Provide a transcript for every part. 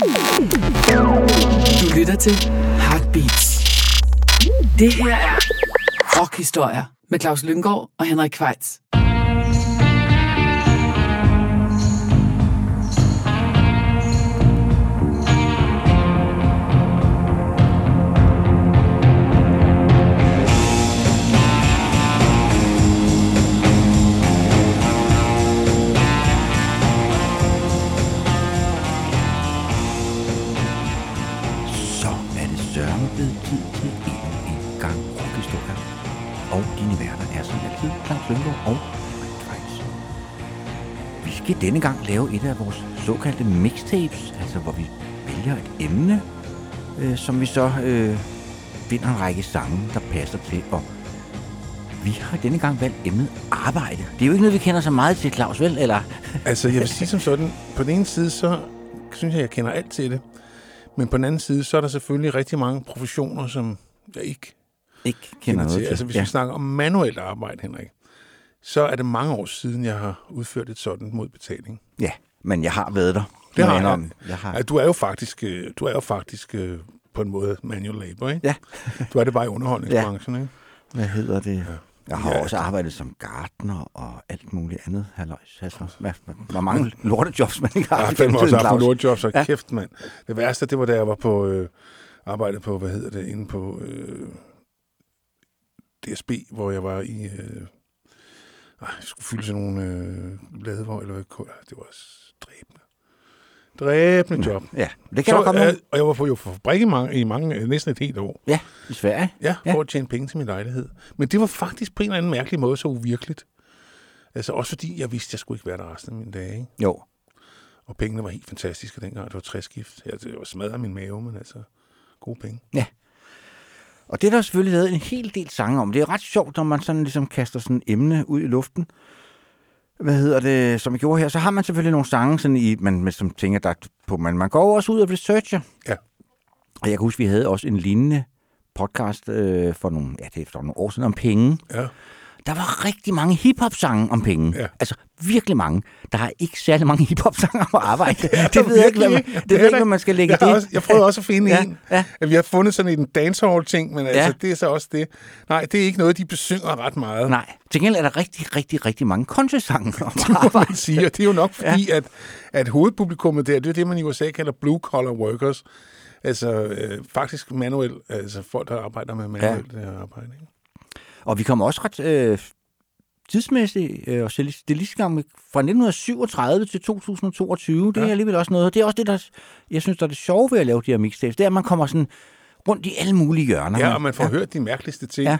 Du lytter til Heartbeats. Det her er Rockhistorier med Claus Lyngård og Henrik Kvejts. Skal denne gang lave et af vores såkaldte mixtapes, altså hvor vi vælger et emne, øh, som vi så øh, finder en række sange, der passer til. Og vi har denne gang valgt emnet arbejde. Det er jo ikke noget, vi kender så meget til, Claus, vel? Eller? Altså, jeg vil sige som sådan, på den ene side, så synes jeg, jeg kender alt til det. Men på den anden side, så er der selvfølgelig rigtig mange professioner, som jeg ikke Ikke kender kender noget til. til. Altså, hvis ja. vi snakker om manuelt arbejde, Henrik, så er det mange år siden, jeg har udført et sådan mod betaling. ja, men jeg har været der. Det har jeg jeg. indrømme. jeg har. Ja, du er jo faktisk, øh, du er jo faktisk øh, på en måde manual labor, ikke? Ja. Du er det bare i underholdningsbranchen, ikke? Hvad hedder det? Jeg har Ja. også arbejdet som gartner og alt muligt andet. Halløjs. Hvad, hvor mange lortejobs man ikke har. Jeg har også haft lortjobs, og Ja. kæft, mand. Det værste, det var da jeg var på, øh, arbejdet på, hvad hedder det, inde på øh, DSB, hvor jeg var i, øh, ej, jeg skulle fylde sådan nogle øh, blade, hvor, eller hvad, det var dræbende. Dræbende job. Ja, det kan så, komme øh, og jeg var på, jo på fabrik i, mange, i mange, øh, næsten et helt år. Ja, i Sverige. Ja, Ja. for at tjene penge til min lejlighed. Men det var faktisk på en eller anden mærkelig måde så uvirkeligt. Altså også fordi, jeg vidste, at jeg skulle ikke være der resten af mine dage. Ikke? Jo. Og pengene var helt fantastiske dengang. Det var træskift. Ja, det var smadret min mave, men altså gode penge. Og det er der selvfølgelig lavet en hel del sange om. Det er ret sjovt, når man sådan ligesom kaster sådan et emne ud i luften. Hvad hedder det, som jeg gjorde her? Så har man selvfølgelig nogle sange, sådan i, man, som tænker, der er på, man, man går også ud og researcher. Ja. Og jeg kan huske, vi havde også en lignende podcast øh, for nogle, ja, det er for nogle år siden om penge. Ja. Der var rigtig mange hiphop-sange om penge. Ja. Altså virkelig mange. Der er ikke særlig mange hiphop-sange om arbejde. det ved jeg ikke, hvad man, virkelig det ved ikke, hvad man skal lægge jeg, det. også, jeg prøvede også at finde Ja, en. ja. Vi har fundet sådan en dancehall-ting, men altså, Ja. det er så også det. Nej, det er ikke noget, de besynger ret meget. Nej, til gengæld er der rigtig, rigtig, rigtig mange country-sange om må arbejde. man sige. Og det er jo nok fordi, ja. at, at hovedpublikummet der, det er det, man i USA kalder blue-collar workers. Altså øh, faktisk manuel, altså folk, der arbejder med manuelt ja. arbejde. Ikke? Og vi kommer også ret øh, tidsmæssigt øh, og stilistisk gang fra 1937 til 2022. Det er Ja. alligevel også noget. Det er også det, der, jeg synes, der er det sjove ved at lave de her mixtapes. Det er, at man kommer sådan rundt i alle mulige hjørner. Ja, og man får ja. hørt de mærkeligste ting. Ja. Ja.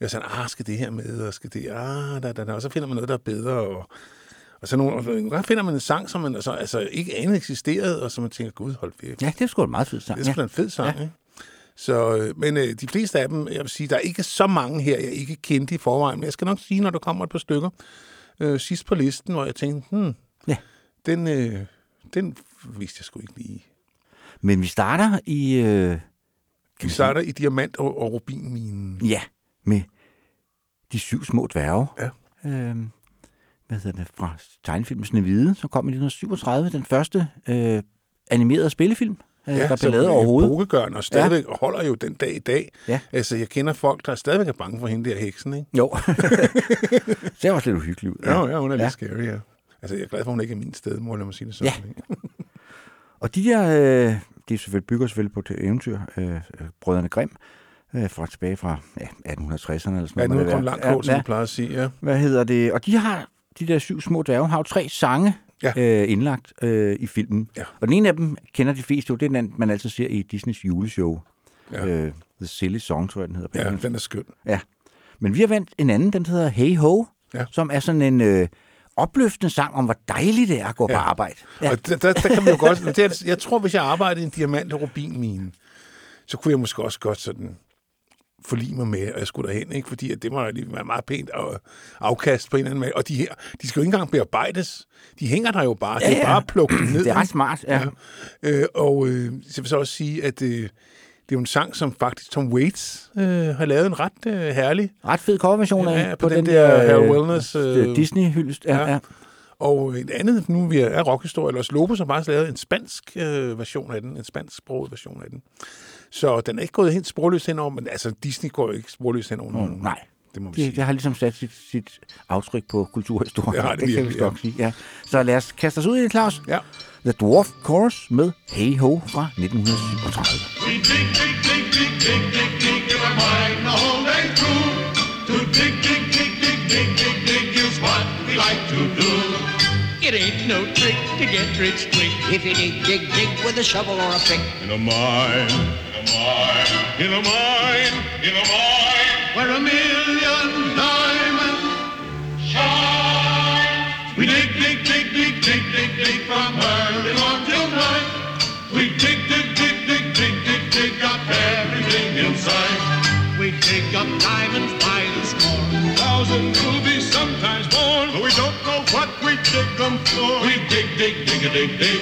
Jeg sådan, ah, skal det her med, og skal det, ah, da, da, da. Og så finder man noget, der er bedre, og, og så nogle, og nogle gange finder man en sang, som man altså, altså ikke anede eksisterede, og så man tænker, gud, hold virkelig. Ja, det er sgu en meget fed sang. Det er sgu da en fed sang, ja. ikke? Så, øh, men øh, de fleste af dem, jeg vil sige, der er ikke så mange her, jeg ikke kendte i forvejen, men jeg skal nok sige, når der kommer et par stykker øh, sidst på listen, hvor jeg tænkte, hmm, Ja. den, øh, den vidste jeg sgu ikke lige. Men vi starter i... Øh, Vi starter i diamant- og, og rubinminen. ja, med de syv små dværge. Ja. Øh, hvad hedder det? Fra tegnefilmen Snevide, som kom i 1937. Den første øh, animerede spillefilm, øh, der blev lavet overhovedet. Bogegørn og stadigvæk ja. holder jo den dag i dag. Ja. Altså, jeg kender folk, der stadigvæk er bange for hende der heksen, ikke? Jo. det er også lidt uhyggeligt ud. Ja, ja, hun er lidt Ja. ja. scary, ja. Altså, jeg er glad for, at hun ikke er min stedmor, lad mig sige det sådan. Ja. Og de der, øh, de er selvfølgelig, bygger selvfølgelig på et eventyr, øh, øh, Brødrene Grimm, øh, fra tilbage fra ja, 1860'erne eller sådan Ja, noget. nu er det kun være. langt kål, som ja, plejer at sige, ja. Hvad hedder det? Og de har, de der syv små dværge, har jo tre sange Ja. øh, indlagt øh, i filmen. Ja. Og den ene af dem kender de fleste jo, det er den, man altid ser i Disneys juleshow. Ja. Øh, The Silly Song, tror jeg, den hedder. Ja, engelsk. den er skøn. Ja. Men vi har valgt en anden, den hedder Hey Ho, Ja. som er sådan en øh, opløftende sang om, hvor dejligt det er at gå Ja. på arbejde. Ja. Og der, der, der kan man jo godt... Jeg tror, hvis jeg arbejdede i en diamant- og rubinmine, så kunne jeg måske også godt sådan forlige mig med, at jeg skulle derhen, ikke? fordi at det må lige være meget pænt af- afkast på en eller anden måde. Og de her, de skal jo ikke engang bearbejdes. De hænger der jo bare. Ja, det er bare at plukke dem ned. Det er ret smart, ja. Ja. Øh, og øh, så vil jeg så også sige, at øh, det er jo en sang, som faktisk Tom Waits øh, har lavet en ret øh, herlig. Ret fed coverversion af Ja, på den der Harold Wellness, øh, øh, Disney-hyldest. Ja, ja. ja. Og et andet, nu vi er rockhistorie, Los Lobos har faktisk lavet en spansk øh, version af den, en spansk sproget version af den. Så den er ikke gået helt sporløst henover, men altså Disney går jo ikke sporløst henover. Mm, nej, det må vi det, sige. det har ligesom sat sit, sit aftryk på kulturhistorien. Det har det kan vi godt sige. Ja. Så lad os kaste os ud i det, Claus. Ja. The Dwarf Chorus med Hey Ho fra 1937. We dig, dig, dig, dig, dig, dig, dig, our mind the whole day through. To dig, dig, dig, dig, dig, dig, dig is what we like to do. It ain't no trick to get rich quick. If you dig, dig, dig with a shovel or a pick. In a mine, in a mine, in a mine, in a mine, where a million diamonds shine. We dig, dig, dig, dig, dig, dig, dig from early morn till night. We dig, dig, dig, dig, dig, dig, dig up everything inside. We dig up diamonds by the score. Thousand rubies, sometimes more. But we don't know what we dig them for. We dig, dig, dig, a dig, dig.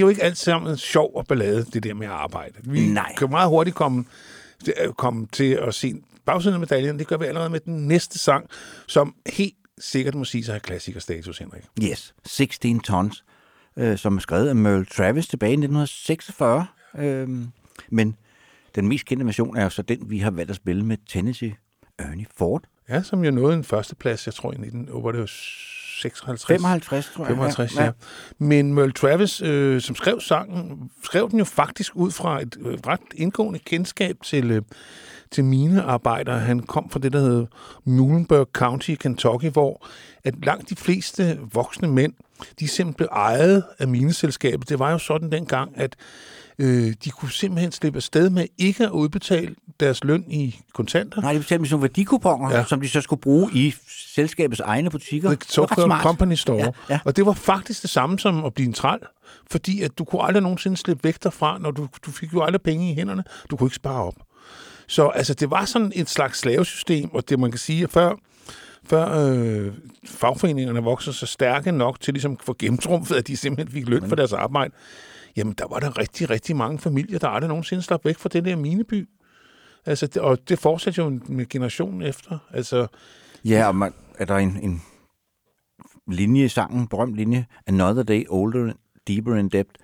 Er jo ikke alt sammen sjov og ballade, det der med at arbejde. Vi Nej. kan meget hurtigt komme, komme til at se bagsiden af medaljen. Det gør vi allerede med den næste sang, som helt sikkert må sige sig have klassikerstatus, Henrik. Yes, 16 Tons, øh, som er skrevet af Merle Travis tilbage i 1946. Øhm, men den mest kendte version er jo så den, vi har valgt at spille med Tennessee Ernie Ford. Ja, som jo nåede en førsteplads, jeg tror i 19, oh, var det 56? 55, tror jeg. 55, ja. ja. Men Merle Travis, øh, som skrev sangen, skrev den jo faktisk ud fra et øh, ret indgående kendskab til, øh, til minearbejdere. Han kom fra det, der hedder Muhlenberg County i Kentucky, hvor at langt de fleste voksne mænd, de simpelthen blev ejet af mineselskabet. Det var jo sådan dengang, at øh, de kunne simpelthen slippe afsted med ikke at udbetale deres løn i kontanter. Nej, de betalte med sådan nogle værdikuponer, Ja. som de så skulle bruge i selskabets egne butikker. Det var ret company store. Ja, ja. Og det var faktisk det samme som at blive en træl, fordi at du kunne aldrig nogensinde slippe væk derfra, når du, du fik jo aldrig penge i hænderne. Du kunne ikke spare op. Så altså, det var sådan et slags slavesystem, og det man kan sige, at før, før øh, fagforeningerne voksede så stærke nok til ligesom at få gennemtrumfet, at de simpelthen fik løn for deres arbejde, jamen der var der rigtig, rigtig mange familier, der aldrig nogensinde slap væk fra den der mineby. Altså, det, og det fortsætter jo med generationen efter. Altså, Ja, og man, er der en, en linje i sangen, en berømt linje, Another Day Older, Deeper in Depth,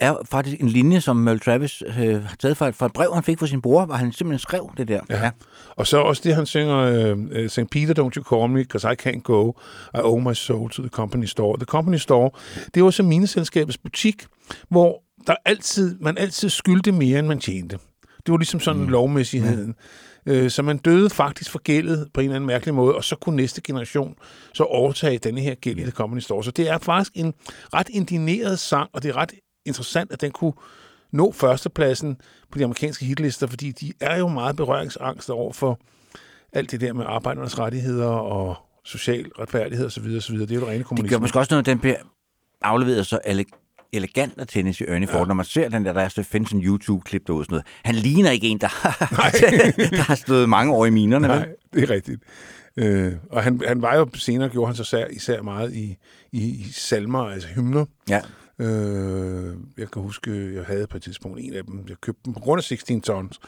er faktisk en linje, som Merle Travis øh, har taget fra, fra et brev, han fik fra sin bror, hvor han simpelthen skrev det der. Ja. Og så også det, han synger, uh, St. Peter, don't you call me, because I can't go. I owe my soul to the company store. The company store, det var så mineselskabets butik, hvor der altid, man altid skyldte mere, end man tjente. Det var ligesom sådan mm. lovmæssigheden. Øh, Så man døde faktisk forgældet på en eller anden mærkelig måde, og så kunne næste generation så overtage denne her gæld i The Company Store. Så det er faktisk en ret indineret sang, og det er ret interessant, at den kunne nå førstepladsen på de amerikanske hitlister, fordi de er jo meget berøringsangst over for alt det der med arbejdernes rettigheder og social retfærdighed osv. osv. Det er jo det rene Det kommunisme. gør måske også noget, at den bliver afleveret så ele- elegant af Tennessee Ernie Ford. Når man ser den der, der er findes en YouTube-klip derude sådan noget. Han ligner ikke en, der har, der har stået mange år i minerne. vel? Nej, det er rigtigt. Øh, og han, han var jo senere, gjorde han sig især, især meget i, i, i salmer, altså hymner. Ja. Øh, jeg kan huske, jeg havde på et tidspunkt en af dem. Jeg købte dem på grund af 16 tons.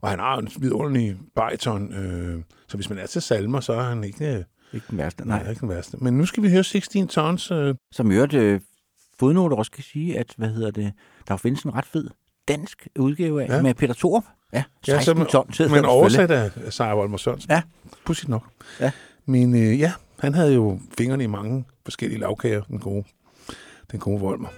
Og han har en vidunderlig bariton. Øh, så hvis man er til salmer, så er han ikke, øh, Ikke den værste, nej. nej. ikke den værste. Men nu skal vi høre 16 tons. Øh, Som i øvrigt øh, fodnote også kan sige, at hvad hedder det, der findes en ret fed dansk udgave af Ja. med Peter Thorup. Ja, 16 ja, som, ton. sidder men oversat af Sejr Volmer Sørensen. Ja. Pudsigt nok. Ja. Men øh, ja, han havde jo fingrene i mange forskellige lavkager, den gode, den gode Volmer.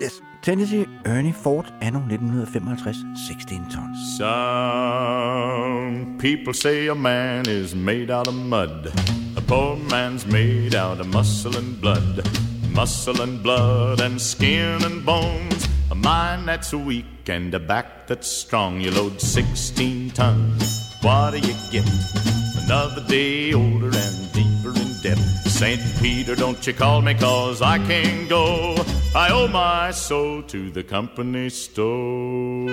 Yes. Tennessee Ernie Ford anno 1955, 16 tons. Some people say a man is made out of mud. A poor man's made out of muscle and blood. Muscle and blood and skin and bones. A mind that's weak and a back that's strong. You load 16 tons. What do you get? Another day older and deeper in St. Peter, don't you call me cause I can't go. I owe my soul to the company store.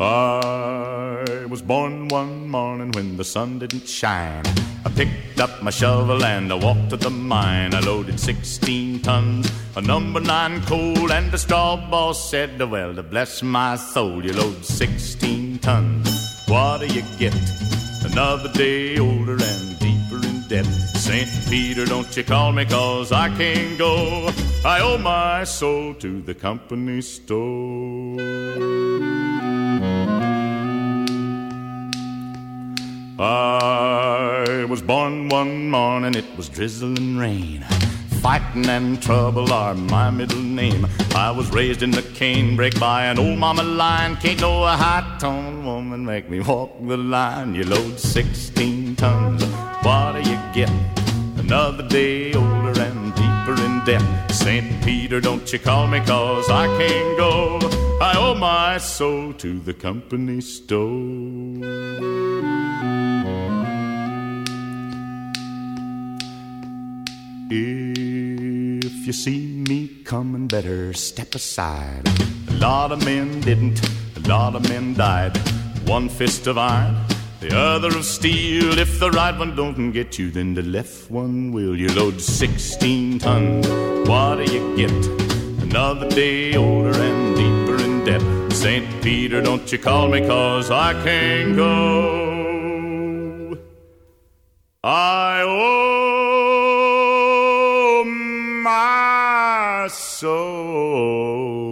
I was born one morning when the sun didn't shine. I picked up my shovel and I walked to the mine. I loaded 16 tons of number nine coal, and the straw boss said, Well, to bless my soul, you load 16 tons. What do you get? Another day older and deeper in debt. St. Peter, don't you call me cause I can't go. I owe my soul to the company store. I was born one morning, it was drizzling rain. Fighting and trouble are my middle name. I was raised in the canebrake by an old mama lion. Can't no high tone woman make me walk the line. You load 16 tons, what do you get? Another day older and deeper in debt. St. Peter, don't you call me cause I can't go. I owe my soul to the company store. If you see me coming, better step aside. A lot of men didn't, a lot of men died. One fist of iron, the other of steel. If the right one don't get you, then the left one will. You load 16 tons, what do you get? Another day older and deeper in debt. St. Peter, don't you call me, cause I can't go. I owe my soul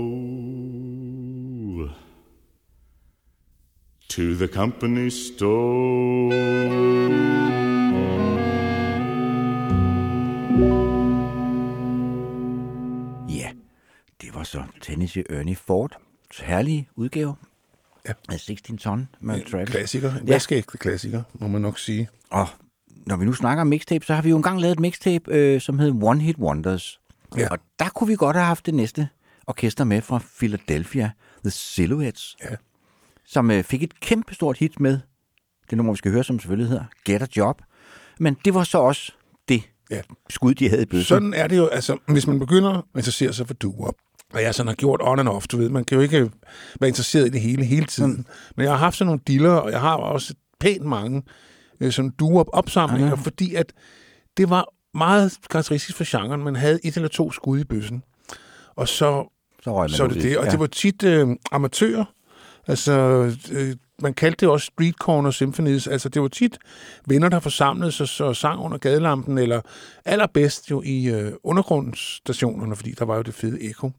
to the company store. Ja, det var så Tennessee Ernie Ford. Herlige udgave Ja. af 16 ton med Travis. Klassiker. En Ja. klassiker, må man nok sige. Og når vi nu snakker om mixtape, så har vi jo engang lavet et mixtape, øh, som hed One Hit Wonders. Ja. Og der kunne vi godt have haft det næste orkester med fra Philadelphia, The Silhouettes, Ja. som øh, fik et kæmpestort hit med det nummer, vi skal høre, som selvfølgelig hedder Get a Job. Men det var så også det Ja. skud, de havde i bøssen. Sådan er det jo, altså, hvis man begynder at interessere sig for doo og jeg sådan har gjort on and off, du ved, man kan jo ikke være interesseret i det hele hele tiden. Mm. Men jeg har haft sådan nogle diller, og jeg har også pænt mange øh, sådan doo opsamlinger, Ja. fordi at det var meget karakteristisk for genren. Man havde et eller to skud i bøssen, og så så røg man så det i det. Og Ja. det var tit øh, amatører. Altså, øh, man kaldte det også street corner symphonies. Altså, det var tit venner, der forsamlede sig og sang under gadelampen, eller allerbedst jo i øh, undergrundsstationerne, fordi der var jo det fede ekko.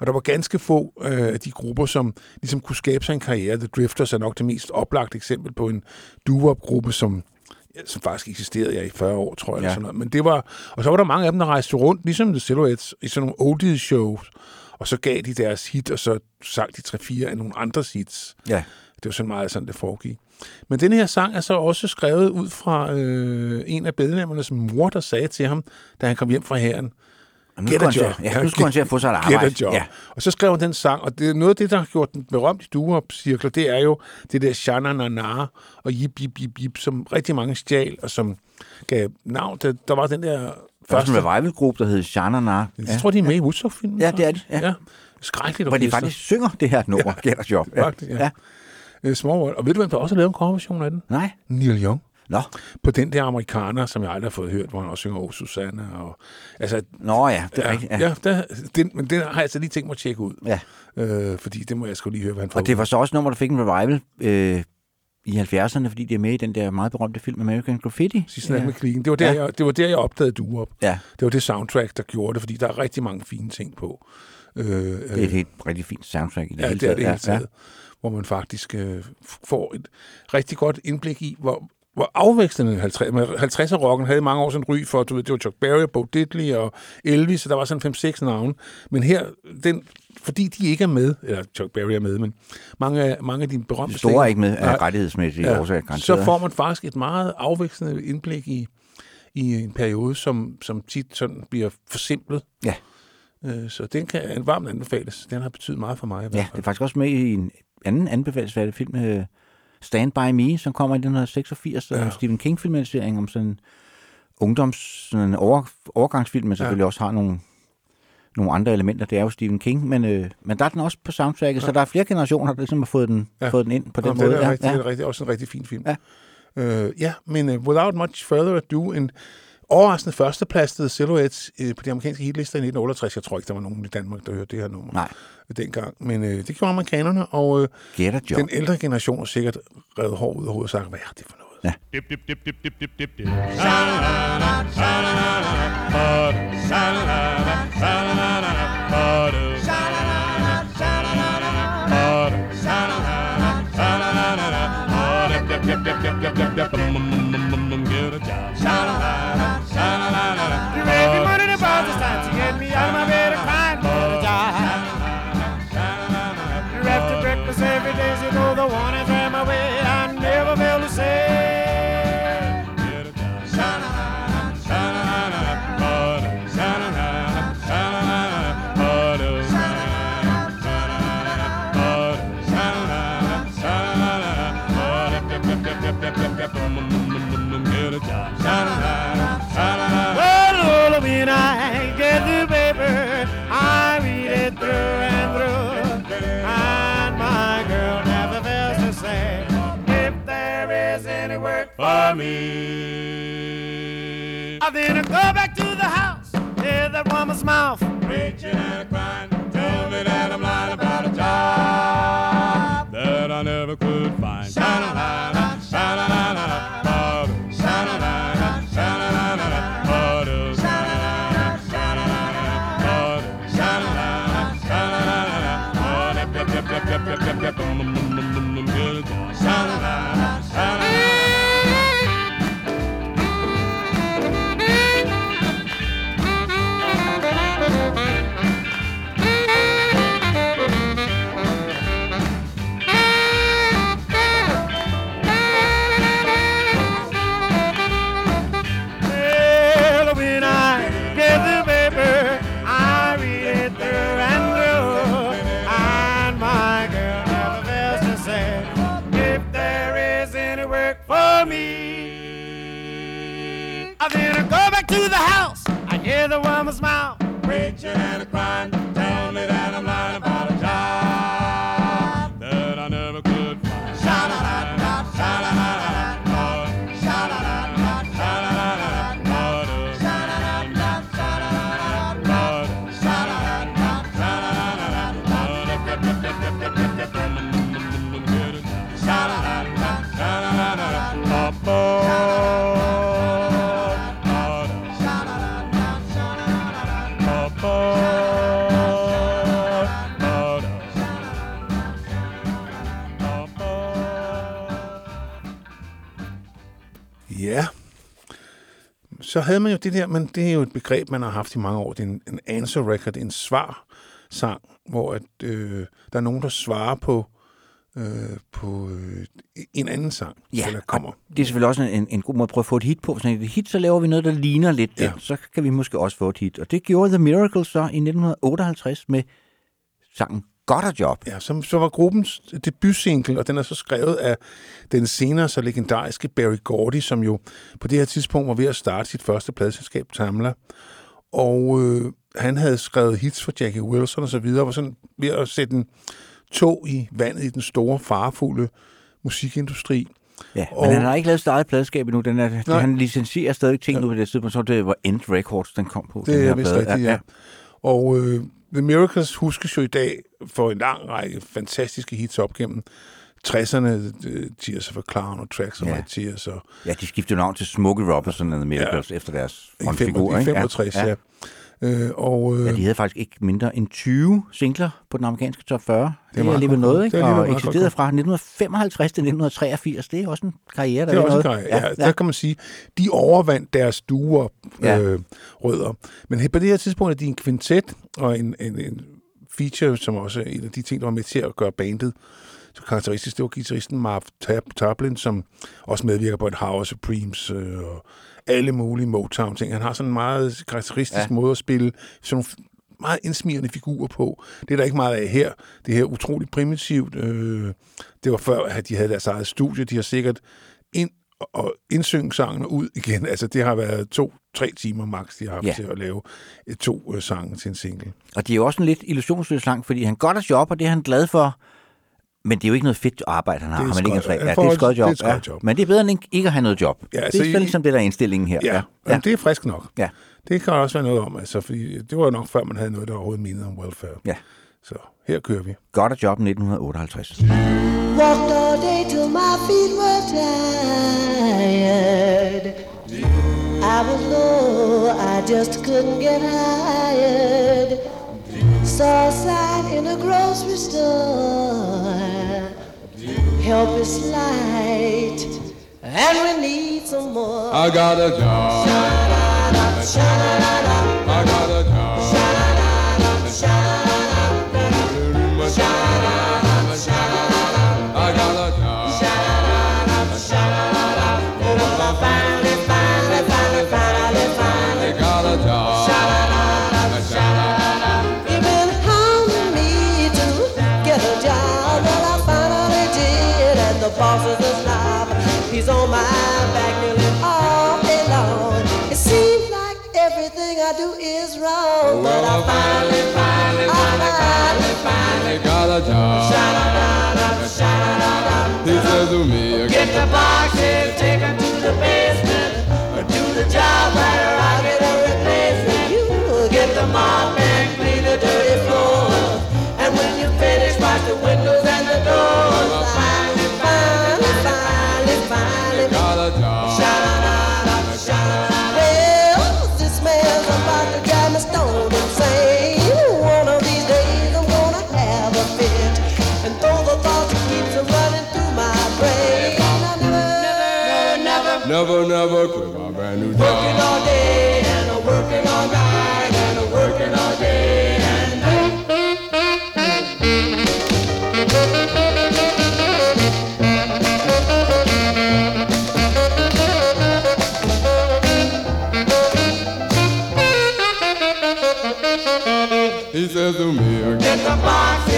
Og der var ganske få øh, af de grupper, som ligesom kunne skabe sig en karriere. The Drifters er nok det mest oplagte eksempel på en doo-wop-gruppe, som ja, som faktisk eksisterede ja, i 40 år, tror jeg. Ja. Eller sådan noget. Men det var, og så var der mange af dem, der rejste rundt, ligesom The Silhouettes, i sådan nogle oldies shows, og så gav de deres hit, og så sang de tre-fire af nogle andres hits. Ja. Det var sådan meget sådan, det foregik. Men den her sang er så også skrevet ud fra øh, en af bedlemmernes mor, der sagde til ham, da han kom hjem fra hæren, Og nu Get skulle han job. ja, nu skulle han til at få sig et Get arbejde. a job. Ja. Og så skrev han den sang, og det er noget af det, der har gjort den berømt i duop-cirkler, det er jo det der Shana na na og Jip Jip Jip Jip, som rigtig mange stjal, og som gav navn. Der, der var den der Første første... en revival-gruppe, der hed Shanana. Jeg tror, de er med i Woodstock-filmen. Ja, det er de, ja. ja. Skrækkeligt Hvor de faktisk synger det her nummer, ja. Get a Job. Faktisk, ja. Øh, Small World. Og ved du, hvem der også har lavet en coverversion af den? Nej. Neil Young. Nå. På den der amerikaner, som jeg aldrig har fået hørt, hvor han også synger Oh Susanna. Og, altså, Nå ja, det er ja, rigtigt. ja. Ja. ja der, den, men den har jeg altså lige tænkt mig at tjekke ud. ja. Øh, fordi det må jeg sgu lige høre, hvad han får. Og det var så også nummer, der fik en revival øh, i 70'erne, fordi det er med i den der meget berømte film American Graffiti. Sidste ja. med Clean. Det var, der, Ja. jeg, det var der, jeg opdagede du op. Ja, Det var det soundtrack, der gjorde det, fordi der er rigtig mange fine ting på. Øh, det er et helt rigtig fint soundtrack i det Ja, hele det er det hele Ja, taget. Hvor man faktisk øh, får et rigtig godt indblik i, hvor, hvor afvekslende 50, men 50'er-rocken havde i mange år sådan ry for, du ved, det var Chuck Berry, Bo Diddley og Elvis, så der var sådan 5-6 navne. Men her, den, fordi de ikke er med, eller Chuck Berry er med, men mange af, mange af de berømte Det store er ikke med af rettighedsmæssige ja, årsager, så garanteret. får man faktisk et meget afvekslende indblik i, i en periode, som, som tit sådan bliver forsimplet. Ja. Øh, Så den kan varmt anbefales. Den har betydet meget for mig. i Ja, det er faktisk også med i en anden anbefalesværdig film, øh, Stand By Me, som kommer i 1986, ja. Ja. en Stephen King-filmatisering om sådan en ungdoms, sådan en over, overgangsfilm, men selvfølgelig ja. også har nogle, nogle andre elementer. Det er jo Stephen King, men, øh, men der er den også på soundtracket, ja. så der er flere generationer, der ligesom har fået den, ja. Fået den ind på den Jamen, måde. Det er, ja, rigtig, ja. det er rigtig, også en rigtig fin film. Ja. Øh, ja, men uh, without much further ado, en overraskende førsteplads Silhouettes øh, på de amerikanske hitlister i 1968. Jeg tror ikke, der var nogen i Danmark, der hørte det her nummer Nej, dengang. Men øh, det gjorde amerikanerne, og øh, Get a Job. den ældre generation har sikkert revet hår ud af hovedet og sagt, hvad er det for noget? Dip, dip, dip, dip, dip, dip, dip, dip. Sha-la-la-la, sha-la-la-la, ba-do. Sha-la-la-la, sha-la-la-la, ba-do. Sha-la-la-la, sha-la-la-la, me. I I go back to the house, hear that woman's mouth. through the house. I hear the woman smile. Så havde man jo det der, men det er jo et begreb, man har haft i mange år. Det er en, en answer record, en svar-sang, hvor at, øh, der er nogen, der svarer på øh, på øh, en anden sang, Ja, eller kommer. det er selvfølgelig også en, en god måde at prøve at få et hit på. Det er et hit, så laver vi noget, der ligner lidt Ja. den. Så kan vi måske også få et hit. Og det gjorde The Miracles så i 1958 med sangen Got a Job. Ja, som så var gruppens debutsingle, og den er så skrevet af den senere så legendariske Barry Gordy, som jo på det her tidspunkt var ved at starte sit første pladselskab, Tamla. Og øh, han havde skrevet hits for Jackie Wilson og så videre, og var sådan ved at sætte en tog i vandet i den store, farefulde musikindustri. Ja, men Og- han har ikke lavet sit eget pladskab endnu. Den er, Nej. han licensierer stadig ting nu på det tidspunkt. Så det var End Records, den kom på. den Det her er vist rigtigt, ja. Og øh, The Miracles huskes jo i dag for en lang række fantastiske hits op gennem 60'erne, øh, Tears of a Clown og Tracks of Ja. My Tears og Ja, de skiftede navn til Smokey Robinson and the Miracles ja. efter deres frontfigur. i ikke? 65, ja. ja. Øh, og, øh, Ja, de havde faktisk ikke mindre end 20 singler på den amerikanske top 40. Det, det er alligevel noget, ikke? Det er Og eksisterede fra 1955 til 1983. Det er også en karriere, der det er vil også en noget. grej. Ja, ja, der kan man sige, de overvandt deres duer Ja. øh, rødder. Men på det her tidspunkt er de en kvintet og en, en, en feature, som også er en af de ting, der var med til at gøre bandet så karakteristisk. Det var guitaristen Marv Tab- Tablin, som også medvirker på et Howard Supremes øh, og alle mulige Motown-ting. Han har sådan en meget karakteristisk Ja. måde at spille sådan nogle meget indsmirrende figurer på. Det er der ikke meget af her. Det her er utroligt primitivt. Øh, det var før, at de havde deres eget studie. De har sikkert ind og indsynge sangene ud igen. Altså, det har været to-tre timer max, de har haft Ja. til at lave øh, to øh, sange til en single. Og det er jo også en lidt illusionsløs lang, fordi han godt er job, og det er han glad for. Men det er jo ikke noget fedt arbejde, han har. Det er har man ikke tre- ja, det er et skødt job. det er et ja. job. Men det er bedre end ikke- at have noget job. Ja, det altså, er selvfølgelig i- ligesom det, der er indstillingen her. Ja, ja. Jamen, det er frisk nok. Ja. Det kan også være noget om, altså, fordi det var jo nok før, man havde noget, der overhovedet mindede om welfare. Ja. Så her kører vi. Godt er job 1958. Walked all day till my feet were tired. I was low, I just couldn't get hired. Saw a sign in a grocery store. Help is light, and we need some more. I got a job. I Well, I finally, finally, finally, finally, finally got a job. He says to me, get the boxes, take 'em never, never quit my brand new working job. all day and a working all night and a working all day and night. He says to me, Get the boxes,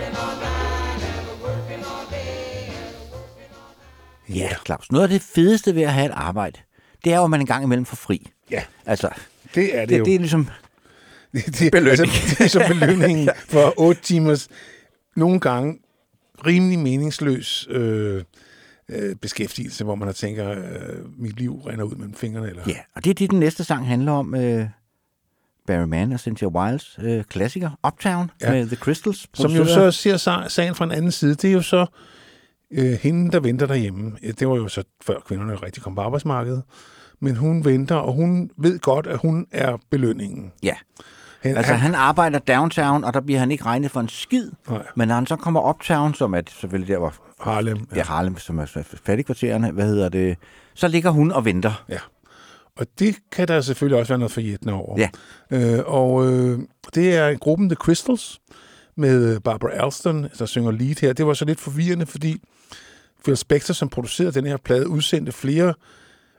and I'm working all day. Ja, Claus. Noget af det fedeste ved at have et arbejde, det er jo, at man en gang imellem får fri. Ja, Altså, det er det, det, jo. det er ligesom... det, det, belønning. Altså, det er så belønningen for otte timers, nogle gange rimelig meningsløs øh, øh, beskæftigelse, hvor man har tænker, øh, mit liv render ud mellem fingrene. Eller... Ja, og det er det, den næste sang handler om. Øh, Barry Mann og Cynthia Wilds øh, klassiker, Uptown, Ja. med The Crystals. Som jo så ser sa- sagen fra en anden side, det er jo så øh, hende, der venter derhjemme. Det var jo så før kvinderne rigtig kom på arbejdsmarkedet. Men hun venter, og hun ved godt, at hun er belønningen. Ja. Han, Altså, han arbejder downtown, og der bliver han ikke regnet for en skid. Nej. Men når han så kommer uptown, som er selvfølgelig der, hvor Harlem. ja. Harlem, som er fattigkvartererne, hvad hedder det, så ligger hun og venter. Ja. Og det kan der selvfølgelig også være noget forjættende over. Ja. Øh, og øh, det er gruppen The Crystals med Barbara Alston, der synger lead her. Det var så lidt forvirrende, fordi Phil Spector, som producerede den her plade, udsendte flere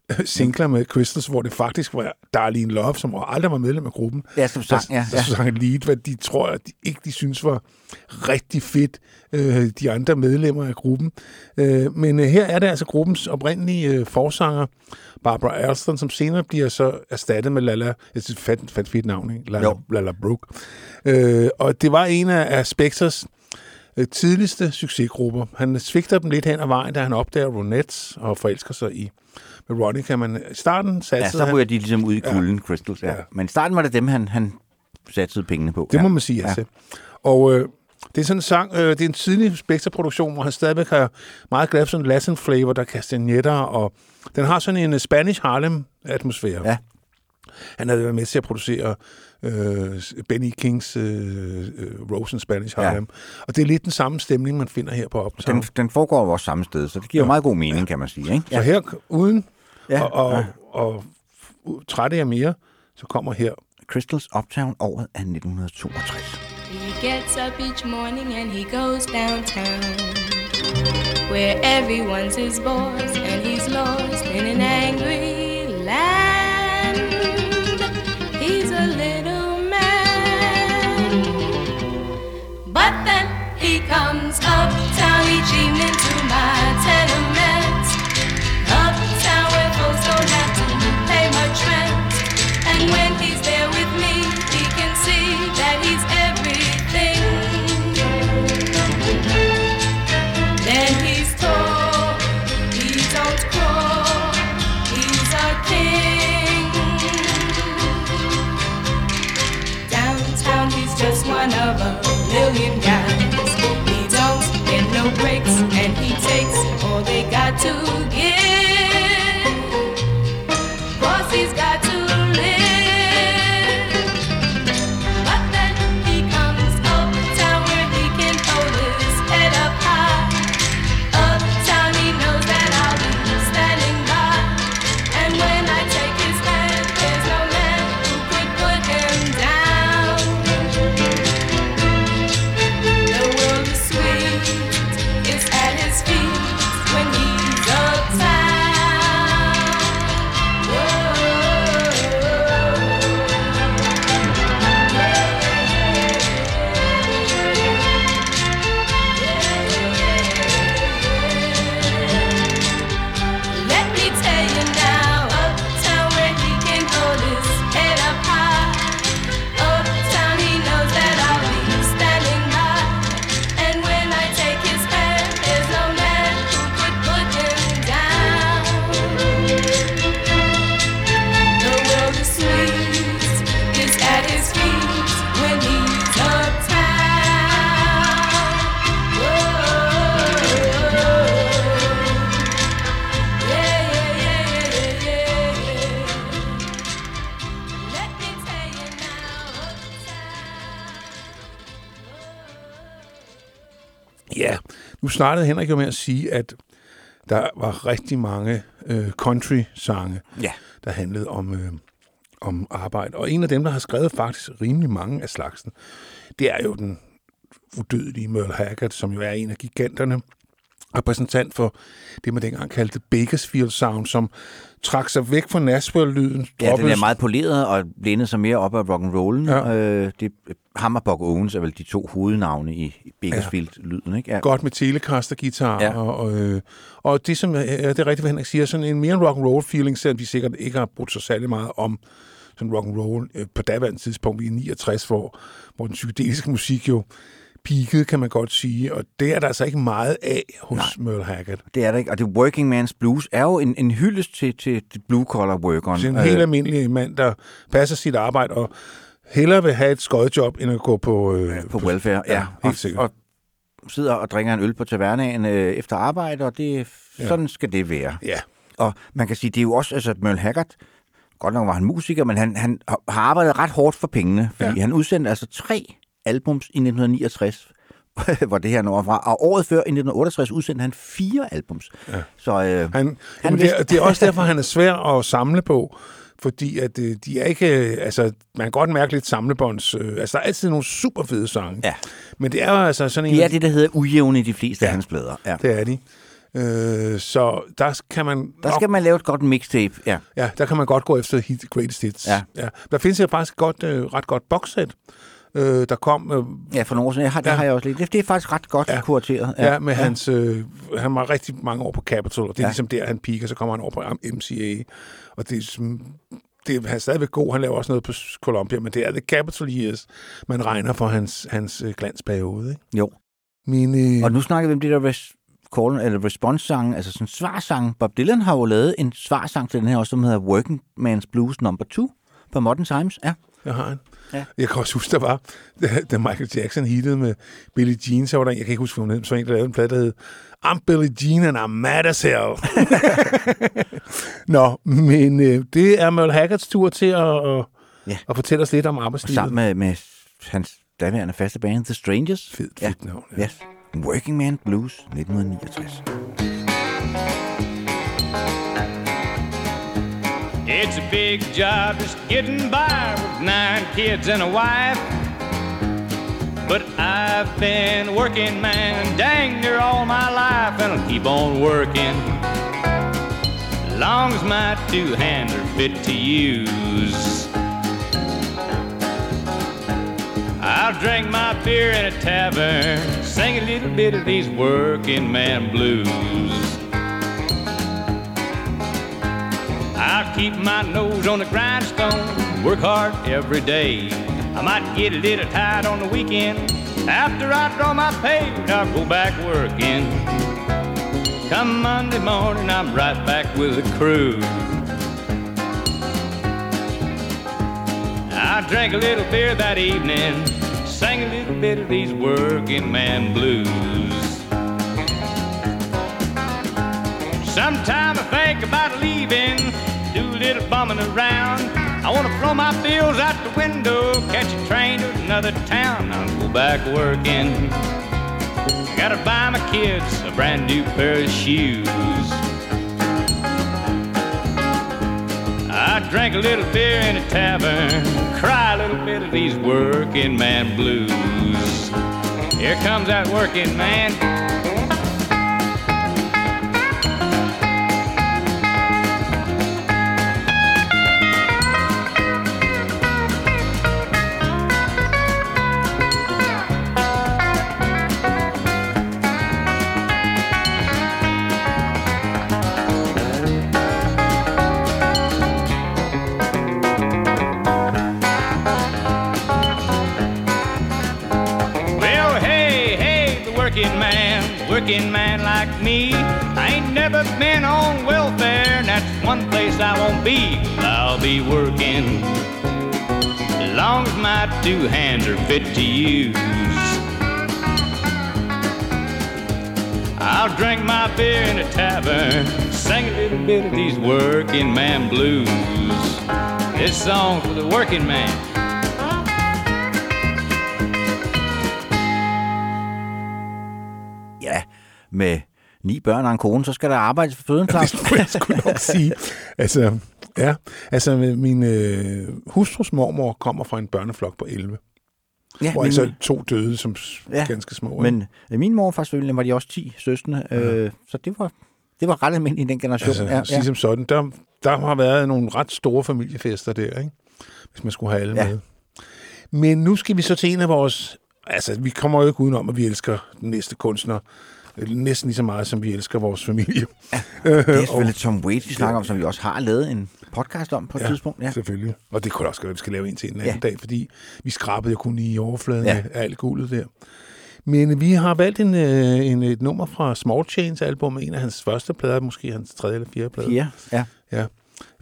singler med Crystals, hvor det faktisk var Darlene Love, som aldrig var medlem af gruppen, Ja, som sang, der, ja, der ja. sang et lead, hvad de tror, at de ikke de synes var rigtig fedt, øh, de andre medlemmer af gruppen. Øh, men øh, her er det altså gruppens oprindelige øh, forsanger, Barbara Alston, som senere bliver så erstattet med Lala, jeg synes, fat, fat fedt navn, ikke? Lala, Jo. Lala Brooke. Øh, og det var en af, af Spectors øh, tidligste succesgrupper. Han svigter dem lidt hen ad vejen, da han opdager Ronettes og forelsker sig i Veronica, men i starten satte Ja, så ryger de ligesom ud i kulden, ja. Crystals. Ja. Ja. ja. Men i starten var det dem, han, han satsede pengene på. Det ja. må man sige, ja. altså. Og øh, det er sådan en sang, øh, det er en tidlig Spectre-produktion, hvor han stadigvæk har meget glad for sådan en Latin flavor, der er kastanjetter, og den har sådan en øh, Spanish Harlem-atmosfære. Ja. Han havde været med til at producere øh, Benny Kings øh, øh, Rose in Spanish Ja. Harlem. Og det er lidt den samme stemning, man finder her på Uptown. Den, den foregår jo også samme sted, så det giver ja. meget god mening, kan man sige. Ikke? Så her, uden Ja. og, og, Ja. og, og trætte af mere, så kommer her Crystals Uptown året er 1962. He gets up each morning and he goes downtown, where everyone's his boss and he's lost in an angry land. He's a little man, but then he comes uptown each evening will it startede Henrik jo med at sige, at der var rigtig mange øh, country-sange, Ja. der handlede om, øh, om arbejde. Og en af dem, der har skrevet faktisk rimelig mange af slagsen, det er jo den udødelige Merle Haggard, som jo er en af giganterne, repræsentant for det, man dengang kaldte Bakersfield Sound, som trak sig væk fra Nashville-lyden. Ja, den er meget poleret og lænede sig mere op af rock'n'rollen. Ja. Øh, det, ham og Buck Owens er vel de to hovednavne i Bakersfield-lyden, ikke? Ja. godt med Telecaster-guitar. Ja. Og, og, øh, og det, som er, ja, det er rigtigt, hvad Henrik siger, sådan en mere rock and roll feeling, selvom de sikkert ikke har brugt så særlig meget om sådan rock and roll øh, på daværende tidspunkt i 69, hvor, hvor den psykedeliske musik jo peaked, kan man godt sige, og det er der altså ikke meget af hos Nej. Merle Haggard. Det er det ikke. Og det Working Man's Blues er jo en, en hyldest til, til blue-collar workeren. Det er en helt almindelig mand, der passer sit arbejde og hellere vil have et skodjob, end at gå på... Øh, på welfare, ja. ja og, helt sikkert. og sidder og drikker en øl på tavernaen øh, efter arbejde, og det, Ja. sådan skal det være. Ja. Og man kan sige, det er jo også, altså Merle Haggard, godt nok var han musiker, men han, han har arbejdet ret hårdt for pengene, fordi Ja. ja. han udsendte altså tre albums i 1969, hvor det her når fra. Og året før, i 1968, udsendte han fire albums. Ja. Så øh, Han, Han jamen, det, er, vidste- det er også derfor, han er svær at samle på, fordi at øh, de er ikke, øh, altså, man kan godt mærke lidt samlebånds, øh, altså der er altid nogle super fede sange, Ja. men det er jo altså sådan en, de er det, der hedder ujævne i de fleste Ja. af hans plader. Ja. det er de. Øh, så der kan man Der skal man lave et godt mixtape. Ja. Ja, der kan man godt gå efter hit, greatest hits. Ja. ja. Der findes jo faktisk godt, øh, ret godt boxset, øh, der kom øh, ja, for nogle år siden. Jeg har, det Ja. har jeg også lidt. Det, det er faktisk ret godt Ja. kurateret. ja. ja, med ja. hans... Øh, han var rigtig mange år på Capitol, og det er ja. Ligesom der, han piker, så kommer han over på MCA. Og det er, det er, han er stadigvæk god. Han laver også noget på Columbia, men det er The Capitol Years, man regner for hans, hans øh, glansperiode. Ikke? Jo. Min, øh, Og nu snakker vi om det der res- call, eller response-sang, altså sådan en svarsang. Bob Dylan har jo lavet en svarsang til den her også, som hedder Working Man's Blues number 2 på Modern Times. Ja. Jeg har en. Ja. Jeg kan også huske, der var, da, Michael Jackson hittede med Billie Jean, så var der en, jeg kan ikke huske, hed, så en, der lavede en plade, der hed I'm Billie Jean and I'm mad as hell. Nå, men øh, det er Merle Haggards tur til at, at, Ja. at fortælle os lidt om Og arbejdslivet. sammen med, med hans daværende faste band, The Strangers. Fedt, ja. fedt navn. Ja. Yes. Working Man Blues 1969. It's a big job just getting by with nine kids and a wife. But I've been working, man, dang near all my life, and I'll keep on working. Long as my two hands are fit to use. I'll drink my beer in a tavern, sing a little bit of these working man blues. I'll keep my nose on the grindstone, work hard every day. I might get a little tired on the weekend. After I draw my pay, I'll go back working. Come Monday morning, I'm right back with the crew. I drank a little beer that evening, sang a little bit of these working man blues. Sometime I think about leaving, little bumming around. I wanna throw my bills out the window, catch a train to another town. I'll go back working. I gotta buy my kids a brand new pair of shoes. I drank a little beer in a tavern, cry a little bit of these working man blues. Here comes that working man. Working man like me. I ain't never been on welfare, and that's one place I won't be. I'll be working as long as my two hands are fit to use. I'll drink my beer in a tavern, sing a little bit of these working man blues. This song for the working man. Med ni børn og en kone, så skal der arbejdes for føden, Det Claus. skulle jeg sgu nok sige. Altså, ja. Altså, min øh, hustrus mormor kommer fra en børneflok på 11. Ja, hvor men, altså to døde som Ja, ganske små. ikke? men øh, min mor familie var de også 10 søstre, øh, så det var, det var ret almindeligt i den generation. Altså, ja, ja. som sådan, der, der har været nogle ret store familiefester der, ikke? hvis man skulle have alle ja. Ja. med. Men nu skal vi så til en af vores... Altså, vi kommer jo ikke udenom, at vi elsker den næste kunstner. Øh, Næsten lige så meget, som vi elsker vores familie. Ja, Det er selvfølgelig Tom Waits, vi snakker om, som vi også har lavet en podcast om på et ja, tidspunkt. Ja. selvfølgelig. Og det kunne også gøre, at vi skal lave en til en anden Ja. dag, fordi vi skrabede jo kun i overfladen Ja. ja. af alt guldet der. Men vi har valgt en, øh, en, et nummer fra Small Chains album, en af hans første plader, måske hans tredje eller fjerde plade, Ja, ja. ja,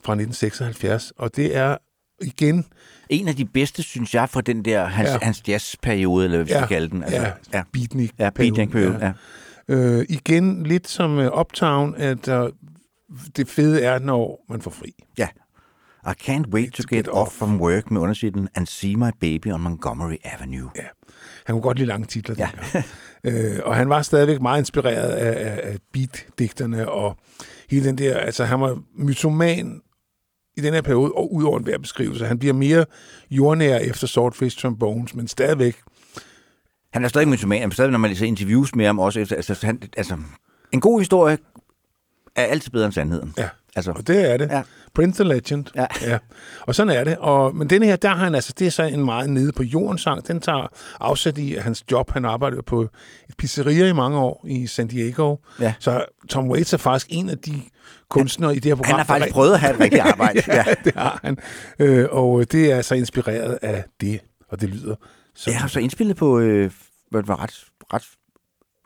fra 1976. Og det er igen En af de bedste, synes jeg, fra den der hans, Ja. ja. hans jazzperiode, eller hvad vi Ja, skal kalde den. ja, ja. beatnik. Ja, beatnik-periode, ja. Øh, igen lidt som uh, Uptown, at uh, det fede er, når man får fri. ja. I can't wait to get off from work med undertitlen And see my baby on Montgomery Avenue. Ja. Han kunne godt lide lange titler. Ja. øh, og han var stadigvæk meget inspireret af, af, af beat-digterne og hele den der, altså han var mytoman i den her periode, og ud over enhver beskrivelse. Han bliver mere jordnær efter Swordfish Trombones, men stadigvæk, Han er stadig mytoman, men stadig, når man ser interviews med ham også. Efter, altså, han, altså, en god historie er altid bedre end sandheden. ja, Altså, og det er det. Ja. Prince the Legend. Ja. ja. Og sådan er det. Og, men denne her, der har han altså, det er så en meget nede på jorden sang. Den tager afsæt i hans job. Han arbejdede på et pizzeria i mange år i San Diego. Ja. Så Tom Waits er faktisk en af de kunstnere i det her program. han har faktisk prøvet at have et rigtigt arbejde. ja, ja. det har han. Øh, og det er så inspireret af det, og det lyder så. Jeg har så indspillet på, øh, det var ret, ret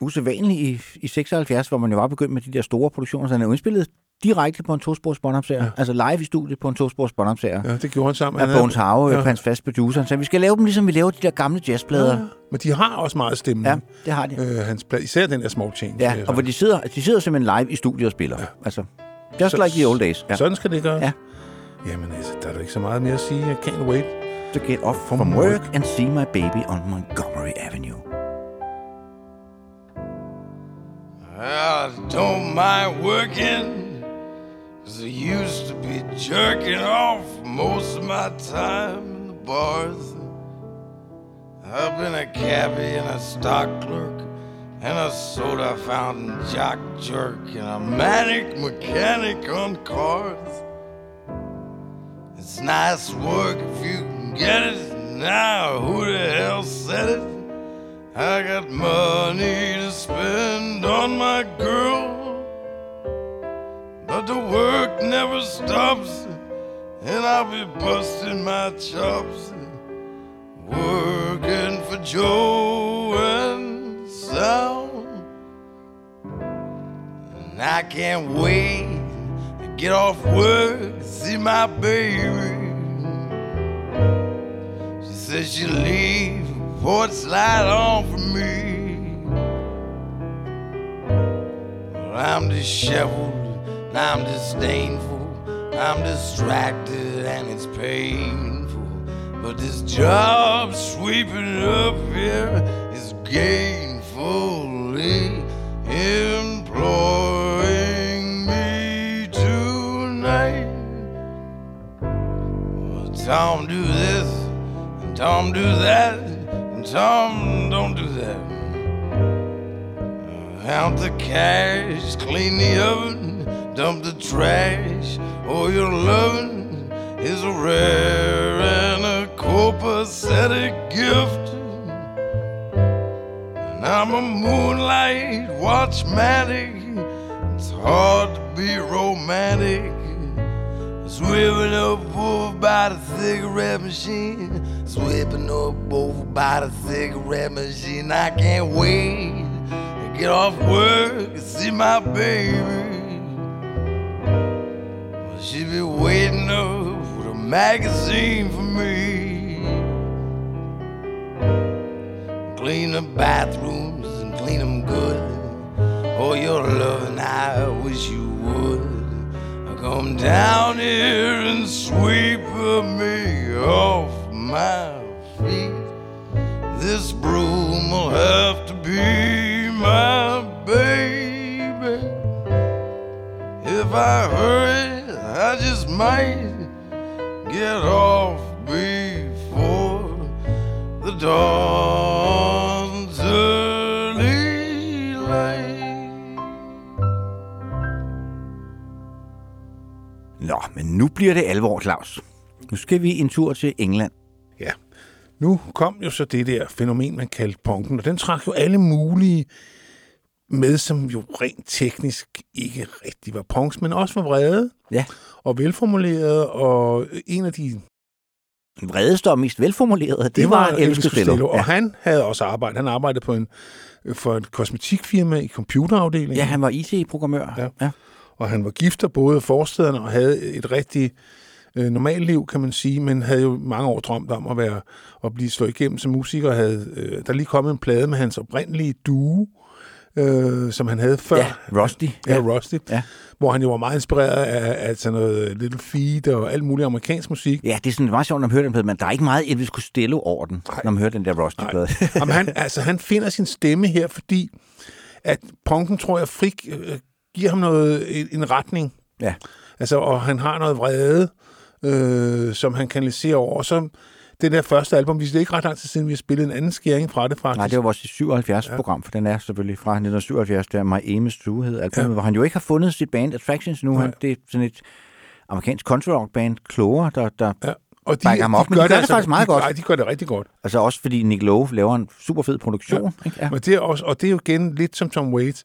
usædvanligt i, i 76, hvor man jo var begyndt med de der store produktioner, så han er jo indspillet direkte på en tospors båndoptager, ja. altså live i studiet på en tospors båndoptager. Ja. Det gjorde han sammen. Havde- Bones Howe, Ja. hans fast producer. Så vi skal lave dem, ligesom vi laver de der gamle jazzplader. Ja, Men de har også meget stemme. ja det har de. Øh, hans pla- især den der Small Change. Ja, og hvor de sidder, de sidder simpelthen live i studiet og spiller. Ja. Altså, just Så- like the old days. Ja. Sådan skal det gøre. Ja. Jamen altså, der er der ikke så meget mere at sige. I can't wait. To get off from work and see my baby on Montgomery Avenue. I don't mind working, 'cause I used to be jerking off most of my time in the bars. I've been a cabbie and a stock clerk, and a soda fountain jock jerk, and a manic mechanic on cars. It's nice work if you can get it. Now, who the hell said it? I got money to spend on my girl, but the work never stops, and I'll be busting my chops, working for Joe and Sal. And I can't wait to get off work, see my baby. She says she'll leave before it's light on for me. Well, I'm disheveled, I'm disdainful, I'm distracted, and it's painful. But this job sweeping up here is gainfully employing me tonight. Well, Tom, do this, and Tom, do that, and Tom, don't do that. Count the cash, clean the oven, dump the trash. Oh, your loving is a rare and a copacetic gift. And I'm a moonlight watchmatic. It's hard to be romantic. Swimming up by the cigarette machine. Sweeping up over by the cigarette machine. I can't wait to get off work and see my baby. She be waiting up with a magazine for me. Clean the bathrooms and clean them good. Oh, your loving, I wish you would. Come down here and sweep me off my feet. This broom will have to be my baby. If I hurry, I just might get off before the dawn's early light. Nå, men nu bliver det alvor, Claus. Nu skal vi en tur til England. Nu kom jo så det der fænomen, man kaldte punken, og den trak jo alle mulige med, som jo rent teknisk ikke rigtig var punks, men også var vrede Ja. og velformulerede, og en af de vredeste og mest velformulerede, det, det var Elvis Costello. Og han havde også arbejdet. Han arbejdede på en, for et kosmetikfirma i computerafdelingen. Ja, han var IT-programmør. Ja. ja. Og han var gift af både forstederne og havde et rigtig øh, normalt liv, kan man sige, men havde jo mange år drømt om at være at blive slået igennem som musiker. Havde, øh, der er lige kommet en plade med hans oprindelige duo, øh, som han havde før. Ja, Rusty. Ja, Rusty. Ja. Hvor han jo var meget inspireret af, af sådan noget Little Feet og alt muligt amerikansk musik. Ja, det er sådan meget sjovt, når man hører den plade, men der er ikke meget Elvis Costello over den, Nej. når man hører den der Rusty-plade. Jamen, han, altså, han finder sin stemme her, fordi at punken, tror jeg, frik øh, giver ham noget, en, en retning. ja. Altså, og han har noget vrede, øh, som han kanaliserer over. Og så det der første album, vi er ikke ret lang tid siden, vi har spillet en anden skæring fra det, faktisk. Nej, det var vores 77-program, for den er selvfølgelig fra 1977, der My Aim is True hed albumet, ja. hvor han jo ikke har fundet sit band Attractions nu. Han, det er sådan et amerikansk country rock band, Clover, der, der Ja. Og de, Bakker ham op, men de gør det faktisk meget de, godt. Nej, de gør det rigtig godt. altså også fordi Nick Lowe laver en super fed produktion. Ja. Ikke? Ja. Men det er også, og det er jo igen lidt som Tom Waits.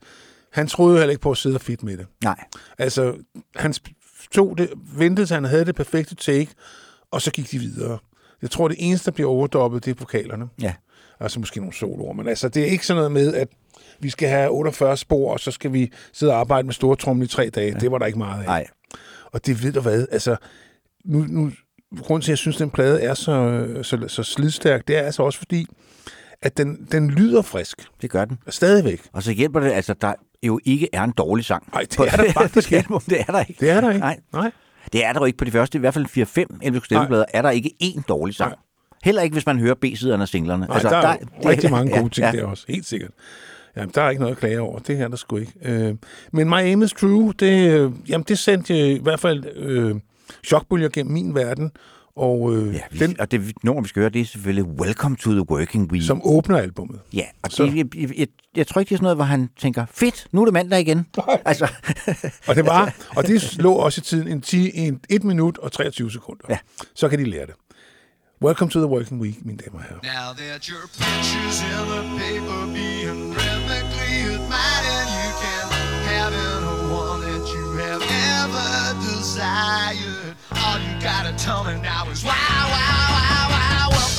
Han troede jo heller ikke på at sidde og fedt med det. Nej, Altså, han sp- tog det, ventede til han havde det perfekte take, og så gik de videre. Jeg tror, det eneste, der bliver overdoppet, det er vokalerne. ja. Altså måske nogle soloer, men altså, det er ikke sådan noget med, at vi skal have 48 spor, og så skal vi sidde og arbejde med store tromle i tre dage. Ja. Det var der ikke meget af. Nej. Og det ved du hvad, altså, nu, nu, grunden til, at jeg synes, at den plade er så, så, så slidstærk, det er altså også fordi, at den, den lyder frisk. Det gør den. Stadigvæk. Og så hjælper det, altså der jo ikke er en dårlig sang. Nej, det er der faktisk ikke. det er der ikke. Det er der ikke. Nej. Nej. Det er der jo ikke på de første, i hvert fald 4-5 Elvis Costello-blader, er der ikke én dårlig sang. Nej. Heller ikke, hvis man hører B-siderne af singlerne. Nej, altså, der er der, rigtig mange gode ja, ting ja. der også, helt sikkert. Jamen, der er ikke noget at klage over. Det her der sgu ikke. Øh, men My Aim is True, det, øh, jamen, det sendte i hvert fald øh, chokbølger gennem min verden. Og øh, Ja, vi, den, og det nummer, vi skal høre, det er selvfølgelig Welcome to the Working Week. som åbner albummet. Ja, og Så- det, jeg, jeg, jeg, jeg tror ikke, det er sådan noget, hvor han tænker, fedt, nu er det mandag igen. altså, Og det var, og det lå også i tiden en, 10, en 1 minut og 23 sekunder. Ja. Så kan de lære det. Welcome to the working week, mine damer og herrer. Now that your picture's in the paper being rhythmically admired, you can have any one that you have ever desired. All you gotta tell me now is wow, wow, wow, wow.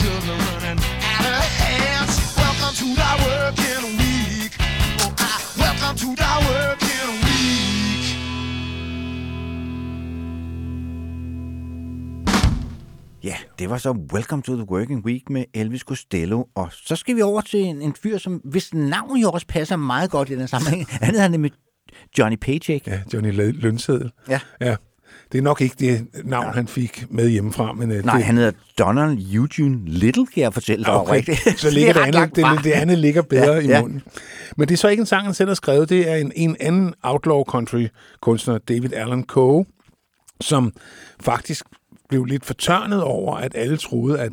Juggler running out of hands? Welcome to the working week. Oh, I, welcome to the working week. ja, det var så Welcome to the Working Week med Elvis Costello. Og så skal vi over til en, en fyr, som hvis navn jo også passer meget godt i den sammenhæng. Han hedder nemlig Johnny Paycheck. Ja, Johnny Lø- Lønseddel. Ja. ja. Det er nok ikke det navn, ja. han fik med hjemmefra, men øh, Nej, det, han hedder Donald Eugene Little, kan jeg fortælle dig. Okay, rigtigt. så ligger det, ret andet, det, det andet ligger bedre Ja, i ja. munden. Men det er så ikke en sang, han selv har skrevet. Det er en, en anden outlaw country kunstner, David Allen Coe, som faktisk blev lidt fortørnet over, at alle troede, at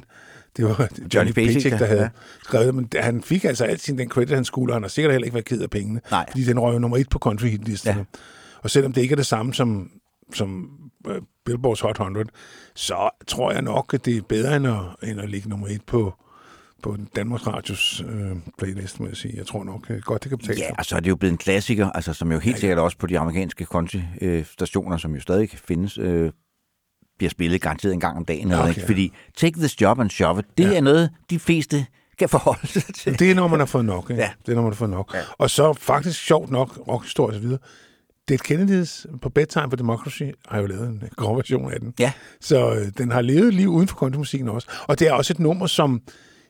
det var Johnny, Johnny Paycheck, Paycheck, der havde Ja. skrevet det. Men han fik altså altid den credit, han skulle, og han har sikkert heller ikke været ked af pengene. Nej. Fordi den røg nummer et på country hitlisterne. Ja. Og selvom det ikke er det samme som, som uh, Billboards Hot 100, så tror jeg nok, at det er bedre end at, end at ligge nummer et på, på Danmarks Radios øh, playlist, må jeg sige. Jeg tror nok øh, godt, det kan betale Ja, og så er det jo blevet en klassiker, altså, som jo helt sikkert også på de amerikanske country-stationer, som jo stadig findes, øh, bliver spillet garanteret en gang om dagen. Eller, Okay. ikke? Fordi Take This Job and Shove It, det Ja. er noget, de fleste kan forholde sig til. Det er, når man har fået nok. Ikke? Ja. Det er, når man har fået nok. Ja. Og så faktisk sjovt nok, rockhistorie og Dead Kennedys på Bedtime for Democracy har jo lavet en grov version af den. Ja. Så øh, den har levet liv uden for countrymusikken også. Og det er også et nummer, som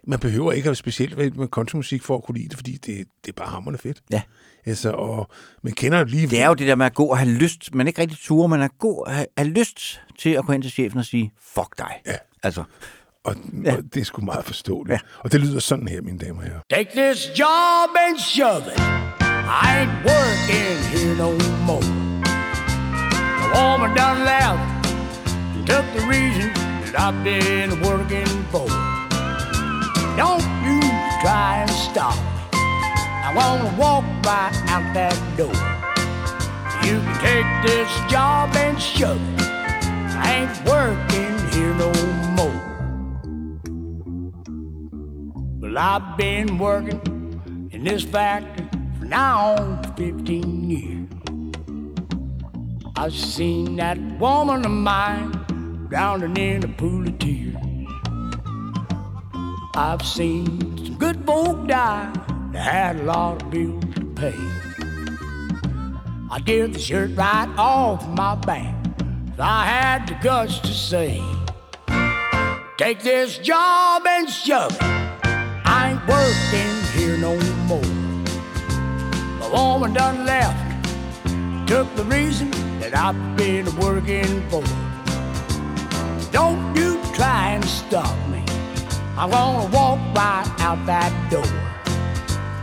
man behøver ikke at være specielt med, med countrymusik for at kunne lide det, fordi det, det er bare hammerende fedt. Ja. Altså, og man kender jo lige... Det er jo det der med at gå og have lyst. Man er ikke rigtig ture, man er god og have, have lyst til at gå hen til chefen og sige, fuck dig. Ja. Altså, Og, ja. og det er sgu meget forståeligt. Ja. Og det lyder sådan her, mine damer og herrer. Take this job and shove it. I ain't working here no more. The woman done left and took the reason that I've been working for. Don't you try and stop me. I wanna walk right out that door. You can take this job and shove it. I ain't working here no more. Well, I've been working in this factory now on 15 years. I've seen that woman of mine drowning in a pool of tears. I've seen some good folk die that had a lot of bills to pay. I did the shirt right off my back. So I had the guts to say, Take this job and shove it. I ain't working here no more. Woman done left, took the reason that I've been working for. Don't you try and stop me. I'm gonna walk right out that door.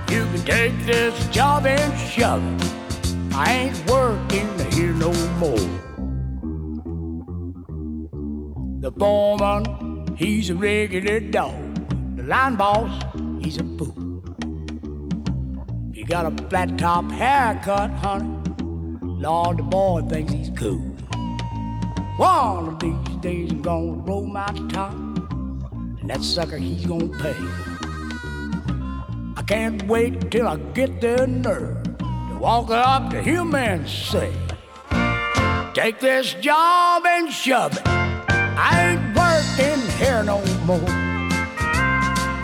You can take this job and shove it. I ain't working here no more. The foreman, he's a regular dog. The line boss, he's a fool. Got a flat top haircut, honey. Lord, the boy thinks he's cool. One of these days I'm gonna roll my top, and that sucker he's gonna pay. I can't wait till I get the nerve to walk up to him and say, Take this job and shove it. I ain't working here no more.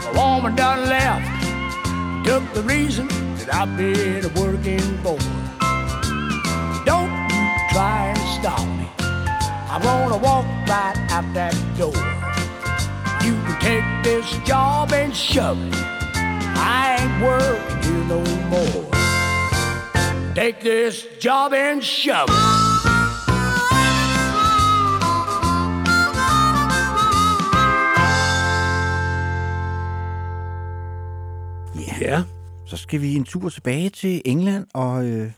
A woman done left, took the reason that I've been working for. Don't you try and stop me. I'm gonna walk right out that door. You can take this job and shove it. I ain't working here no more. Take this job and shove it. Ja. Så skal vi en tur tilbage til England og øh,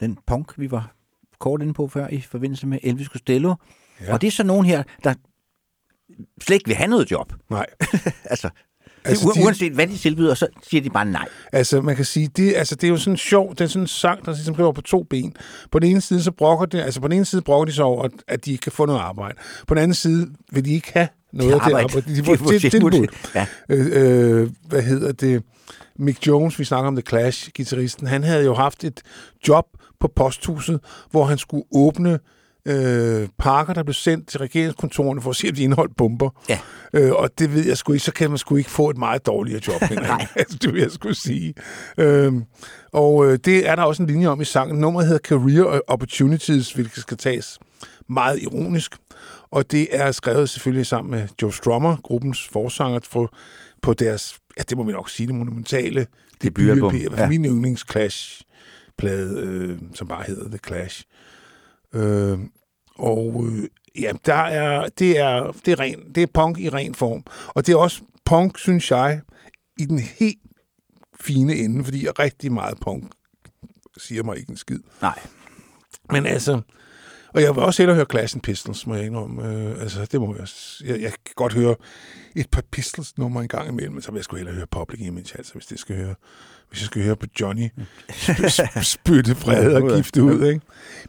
den punk, vi var kort inde på før i forbindelse med Elvis Costello. Ja. Og det er så nogen her, der slet ikke vil have noget job. Nej. altså, Altså, altså de- uanset hvad de tilbyder, så siger de bare nej. Altså, man kan sige, det, altså, det er jo sådan sjov, det er sådan en sang, der ligesom går på to ben. På den ene side, så brokker det, altså på den ene side brokker de sig over, at- at de ikke kan få noget arbejde. På den anden side vil de ikke have noget af det arbejde. De De får får til, tilbud. Ja. Øh, øh, hvad hedder det? Mick Jones, vi snakker om The Clash, gitarristen, han havde jo haft et job på posthuset, hvor han skulle åbne øh, pakker, der blev sendt til regeringskontorene for at se, om de indeholdt bomber. Ja. Øh, og det ved jeg sgu ikke, så kan man sgu ikke få et meget dårligere job. Nej. altså, det vil jeg sgu sige. Øhm, og øh, det er der også en linje om i sangen. Nummeret hedder Career Opportunities, hvilket skal tages meget ironisk. Og det er skrevet selvfølgelig sammen med Joe Strummer, gruppens forsanger, for, på deres, ja, det må vi nok sige, det monumentale Debutalbum, ja. min yndlings Clash-plade, øh, som bare hedder The Clash. Øh, og øh, ja, der er, det, er, det, er ren, det er punk i ren form. Og det er også punk, synes jeg, i den helt fine ende, fordi jeg rigtig meget punk siger mig ikke en skid. Nej. Men altså, og jeg vil også hellere høre and Pistols, må jeg indrømme. Øh, altså, det må jeg, jeg, jeg kan godt høre et par Pistols nummer en gang imellem, men så vil jeg sgu hellere høre Public Image, altså, hvis det skal høre, hvis jeg skal høre på Johnny sp- sp- spytte fred og gifte ud, ikke?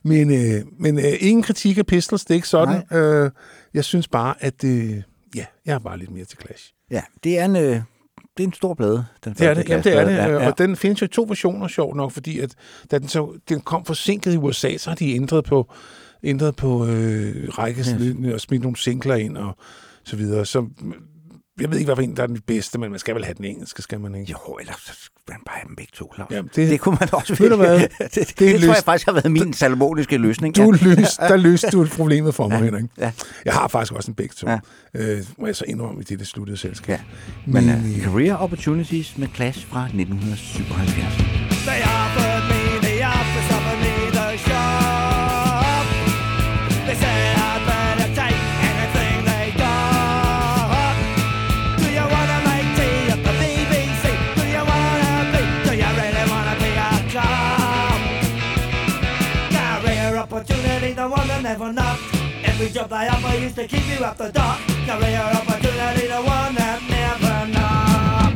Men, øh, men øh, ingen kritik af Pistols, det er ikke sådan. Øh, jeg synes bare, at øh, ja, jeg er bare lidt mere til Clash. Ja, det er en, øh, det er en stor plade. Den Det er det, jamen, det er det. Ja, Ja, Og den findes jo i to versioner, sjovt nok, fordi at, da den, så, den kom forsinket i USA, så har de ændret på, ændret på øh, rækkesliden og smidt nogle singler ind og så videre. Så jeg ved ikke, hvad for en, der er den bedste, men man skal vel have den engelske, skal man ikke? Jo, ellers så skal man bare have dem begge to, Claus. Jamen, det, det- kunne man også hvad? det, det, det, Det er tror jeg faktisk har været min salomoniske løsning. Du løs, der løste du problemet for mig, Ja, Henrik. ja. Jeg har faktisk også en begge to. Ja. Øh, må jeg så indrømme i det, det sluttede selskab. Ja. Men Men, uh, Career Opportunities med Clash fra 1977. Never knocked. Every job they offer used to keep you up the dock. Career opportunity, the one that never knocked.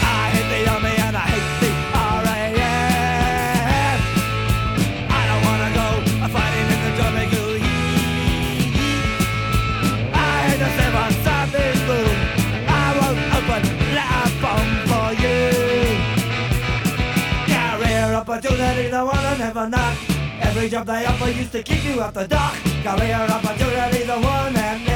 I hate the army and I hate the RAF. I don't wanna go fighting in the jungle. I hate the seven Sunday blue. I won't open that bomb for you. Career opportunity, the one I never knock. Every job they offer used to keep you off the dock. Career opportunity, the one that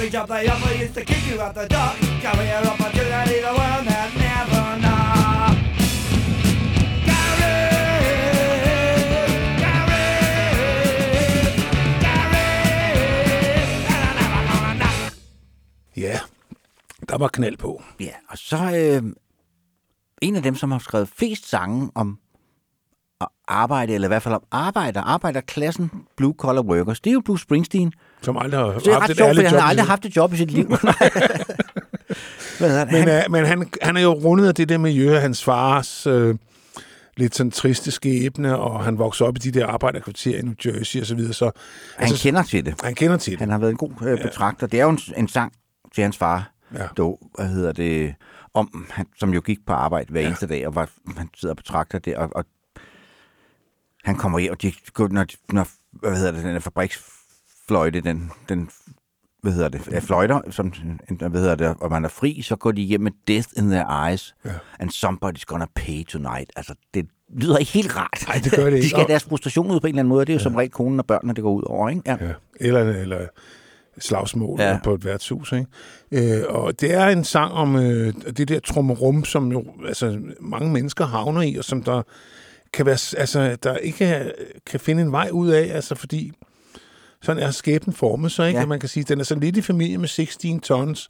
Every job they offer used to keep you at the dock. Career opportunity, the one that never knocked. Ja, der var knald på. Ja, og så øh, en af dem, som har skrevet flest sange om at arbejde, eller i hvert fald om arbejder, arbejderklassen, blue collar workers, det er jo Bruce Springsteen. Som aldrig har Så det er haft ret et sjovt, fordi han har aldrig haft et job i sit liv. Men, Han, øh, men han, han er jo rundet af det der miljø af hans fars øh, lidt sådan triste skæbne, og han voksede op i de der arbejderkvarterer i New Jersey og så videre. Så, han kender til det. han kender til det. Han har været en god øh, betragter. Det er jo en, en sang til hans far, Ja. dog, hvad hedder det, om, han, som jo gik på arbejde hver eneste dag, og var, han sidder og betragter det, og, og han kommer hjem, og de, når, når hvad hedder det, den der fabriksfløjte, den, den hvad hedder det, er fløjter, som, hvad hedder det, og man er fri, så går de hjem med Death in their eyes, Ja. and somebody's gonna pay tonight. Altså, det lyder ikke helt rart. Nej, det gør det De ikke. skal have deres frustration ud på en eller anden måde, det er jo som regel konen og børnene, det går ud over, ikke? Ja. Ja. Eller, eller slagsmål Ja. ja. på et værtshus. Ikke? Øh, og det er en sang om øh, det der trummerum, som jo altså, mange mennesker havner i, og som der kan være, altså, der ikke kan finde en vej ud af, altså fordi sådan er skæbnen formet så, ikke? Ja. Ja. Man kan sige, at den er så lidt i familie med 16 tons,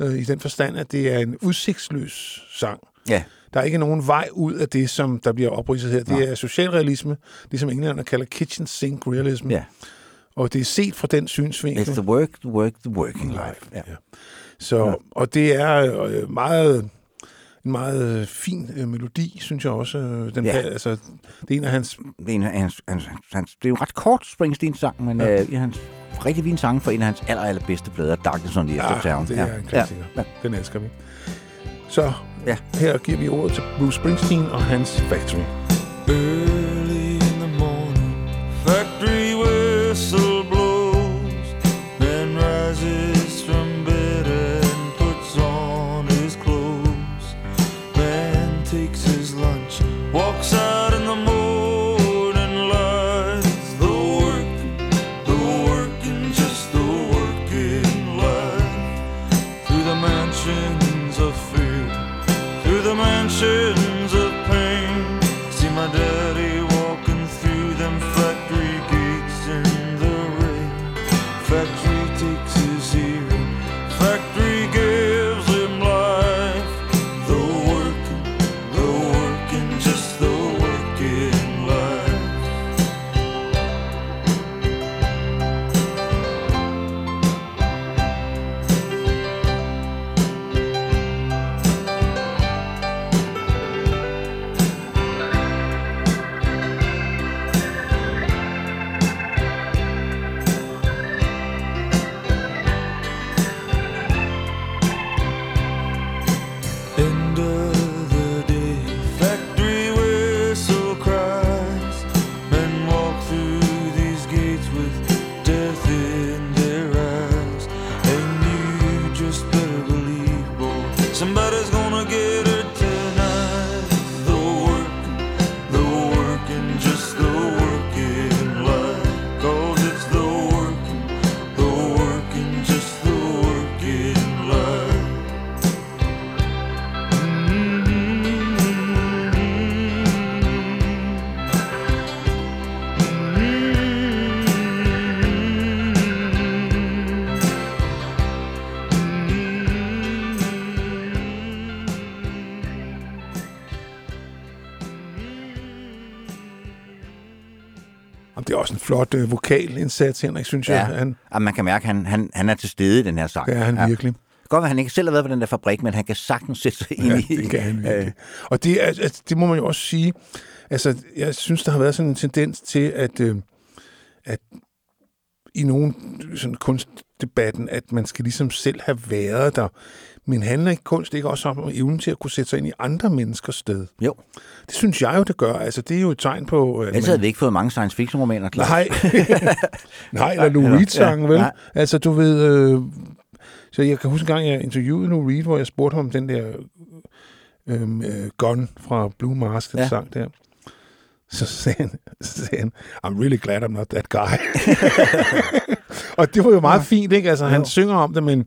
øh, i den forstand, at det er en udsigtsløs sang. ja. Der er ikke nogen vej ud af det, som der bliver opridset her. Det er socialrealisme, det som englænderne kalder kitchen sink realism. Ja. Og det er set fra den synsvinkel. It's the work, the work, the working life. Ja. Så, og det er øh, meget, en meget fin øh, melodi, synes jeg også. øh, Den, Ja. ja. altså, det er en af hans... Det er, en af hans, hans, hans, det er jo en ret kort Springsteen-sang, men ja. Ja. øh, hans rigtig fin sang for en af hans aller, allerbedste plader, Darkness on the Edge of Town. det er en klassiker. Ja. Ja. Den elsker vi. Så Ja. her giver vi ordet til Bruce Springsteen og hans Factory. Early også en flot øh, vokalindsats, Henrik, synes jeg. Han, Ja, man kan mærke, at han, han, han er til stede i den her sang. det er han ja. virkelig. Godt, at han ikke selv har været på den der fabrik, men han kan sagtens sætte sig ind Ja, i... det kan han virkelig. Og det, altså, det må man jo også sige. Altså, jeg synes, der har været sådan en tendens til, at, øh, at i nogle sådan kunstdebatten, at man skal ligesom selv have været der. Men handler ikke kunst ikke også om evnen til at kunne sætte sig ind i andre menneskers sted? jo, Det synes jeg jo, det gør. Altså, det er jo et tegn på... At ellers havde vi ikke fået mange science fiction romaner klar. Nej, nej, eller Lou Reed-sangen, Ja, vel? nej. Altså, du ved... Øh, så jeg kan huske en gang, jeg interviewede Lou Reed, hvor jeg spurgte ham om den der øh, øh, Gun fra Blue Mask, den Ja. ja. sang der. Så sagde, han, så sagde han, I'm really glad I'm not that guy. og det var jo meget fint, ikke? Altså, han synger om det, men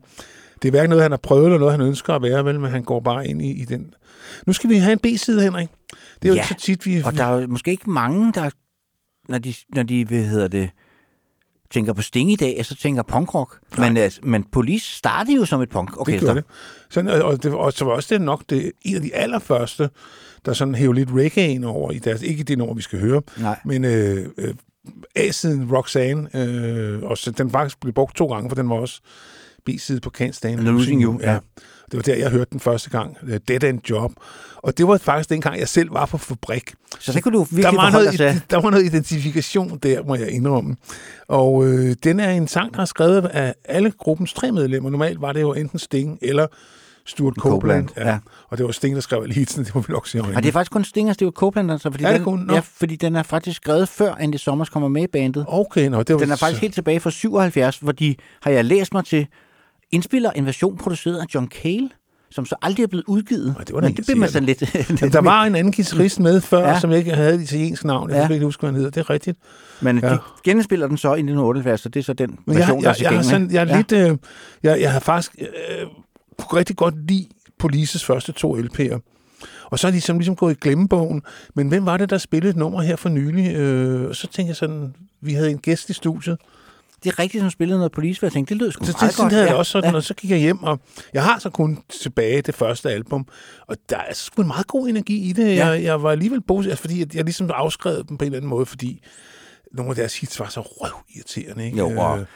det er hverken noget, han har prøvet, eller noget, han ønsker at være, vel? Men han går bare ind i, i den... Nu skal vi have en B-side, Henrik. Det er jo Ja, ikke så tit, vi... Og der er jo måske ikke mange, der, når de, når de hvad hedder det, tænker på Sting i dag, så tænker punkrock. Men, altså, men Police startede jo som et punk. Okay, det det. Sådan, og, og, det, og så var også det nok det, en af de allerførste, der sådan hævde lidt reggae ind over i deres, ikke det nummer, vi skal høre, Nej. men øh, øh, A-siden Roxanne, øh, og så den faktisk blev brugt to gange, for den var også B-side på Can't Stand Losing You, ja. Det var der, jeg hørte den første gang, øh, Dead End Job. Og det var faktisk dengang, jeg selv var på fabrik. Så det kunne du virkelig der var, noget, der var noget identifikation der, må jeg indrømme. Og øh, den er en sang, der er skrevet af alle gruppens tre medlemmer. Normalt var det jo enten Sting eller Stuart Copeland. Copeland, ja. Og det var Sting, der skrev alle hitsene, det må vi nok sige. Og det er faktisk kun Sting og Steve Copeland, altså, fordi, Er det den, kun? Nå. ja, fordi den er faktisk skrevet før Andy Sommers kommer med i bandet. Okay, nå, det var Den er faktisk helt tilbage fra 77, hvor de, har jeg læst mig til, indspiller en version produceret af John Cale, som så aldrig er blevet udgivet. det var Men det bliver man sådan lidt... Jamen, der var en anden guitarist med før, Ja. ja. som ikke havde et italiensk navn. Jeg Ja. ja. kan ikke huske, hvad han hedder. Det er rigtigt. Men Ja. de genspiller den så i 1978, så det er så den Men jeg, version, jeg, der er jeg, sådan, jeg er lidt... Øh, jeg, jeg har faktisk øh, kunne rigtig godt lide Polices første to LP'er. Og så er de som ligesom gået i glemmebogen. Men hvem var det, der spillede et nummer her for nylig? Øh, og så tænkte jeg sådan, vi havde en gæst i studiet. Det er rigtigt, som spillede noget police, jeg tænkte, det lød sgu Så det, meget sådan godt. havde ja. jeg også sådan, ja. og så gik jeg hjem, og jeg har så kun tilbage det første album, og der er sgu en meget god energi i det. Ja. Jeg, jeg var alligevel positiv, altså, fordi jeg, jeg ligesom afskrev dem på en eller anden måde, fordi nogle af deres hits var så røvirriterende. Ikke? Jo, og Øh,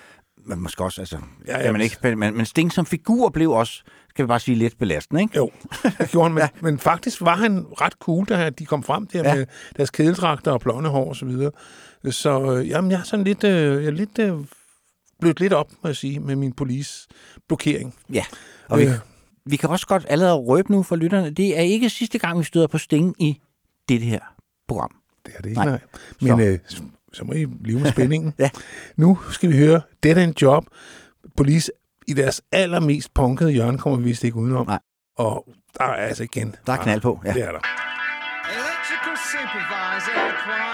men måske også, altså, Ja, ja, man ikke, men, men Sting som figur blev også, skal vi bare sige, lidt belastende, ikke? Jo, det gjorde han, men, ja. men faktisk var han ret cool, da de kom frem der Ja. ja. med deres kædeldragter og blonde hår og så videre. Så øh, jamen, jeg er sådan lidt, øh, jeg er lidt øh, blødt lidt op, må jeg sige, med min police-blokering. Ja, og vi, Øh. vi kan også godt allerede røbe nu for lytterne, det er ikke sidste gang, vi støder på Sting i det her program. Det er det ikke, Nej. nej. Men Så. øh, så, må I leve med spændingen. Ja. Nu skal vi høre Dead End Job. Police i deres allermest punkede hjørne kommer vi vist ikke udenom. Nej. Og der er altså igen... Der er knald på, ja. Det er der. Electrical supervisor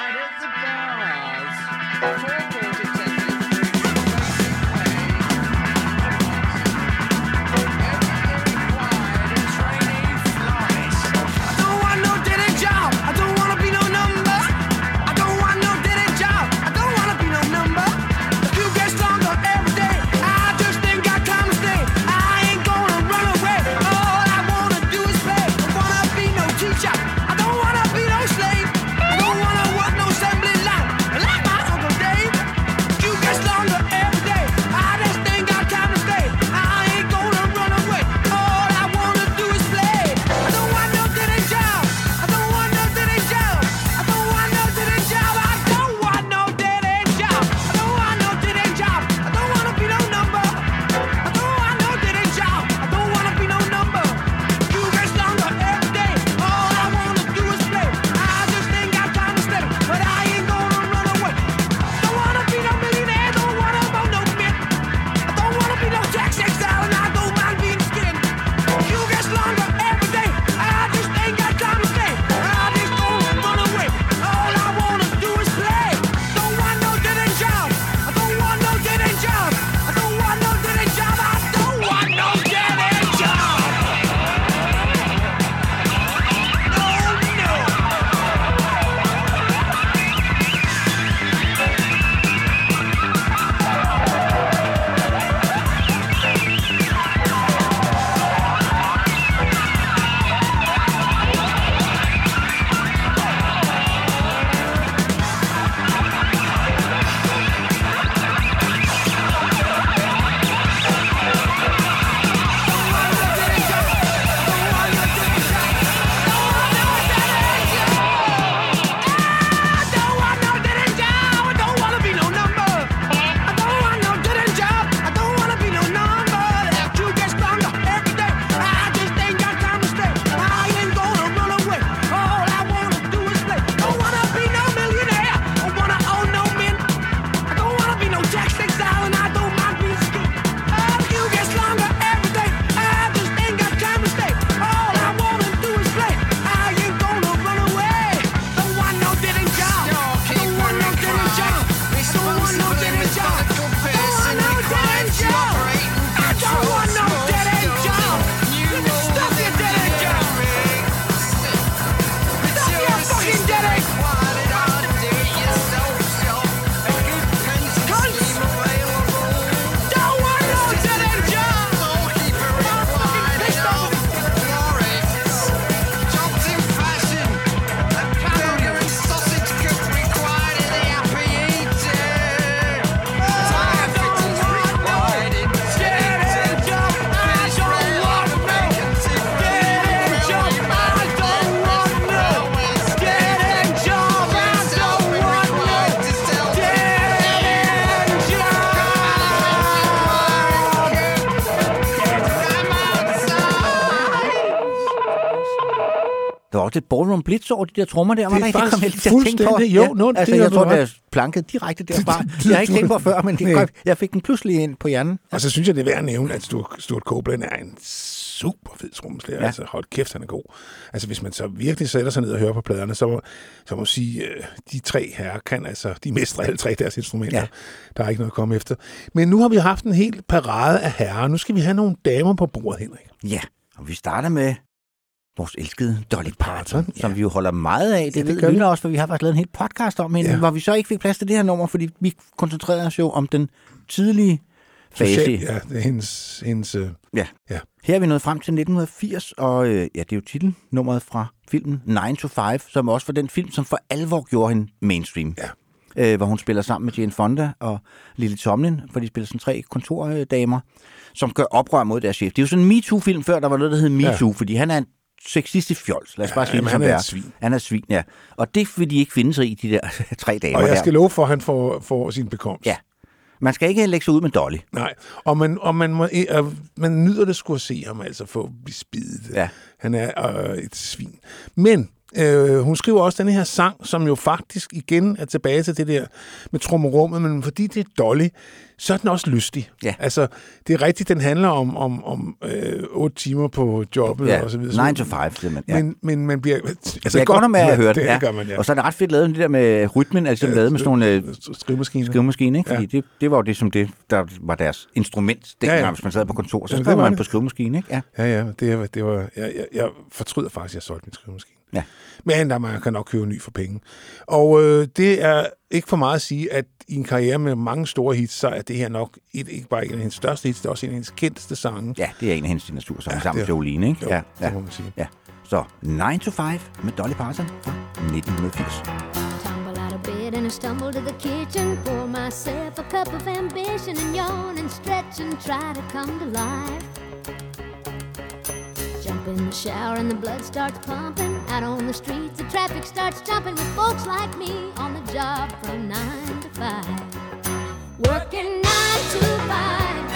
Bye. Blitz over de der trommer der, var Det der er ikke? Jeg faktisk på. fuldstændig- jo, nå, altså, det jeg har tror, det er planket direkte derfra. Det har jeg ikke tænkt på før, men det jeg fik den pludselig ind på hjernen. Og så synes jeg, det er værd at nævne, at Stuart, Copeland er en super fed trommeslager. Ja. Ja. Altså, hold kæft, han er god. Altså, hvis man så virkelig sætter sig ned og hører på pladerne, så må, så må man sige, øh, de tre herrer kan altså, de mestre alle tre deres instrumenter. Ja. Ja. Der er ikke noget at komme efter. Men nu har vi haft en helt parade af herrer. Nu skal vi have nogle damer på bordet, Henrik. Ja, og vi starter med vores elskede Dolly Parton, ja. som vi jo holder meget af. Det, Ja, det ved lytter også, for vi har faktisk lavet en helt podcast om hende, Ja. hvor vi så ikke fik plads til det her nummer, fordi vi koncentrerede os jo om den tidlige fase. Social, ja, det er hendes... hendes øh, Ja. Ja. Her er vi nået frem til 1980, og øh, ja, det er jo titelnummeret fra filmen 9 to 5, som også var den film, som for alvor gjorde hende mainstream. Ja. Øh, hvor hun spiller sammen med Jane Fonda og Lily Tomlin, for de spiller sådan tre kontordamer, som gør oprør mod deres chef. Det er jo sådan en MeToo-film før, der var noget, der hed MeToo, ja. fordi han er en sexistisk fjols. Lad os Ja, bare sige jamen, han er et svin. Han er svin, ja. Og det vil de ikke finde sig i, de der tre damer og jeg skal love for, at han får, får sin bekomst. Ja. Man skal ikke lægge sig ud med Dolly. Nej, og man, og man, må, øh, man nyder det skulle at se ham altså få bespidet. Ja. Han er øh, et svin. Men øh, hun skriver også den her sang, som jo faktisk igen er tilbage til det der med trommerummet, men fordi det er Dolly, så er den også lystig. Ja. Altså, det er rigtigt, den handler om, om, om øh, otte timer på jobbet Ja, og så videre. 9 to 5, simpelthen. Ja. Men, men man bliver... Altså, jeg godt med at høre det. det ja. gør man, ja. Og så er det ret fedt lavet, det der med rytmen, altså ja, lavet med sådan nogle øh, skrivemaskiner. skrivemaskine, ikke? Fordi Ja. det, det var jo det, som det, der var deres instrument, dengang, Ja, ja, ja. hvis man sad på kontor, så Jamen, skrev man det. på skrivemaskine, ikke? Ja. Ja, ja, det, var- det var, jeg, jeg, jeg fortryder faktisk, at jeg solgte min skrivemaskine. Ja. Men der man kan nok købe en ny for penge. Og øh, det er ikke for meget at sige, at i en karriere med mange store hits, så er det her nok et, ikke bare en af hendes største hits, det er også en af hendes kendteste sange. ja, det er en af hendes signatursange Ja, sammen med Jolene, ikke? Jo, ja, ja. det må man sige. Ja. Så 9 to 5 med Dolly Parton fra 1980. Tumble out of bed and I stumble to the kitchen. Pour myself a cup of ambition and yawn and stretch and try to come to life. Jump in the shower and the blood starts pumping. Out on the streets, the traffic starts jumping with folks like me on the job from nine to five. Working nine to five.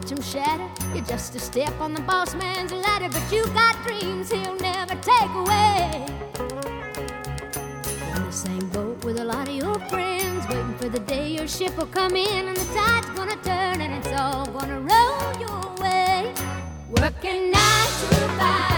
Watch him shatter. You're just a step on the boss man's ladder, but you got dreams he'll never take away. In the same boat with a lot of your friends, waiting for the day your ship will come in and the tide's gonna turn and it's all gonna roll your way. Working nine to five,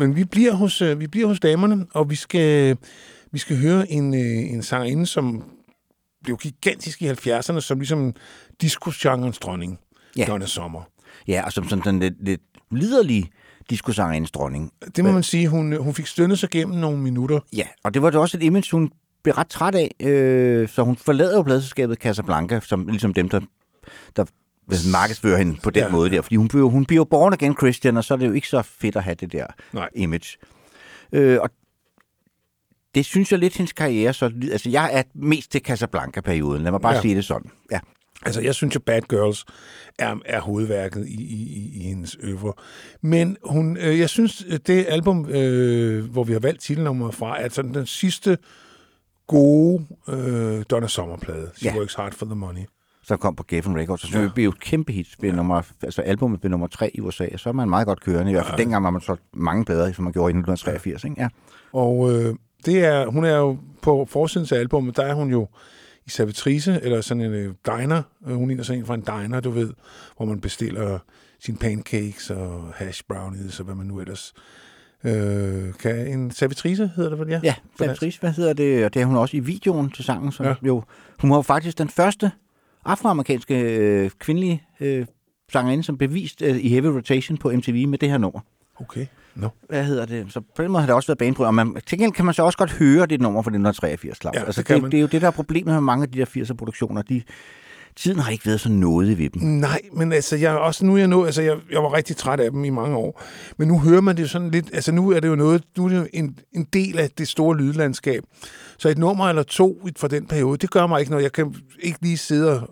men vi bliver hos, øh, vi bliver hos damerne, og vi skal, vi skal høre en, øh, en sangerinde, som blev gigantisk i 70'erne, som ligesom disco-genrens dronning, Ja. Donna Sommer. Ja, og som sådan, sådan lidt, lidt liderlig diskosangerens dronning. Det må man sige, hun, hun fik stønnet sig gennem nogle minutter. Ja, og det var da også et image, hun blev ret træt af, øh, så hun forlader jo pladselskabet Casablanca, som ligesom dem, der, der markedsfører hende på den Ja. måde der. Fordi hun bliver, hun bliver born again Christian, og så er det jo ikke så fedt at have det der Nej. image. Øh, og det synes jeg lidt, hendes karriere så... Altså, jeg er mest til Casablanca-perioden. Lad mig bare Ja. sige det sådan. Ja. Altså, jeg synes jo, Bad Girls er, er hovedværket i, i, i, i hendes øvre. Men hun, øh, jeg synes, det album, øh, hvor vi har valgt titelnummeret fra, er sådan den sidste gode øh, Donna Summer-plade. She Ja. Works Hard for the Money. Så kom på Geffen Records, så Ja. ja. blev jo et kæmpe hit. Blev nummer, altså albumet blev nummer tre i USA, og så er man meget godt kørende. I hvert fald Ja. dengang var man så mange bedre, som man gjorde i 1983. Ikke? Ja. Og øh, det er, hun er jo på forsiden af albumet, der er hun jo i servitrice, eller sådan en øh, diner. Øh, Hun ligner sådan en fra en diner, du ved, hvor man bestiller sine pancakes og hash brownies og hvad man nu ellers øh, kan. En servitrice hedder det vel, ja? Ja. Patrice, hvad hedder det? Og det er hun også i videoen til sangen. Så Ja. ja. jo, hun var jo faktisk den første afroamerikanske øh, kvindelige øh, sangerinde, som bevist øh, i Heavy Rotation på MTV med det her nummer. Okay. No. Hvad hedder det? Så på den måde har det også været banebryd. Og man, til gengæld kan man så også godt høre det nummer fra 1983, Claus. Ja, altså, det det, det, er jo det, der er problemet med mange af de der 80'er produktioner. De, tiden har ikke været så nådig ved dem. Nej, men altså, jeg, også nu er jeg nået, altså, jeg, jeg var rigtig træt af dem i mange år. Men nu hører man det jo sådan lidt, altså nu er det jo noget, nu er det jo en, en del af det store lydlandskab. Så et nummer eller to fra den periode, det gør mig ikke noget. Jeg kan ikke lige sidde og...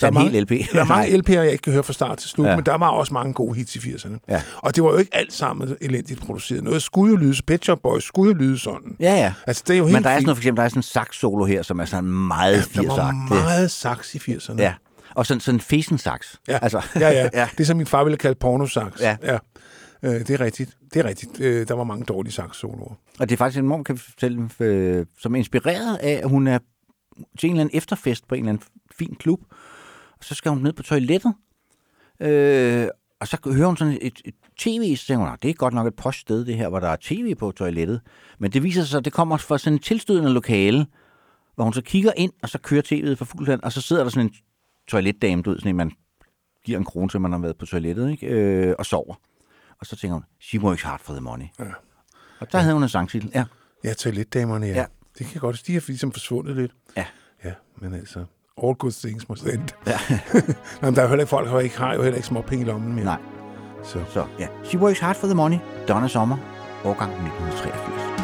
Så en mange, hel LP. Der er mange LP'er, jeg ikke kan høre fra start til slut, ja. Ja. men der var også mange gode hits i 80'erne. Ja. Og det var jo ikke alt sammen elendigt produceret. Noget skulle jo lyde, Pet Shop Boys skulle jo lyde sådan. Ja, ja. Altså, det er jo helt Men der er sådan noget, for eksempel, der er sådan en sax-solo her, som er sådan meget 80'er. Der var meget sax i 80'erne. Ja, og sådan, sådan en fesen-sax. Ja, Altså, ja, ja. ja. ja. Det er som min far ville kalde pornosaks. Ja. ja. Øh, det er rigtigt. Det er rigtigt. Øh, der var mange dårlige sax-soloer. Og det er faktisk en mor, kan fortælle, øh, som er inspireret af, at hun er til en eller anden efterfest på en eller anden fin klub. Og så skal hun ned på toilettet. Øh, og så hører hun sådan et, et tv, så tænker hun, "Nå, det er godt nok et post sted, det her, hvor der er tv på toilettet. Men det viser sig, at det kommer fra sådan et tilstødende lokale, hvor hun så kigger ind, og så kører tv'et for fuld hand, og så sidder der sådan en toiletdame, du ved, sådan en, man giver en krone til, man har været på toilettet, ikke? Øh, og sover. Og så tænker hun, she works hard for the money. Ja. Og der havde hun en sangtitel, ja. Ja, toiletdamerne, ja. ja. Ja. Det kan godt. De er ligesom forsvundet lidt. Ja. Ja, men altså, all good things must end. Ja. Nå, men der er jo heller ikke folk, der ikke har jo heller ikke små penge i lommen mere. Nej. Så. Så ja, She Works Hard for the Money, Donna Sommer, årgang 1983.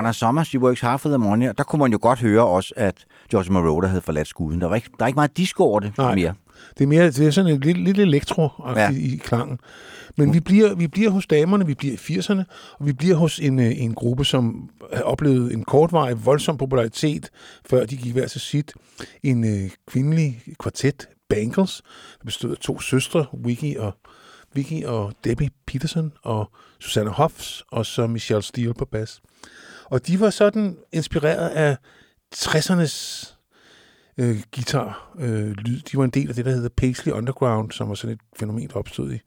Donna Summer, She Works Hard for the Money, og der kunne man jo godt høre også, at George Moroder havde forladt skuden. Der, var ikke, der er ikke meget disco over det Nej. mere. Det er mere det er sådan en lille, lille elektro Ja. i klangen. Men vi bliver, vi bliver hos damerne, vi bliver i 80'erne, og vi bliver hos en, øh, en gruppe, som har oplevet en kortvarig, voldsom popularitet, før de gik hver til sit. En øh, kvindelig kvartet, Bangles, der bestod af to søstre, Vicky og, Vicky og Debbie Peterson, og Susanne Hoffs, og så Michelle Steele på bas. Og de var sådan inspireret af 60'ernes øh, guitar øh, lyd. De var en del af det, der hedder Paisley Underground, som var sådan et fænomen, der opstod i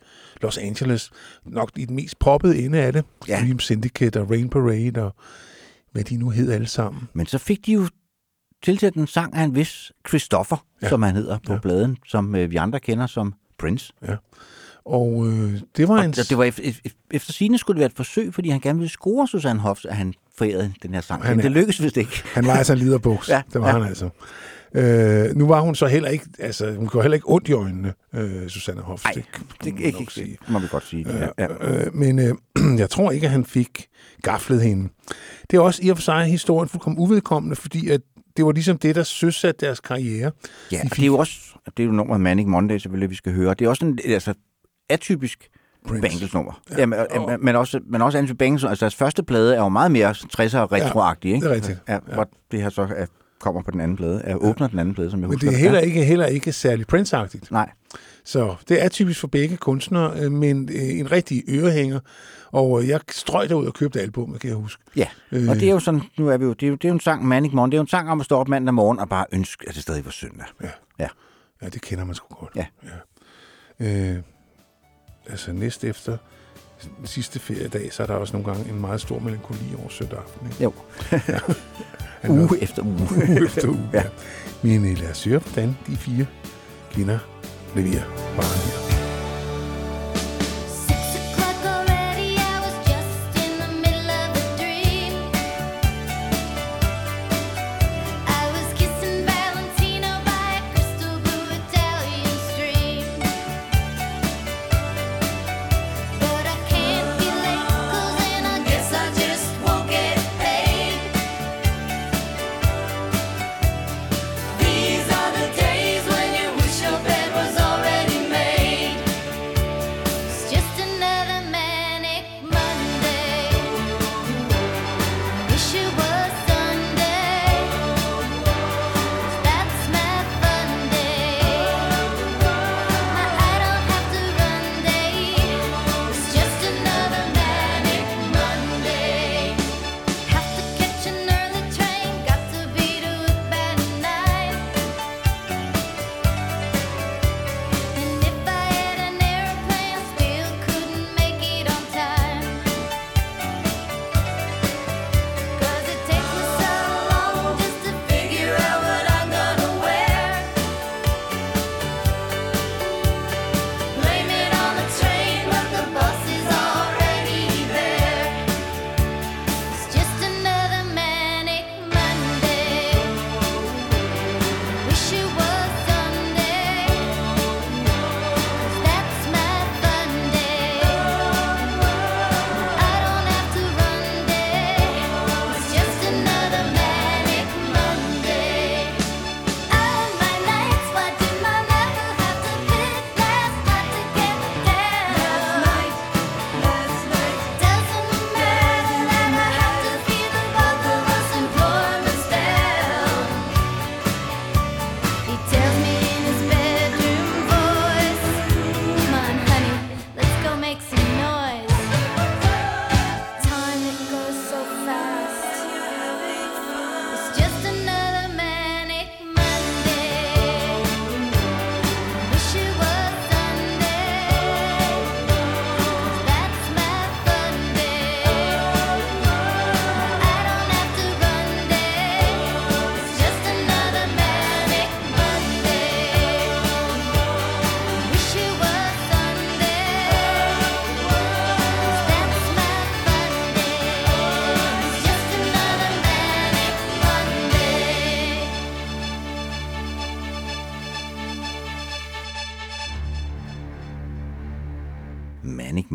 Los Angeles. Nok i den mest poppede ende af det. Ja. Dream Syndicate og Rain Parade og hvad de nu hed alle sammen. Men så fik de jo tilsat en sang af en vis Christopher, ja. Ja. som han hedder på ja. Ja. bladen, som øh, vi andre kender som Prince. Og øh, det var Og en... det var efter, efter sigende skulle det være et forsøg, fordi han gerne ville score Susanne Hoffs, at han forærede den her sang. Han Men det lykkedes vist ikke. Han var altså en liderbuks. Ja, det var ja. han altså. Øh, nu var hun så heller ikke, altså hun går heller ikke ondt i øjnene, øh, Susanne Hoff. Nej, det, Det, ikke, ikke, må vi godt sige. Ja, ja. Øh, men øh, jeg tror ikke, at han fik gaflet hende. Det er også i og for sig historien fuldkommen uvedkommende, fordi at det var ligesom det, der søsatte deres karriere. Ja, De og det er jo også, det er jo nummeret Manic Monday, selvfølgelig, vi skal høre. Det er også en altså, atypisk Prince. Bangles-nummer. Ja, ja, men, og... men, også, men også Andrew Bangles, altså deres første plade er jo meget mere 60'er retroagtig, ikke? det er rigtigt. Ja, ja. Hvor det her så er, kommer på den anden plade, er, åbner den anden plade, som jeg Men husker. det er heller ikke, heller ikke særlig Prince-agtigt. Nej. Så det er typisk for begge kunstnere, øh, men øh, en rigtig ørehænger. Og øh, jeg strøg derud og købte albumet, kan jeg huske. Ja, Øh. og det er jo sådan, nu er vi jo, det er jo, det er jo en sang, Manic Monday, det er jo en sang om at stå op mandag morgen og bare ønske, at det stadig var søndag. Ja. Ja. Ja, det kender man sgu godt. Ja. ja. Øh, altså næst efter sidste feriedag, så er der også nogle gange en meget stor melankoli over søndag aften. Ikke? Jo. Han Uge er- efter uge. uge efter uge. Ja. ja. Men øh, lad os høre, hvordan de fire kvinder leverer varen her.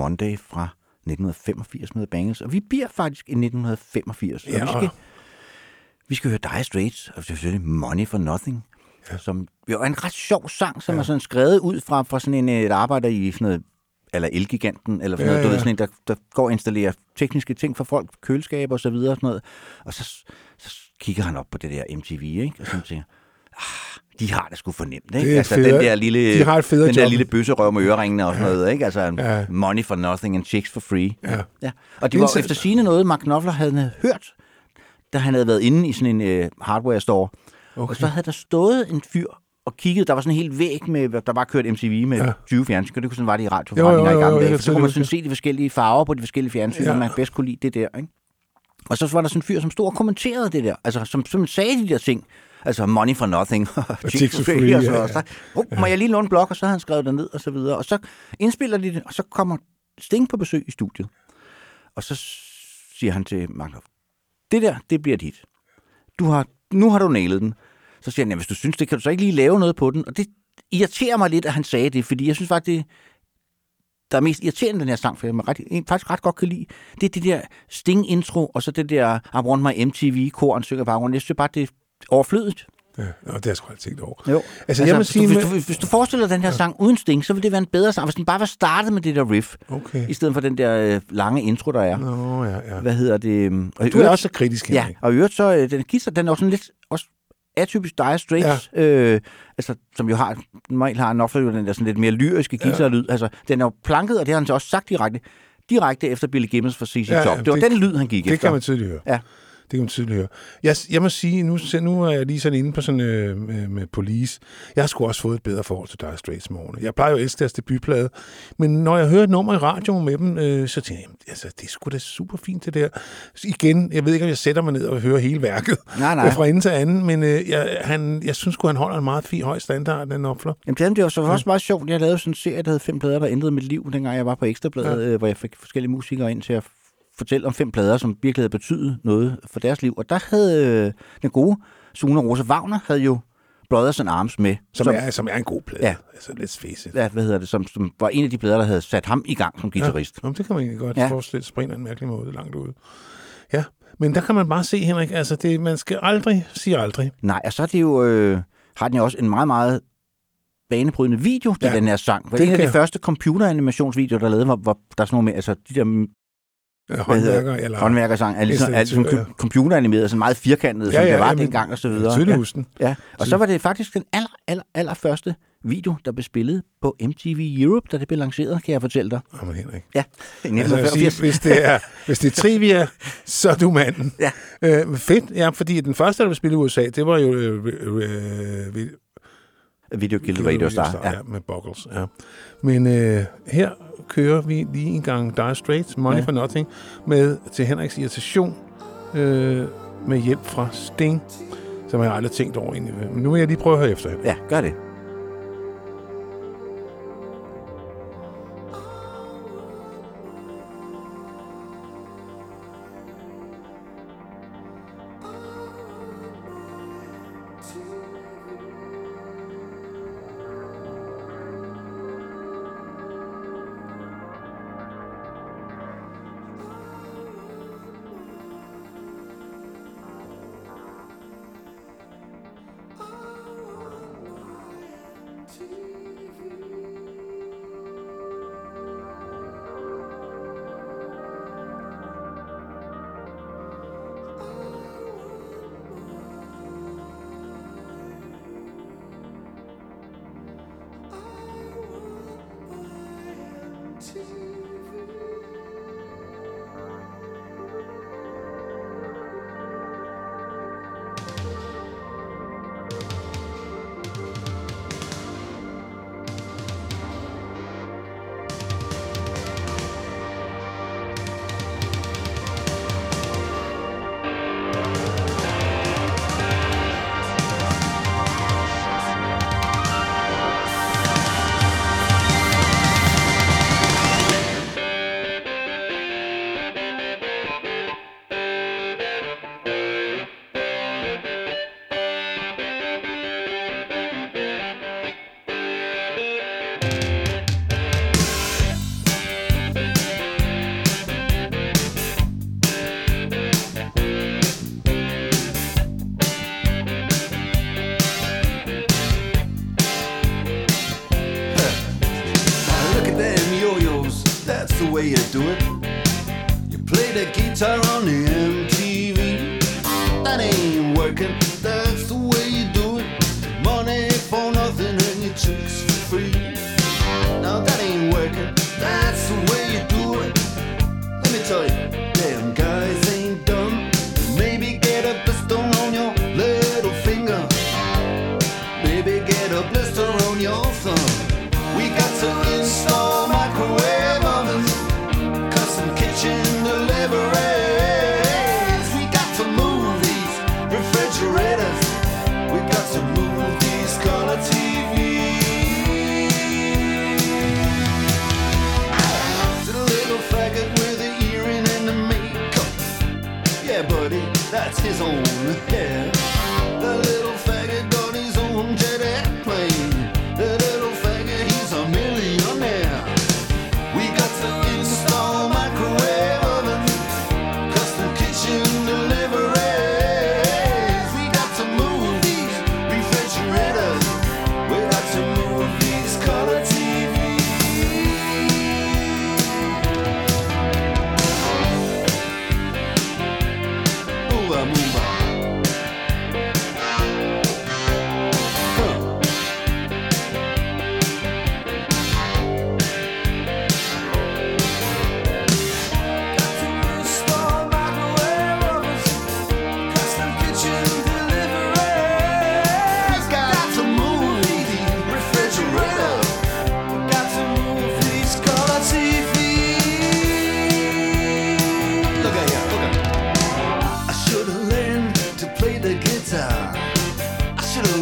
Monday fra 1985 med Bangles, og vi bliver faktisk i 1985, og Ja, vi og- skal, vi skal høre Dire Straits, og selvfølgelig Money for Nothing, ja. som jo er en ret sjov sang, som ja. er sådan skrevet ud fra, fra sådan en, et arbejder i sådan noget, eller Elgiganten, eller sådan Ja, noget, du ja. ved, sådan en, der, der går og installerer tekniske ting for folk, køleskab og så videre og sådan noget. Og så, så kigger han op på det der MTV, ikke? Og så tænker, ah, de har det sgu fornemt, ikke? Altså, federe. den der lille, De har et den der job. lille bøsserøv med øreringene og sådan noget, ikke? Altså, Ja. money for nothing and chicks for free. Ja. ja. Og Det var efter sigende noget, Mark Knopfler havde hørt, da han havde været inde i sådan en uh, hardware store. Okay. Og så havde der stået en fyr og kigget, der var sådan en hel væg med, der var kørt MTV med Ja. ja. 20 fjernsyn, og det kunne sådan var det i radioforretninger i gamle dage, jeg for så kunne man sådan se de forskellige farver på de forskellige fjernsyn, Ja. ja. man bedst kunne lide det der, ikke? Og så var der sådan en fyr, som stod og kommenterede det der, altså som, som sagde de der ting, altså money for nothing, chicks for free, og, så, ja, og så, oh, må jeg lige låne en blok, og så havde han skrevet det ned, og så videre, og så indspiller de det, og så kommer Sting på besøg i studiet, og så siger han til Mark Knopfler, det der, det bliver dit. Du har, nu har du nailet den. Så siger han, ja, hvis du synes det, kan du så ikke lige lave noget på den? Og det irriterer mig lidt, at han sagde det, fordi jeg synes faktisk, det, der er mest irriterende den her sang, for jeg ret, en- faktisk ret godt kan lide, det er det der Sting-intro, og så det der I Want My MTV-kor, han synger baggrunden. Jeg synes bare, det overflødigt. Ja, og det har jeg sgu aldrig tænkt over. Jo. Altså, jeg må hvis, sige... du, hvis, du, hvis du forestiller dig den her sang uden Sting, så vil det være en bedre sang, hvis den bare var startet med det der riff, Okay. i stedet for den der øh, lange intro, der er. Nå, ja, ja. Hvad hedder det? øhm, Og Du er øvrigt- også så kritisk, Ja, og i øvrigt så, øh, den guitar, den er også sådan lidt også atypisk Dire Straits, ja. øh, altså, som jo har, normalt har jo den der sådan lidt mere lyriske guitarlyd. Altså, den er jo planket, og det har han så også sagt direkte, direkte efter Billy Gibbons fra CC Ja, Top. ja, Det var det- den lyd, han gik Det efter. kan man tydeligt høre. Ja. Det kan man tydeligt høre. Jeg, jeg må sige, nu, nu er jeg lige sådan inde på sådan øh, med, Police. Jeg har sgu også fået et bedre forhold til Dire Straits årene. Jeg plejer jo at elske deres debutplade, men når jeg hører et nummer i radioen med dem, øh, så tænker jeg, jamen, altså, det er sgu da super fint det der. Så igen, jeg ved ikke, om jeg sætter mig ned og hører hele værket Nej, nej. fra ende til anden, men øh, jeg, han, jeg synes sgu, han holder en meget fin høj standard, den opfler. Jamen, det, det var så også meget sjovt. Jeg lavede sådan en serie, der hed Fem plader, der ændrede mit liv, dengang jeg var på Ekstrabladet, ja. øh, hvor jeg fik forskellige musikere ind til at fortælle om fem plader, som virkelig havde betydet noget for deres liv. Og der havde øh, den gode Sune Rosa Wagner havde jo Brothers and Arms med. Som, som, er, som er en god plade. Ja. Altså, let's face it. Ja, hvad hedder det, som, som var en af de plader, der havde sat ham i gang som guitarist. Ja, det kan man egentlig godt Ja. forestille sig på en mærkelig måde langt ude. Ja, men der kan man bare se, Henrik, altså det, man skal aldrig sige aldrig. Nej, og så er det jo, øh, har den jo også en meget, meget banebrydende video til Ja, den her sang. Det er en af de første computeranimationsvideoer, der er lavet, hvor, hvor der er sådan nogle med, altså de der håndværker, eller... håndværkersang, er ligesom, er ligesom computeranimeret, sådan meget firkantet, Ja, som ja, det var jamen, dengang og så videre. tydeligt ja. Ja, og så var det faktisk den aller, aller, aller første video, der blev spillet på MTV Europe, da det blev lanceret, kan jeg fortælle dig. Jamen, Henrik. Ja, i Altså, jeg vil 1985. sige, hvis, det er, hvis det er trivia, så er du manden. Ja. Øh, fedt, ja, fordi den første, der blev spillet i USA, det var jo øh, øh, øh, Video Killed Radio Star. ja. med Buggles. Ja. Men øh, her kører vi lige en gang Dire Straits, Money ja. for Nothing, med til Henriks irritation, øh, med hjælp fra Sting, som jeg aldrig tænkt over egentlig. Men nu vil jeg lige prøve at høre efter. Ja, gør det.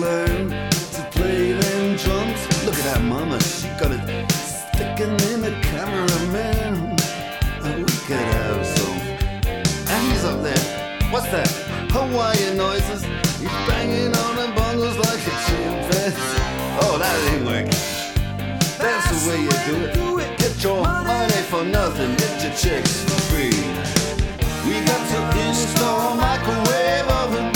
learn to play them drums. Look at that mama, she got it sticking in the cameraman. And we could have some. And he's up there. What's that? Hawaiian noises. He's banging on the bongos like a chimpanzee. Oh, that ain't working. That's, That's the way you do it. do it. Get your money. money for nothing. Get your chicks for free. We got to install microwave oven.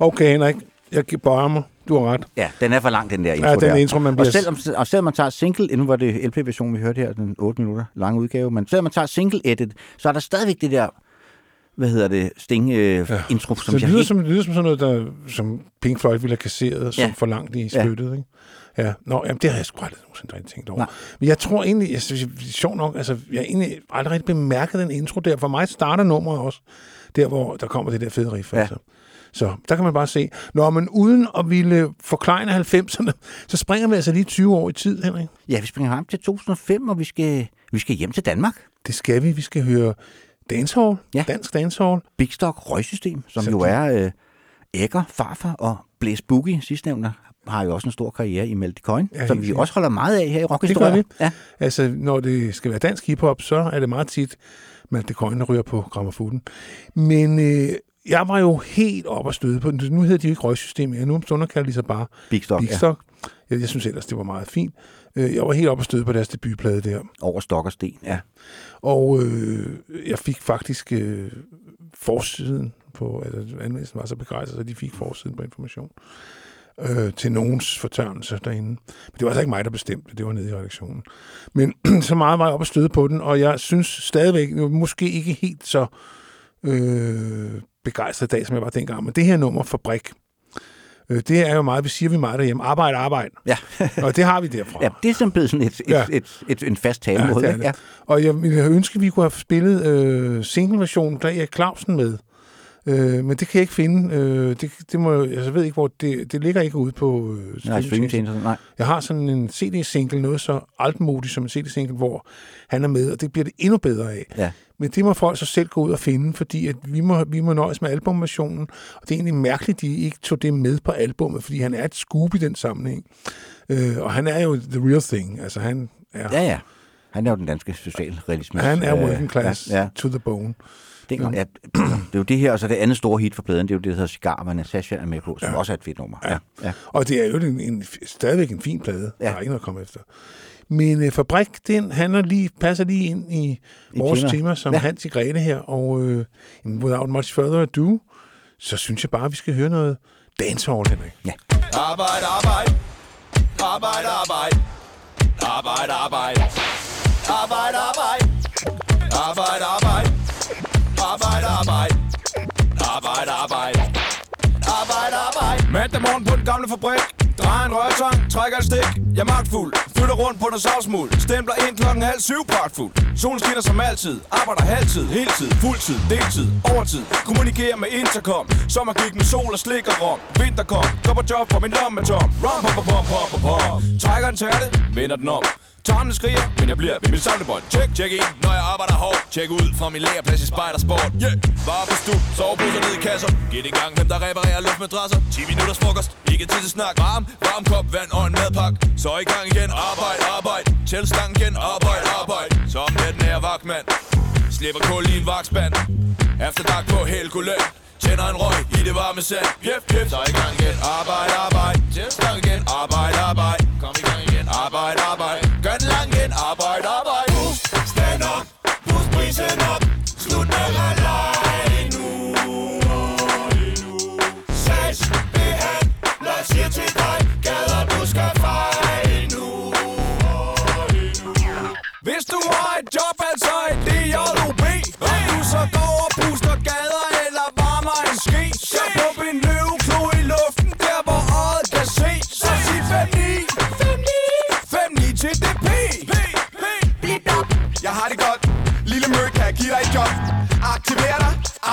Okay, Henrik. Jeg giver bare mig. Du har ret. Ja, den er for lang, den der intro Ja, den der. intro, man bliver- Og selvom, og selvom man tager single, nu var det LP-version, vi hørte her, den 8 minutter lange udgave, men selvom man tager single edit, så er der stadigvæk det der, hvad hedder det, sting øh, ja. intro, Så som det jeg lyder, helt, som, det lyder som sådan noget, der, som Pink Floyd ville have kasseret som Ja. for langt i Ja. spyttet, ikke? Ja, Nå, jamen, det har jeg sgu aldrig nogensinde rigtig tænkt over. Nej. Men jeg tror egentlig, jeg synes, det er sjovt nok, altså, jeg har egentlig aldrig rigtig bemærket den intro der. For mig starter nummeret også der, hvor der kommer det der fede riff. Ja. Altså. Så der kan man bare se. Nå, men uden at ville forklejne 90'erne, så springer vi altså lige 20 år i tid, Henrik. ja, vi springer frem til 2005, og vi skal, vi skal hjem til Danmark. Det skal vi. Vi skal høre dancehall, Ja. dansk dancehall. Big Stock Røgsystem, som Så jo er øh, Ægger, Farfar og Blæs Boogie, sidstnævnte, har jo også en stor karriere i Melody Coin, Ja, som vi sikkert. også holder meget af her i Det gør vi. Ja. Altså, når det skal være dansk hiphop, så er det meget tit, at det køjne ryger på grammofonen. Men øh, jeg var jo helt op og støde på den. Nu hedder de jo ikke røgsystem mere. Nu om stunder kalder de sig bare Big Stock, Big ja. Stock. Jeg, jeg synes ellers, det var meget fint. Øh, Jeg var helt op og støde på deres debutplade der. Over stok og sten, ja. Og øh, jeg fik faktisk øh, forsiden på, altså anmeldelsen var så begejstret, så de fik forsiden på information øh, til nogens fortørnelse derinde. Men det var altså ikke mig, der bestemte, det var nede i redaktionen. Men så meget var jeg op og støde på den, og jeg synes stadigvæk, måske ikke helt så øh, begejstret i dag, som jeg var dengang, men det her nummer, Fabrik, øh, det er jo meget, vi siger vi meget derhjemme, arbejde, arbejde. Ja. og det har vi derfra. ja, det er simpelthen blevet sådan et, et, Ja. ja. et, et, en fast talemåde. Ja, Ja, det ja. det. Og jeg ville have ønsket, at vi kunne have spillet øh, single-versionen, der er Clausen med. Øh, men det kan jeg ikke finde. Øh, det, det må, jeg altså, ved ikke, hvor det, det ligger ikke ude på øh, Nej, streamingtjenester, nej. Jeg har sådan en CD-single, noget så altmodigt som en CD-single, hvor han er med, og det bliver det endnu bedre af. Ja. Men det må folk så selv gå ud og finde, fordi at vi, må, vi må nøjes med albumversionen, og det er egentlig mærkeligt, at de ikke tog det med på albummet, fordi han er et scoop i den sammenhæng. Øh, og han er jo the real thing. Altså, han er, Ja, ja. Han er jo den danske socialrealisme. han er Øh, working class Ja, ja. to the bone. Det, er, ja, det er jo det her, og så det andet store hit for pladen, det er jo det, der hedder Cigar, hvor Natasha er med på, som ja. også er et fedt nummer. Ja. Ja. Og det er jo en, en, stadigvæk en fin plade. Ja. Ja. Der er ikke noget at komme efter. Men øh, Fabrik, den handler lige, passer lige ind i, I vores tema. tema som ja. Hans i Grete her. Og øh, without much further ado, så synes jeg bare, at vi skal høre noget dancehall, Henrik. Ja. Arbejde, arbejde. Arbejde, arbejde. Arbejde, arbejde. Arbejde, arbejde. Arbejde, arbejde. Arbejde, arbejde. Arbejde, arbejde. Arbejde, arbejde. Mandag morgen på den gamle fabrik. Drejer en rørtang, trækker et stik. Jeg er magtfuld. Flytter rundt på den savsmuld. Stempler ind klokken halv syv pragtfuld. Solen skinner som altid. Arbejder halvtid, heltid, fuldtid, deltid, overtid. Kommunikerer med intercom. Sommergik med sol og slik og rom. Vinterkom. Går på job, for min lomme tom. Rom, pom, pom, pom, pom, pom, pom. Trækker en tærte, vender den om. Tårnene skriger, men jeg bliver ved mit samlebånd. Tjek, tjek ind, når jeg arbejder hårdt. Tjek ud fra min lægerplads i Spejdersport. Yeah, bare på stu, soveposer ned i kasser. Giv det i gang, hvem der reparerer luftmadrasser. 10 minutters frokost, ikke tid til snak. Varm, varm kop, vand og en madpakke. Så i gang igen, arbejde, arbejde. Tæl stangen igen, arbejde, arbejde. Så om natten er jeg vagtmand. Slipper kul i en vagtspand. Efter dag på Helgoland. Tænder en røg i det varme sand. Pjef, pjef, så i gang igen. Arbejde, arbejde. Tæl stangen igen, arbejde, arbejde. Kom i gang igen. Arbejde, arbejde. International.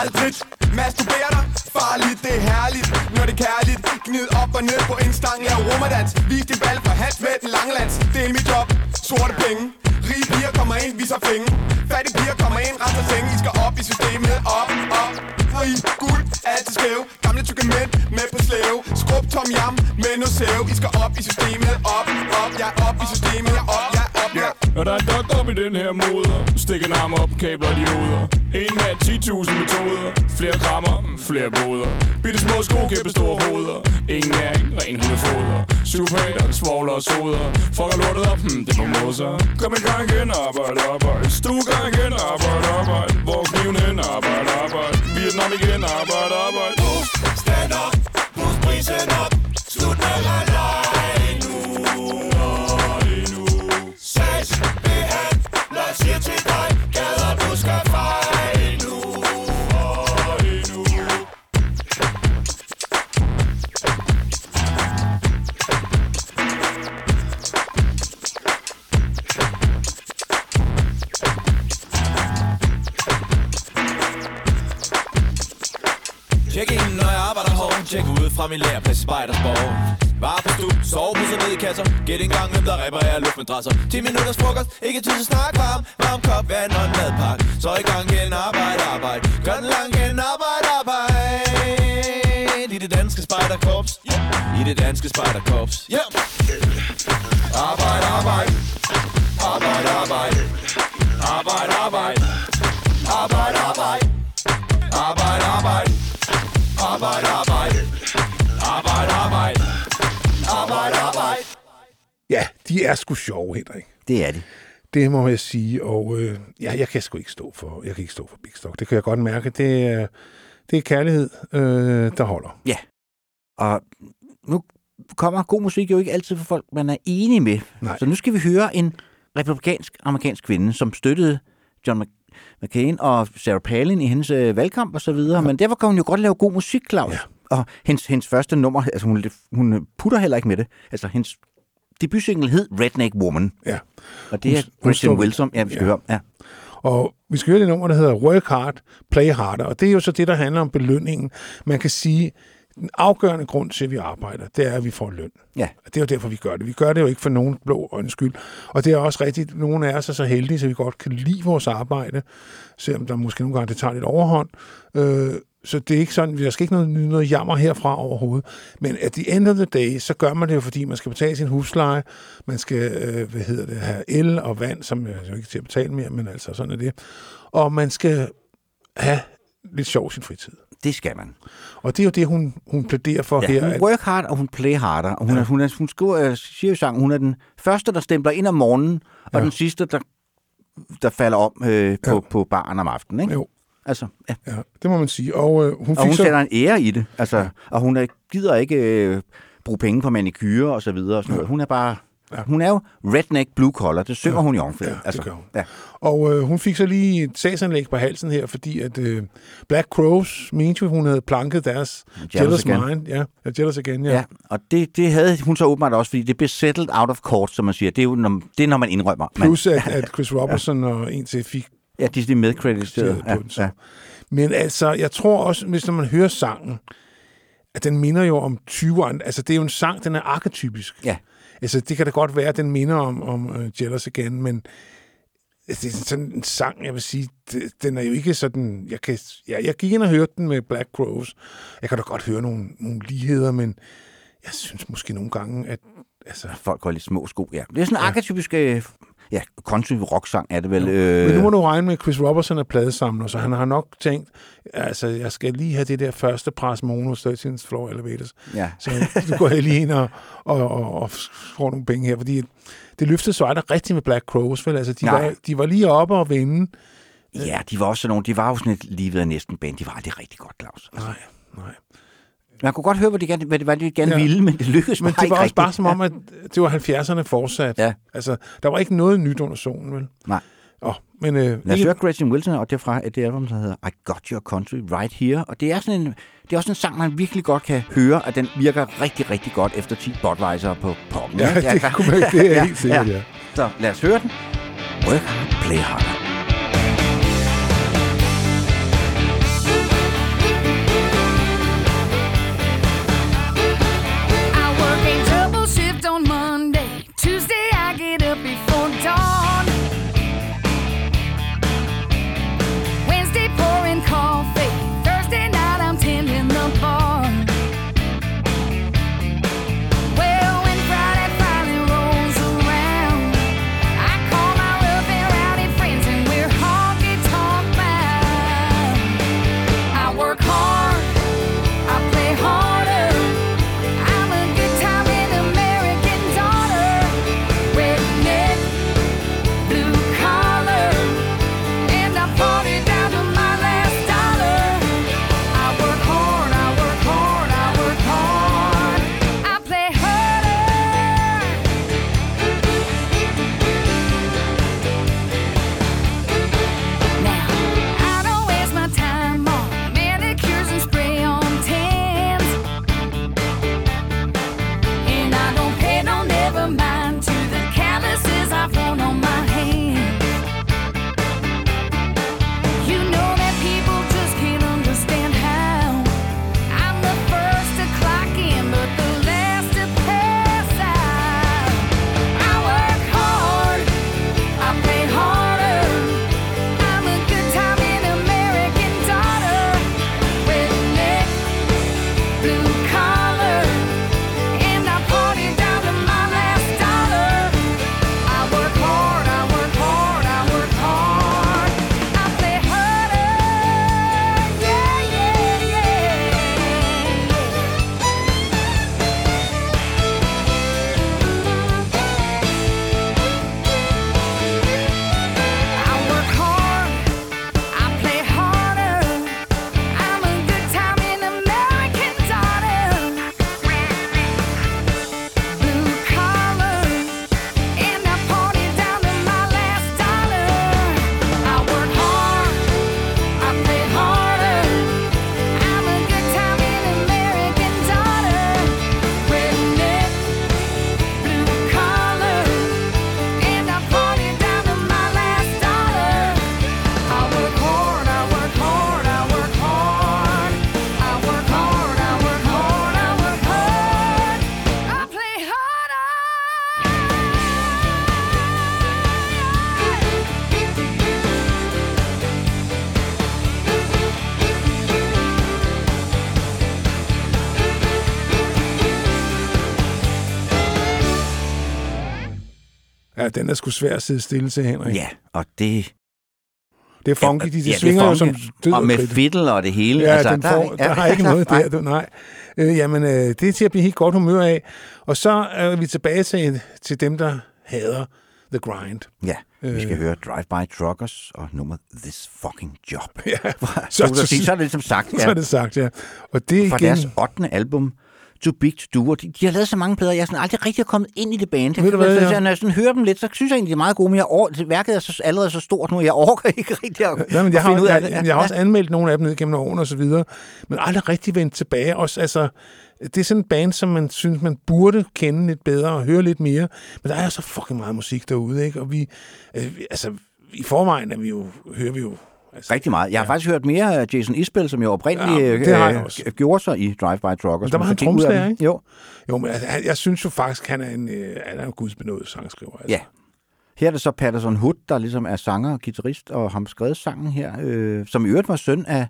Aldrig Masturberer dig. Farligt, det er herligt. Når det er kærligt. Gnid op og ned på en stang. Lav romerdans. Vis din valg for hat med den langlands Det er mit job. Sorte penge. Rige piger kommer ind, viser penge. Fattige piger kommer ind, renser senge. I skal op i systemet, op, op. Fri, guld, altid skæv Gamle tykke mænd med på slæve. Skrub tom jam med noget sæv. I skal op i systemet, op, op. Ja, op i systemet, op, ja, op, ja. Og der er en doktor op i den her moder. Stik en arm op, kabler de hoveder En mand, 10.000 metoder. Flere krammer, flere boder. Bitte små sko, kæmpe store hoveder. Ingen næring, ren hundefoder Superhater, svogler og soder. Fucker lortet op, hm, det må moser Kom i gang igen, arbejde, arbejde. Stue gang igen, arbejde, arbejde. Hvor er kniven hen, arbejde, arbejde. Vietnam igen, arbejde, arbejde. Stand up, prisen op. Slut med halvleg nu fra min læreplads i Spejdersborg Var på stu, sove på sådan ned i kasser Gæt en gang, hvem der reparerer luftmadrasser. 10 minutters frokost, ikke tid til snak varm. Varm kop vand og en madpakke. Så i gang igen, arbejde, arbejde. Gør den lang igen, arbejde, arbejde. I det danske spejderkorps. Yeah. I det danske spejderkorps. Yeah. Arbejde Arbejde, arbejde. Arbejde, arbejde. Arbejde, arbejde. Arbejde, arbejde. Arbejde, arbejde. Arbejde, Arbejde, arbejde Ja, de er sgu sjove, Henrik. Det er de. Det må jeg sige, og øh, ja, jeg kan sgu ikke stå for, jeg kan ikke stå for Big Stock. Det kan jeg godt mærke. Det er, det er kærlighed, øh, der holder. Ja. Og nu kommer god musik jo ikke altid for folk, man er enig med. Nej. Så nu skal vi høre en republikansk-amerikansk kvinde, som støttede John Mc- McCain og Sarah Palin i hendes øh, valgkamp og så videre. Men derfor kan hun jo godt lave god musik, Claus. Ja. Og hendes, hendes første nummer, altså hun, hun putter heller ikke med det. Altså hendes debutsingle hed Redneck Woman. Ja. Og det er Hun- hun Christian står- Wilson, ja, vi skal ja. høre. Ja. Og vi skal høre det nummer, der hedder Work Hard, Play Harder. Og det er jo så det, der handler om belønningen. Man kan sige, den afgørende grund til, at vi arbejder, det er, at vi får løn. Ja. Og det er jo derfor, vi gør det. Vi gør det jo ikke for nogen blå øjnes skyld. Og det er også rigtigt, nogle af os er så heldige, så vi godt kan lide vores arbejde, selvom der måske nogle gange det tager lidt overhånd. Øh, så det er ikke sådan, der skal ikke noget, noget jammer herfra overhovedet. Men at the end of the day, så gør man det jo, fordi man skal betale sin husleje, man skal, øh, hvad hedder det, have el og vand, som jeg jo ikke til at betale mere, men altså sådan er det. Og man skal have lidt sjov sin fritid. Det skal man. Og det er jo det, hun, hun plæderer for Ja, her. hun at- work hard, og hun play harder. Og hun, ja. er, hun, er, hun skriver, øh, siger jo i sangen, hun er den første, der stempler ind om morgenen, og Ja. den sidste, der, der falder om øh, på, ja. på baren om aftenen. Ikke? Jo. Altså, ja. Ja, det må man sige. Og øh, hun og fik hun så... sætter en ære i det. Altså, ja. Og hun er, gider ikke øh, bruge penge på manikyre og så videre. Og sådan noget. Hun er bare... Ja. Hun er jo redneck blue collar. Det synger ja. hun i omkvædet. Ja, det altså, gør hun. Ja. Og øh, hun fik så lige et sagsanlæg på halsen her, fordi at øh, Black Crows mente jo, hun havde planket deres Jealous Jealous, Again. Mind. Ja, ja, Jealous Again, ja. Ja, og det, det havde hun så åbenbart også, fordi det blev settled out of court, som man siger. Det er jo, når, det er, når man indrømmer. Man, Plus at, at Chris Robertson og en til fik ja, de er medkrediteret. på Ja, ja. Men altså, jeg tror også, hvis når man hører sangen, at den minder jo om 20'erne. Altså, det er jo en sang, den er arketypisk. Ja. Altså, det kan da godt være, at den minder om, om uh, Jealous Again, men det er sådan en sang, jeg vil sige, det, den er jo ikke sådan... Jeg, kan, ja, jeg gik ind og hørte den med Black Crows. Jeg kan da godt høre nogle, nogle ligheder, men jeg synes måske nogle gange, at... Altså, Folk går lidt små sko, ja. Det er sådan en ja. arketypisk øh, ja, country rock sang er det vel. Men nu må Øh, du regne med, at Chris Robertson er pladesamler, så han har nok tænkt, altså, jeg skal lige have det der første pres mono 13 floor elevators. Ja. Så nu går jeg lige ind og, og, og, og får nogle penge her, fordi det løftede så aldrig rigtigt med Black Crows, vel? Altså, de, Nej. var, de var lige oppe og vinde. ja, de var også sådan nogle, de var jo sådan et livet af næsten band. De var aldrig rigtig godt, Claus. Nej, nej. Man kunne godt høre, hvad de gerne, hvad de, hvad de gerne Ja. ja. ville, men det lykkedes Men bare det ikke var også rigtigt. bare som om, at det var 70'erne fortsat. Ja. Altså, der var ikke noget nyt under solen, vel? Nej. Oh, men, øh, Lad os ikke- høre Gretchen Wilson, og det er fra det album, der hedder I Got Your Country Right Here. Og det er sådan en, det er også en sang, man virkelig godt kan høre, at den virker rigtig, rigtig godt efter 10 Budweiser på poppen. Ja, ikke? det kunne man- det er helt sikkert, ja. Så lad os høre den. Work hard, play harder. Den er sgu svær at sidde stille til, Henrik. Ja, og det... Det er funky, de, de ja, er svinger jo som død Og med fiddle og det hele. Ja, altså, den der, får, der, der er ikke noget der, du, nej. Øh, jamen, øh, det er til at blive helt godt humør af. Og så er vi tilbage til, til dem, der hader The Grind. Ja, vi skal Øh. høre Drive-By Truckers og nummer This Fucking Job. Ja, så, så, så er det ligesom sagt. Ja. Så er det sagt, ja. Og det er Fra igen... deres 8. album, Too Big to Do. Og de, de har lavet så mange plader, jeg er sådan aldrig rigtig kommet ind i det band. Jeg, Ved du hvad, så, ja. Når jeg sådan hører dem lidt, så synes jeg egentlig, de er meget gode, men jeg or- det værket er så, allerede så stort nu, jeg orker ikke rigtig at, Ja, men jeg har, ud af det. jeg, jeg har også anmeldt nogle af dem ned gennem årene og så videre, men aldrig rigtig vendt tilbage. Også, altså, det er sådan en band, som man synes, man burde kende lidt bedre og høre lidt mere. Men der er så fucking meget musik derude, ikke? Og vi, øh, altså, i forvejen er vi jo, hører vi jo Rigtig meget. Jeg har ja. faktisk hørt mere af Jason Isbell, som jo oprindeligt Ja, øh, gjorde sig i Drive-By Truckers. Men der var han tromslærer, ikke? Jo. Jo, men altså, jeg synes jo faktisk, han er en, øh, han er en gudsbenået sangskriver. Altså. Ja. Her er det så Patterson Hood, der ligesom er sanger og guitarist, og har skrevet sangen her, øh, som i øvrigt var søn af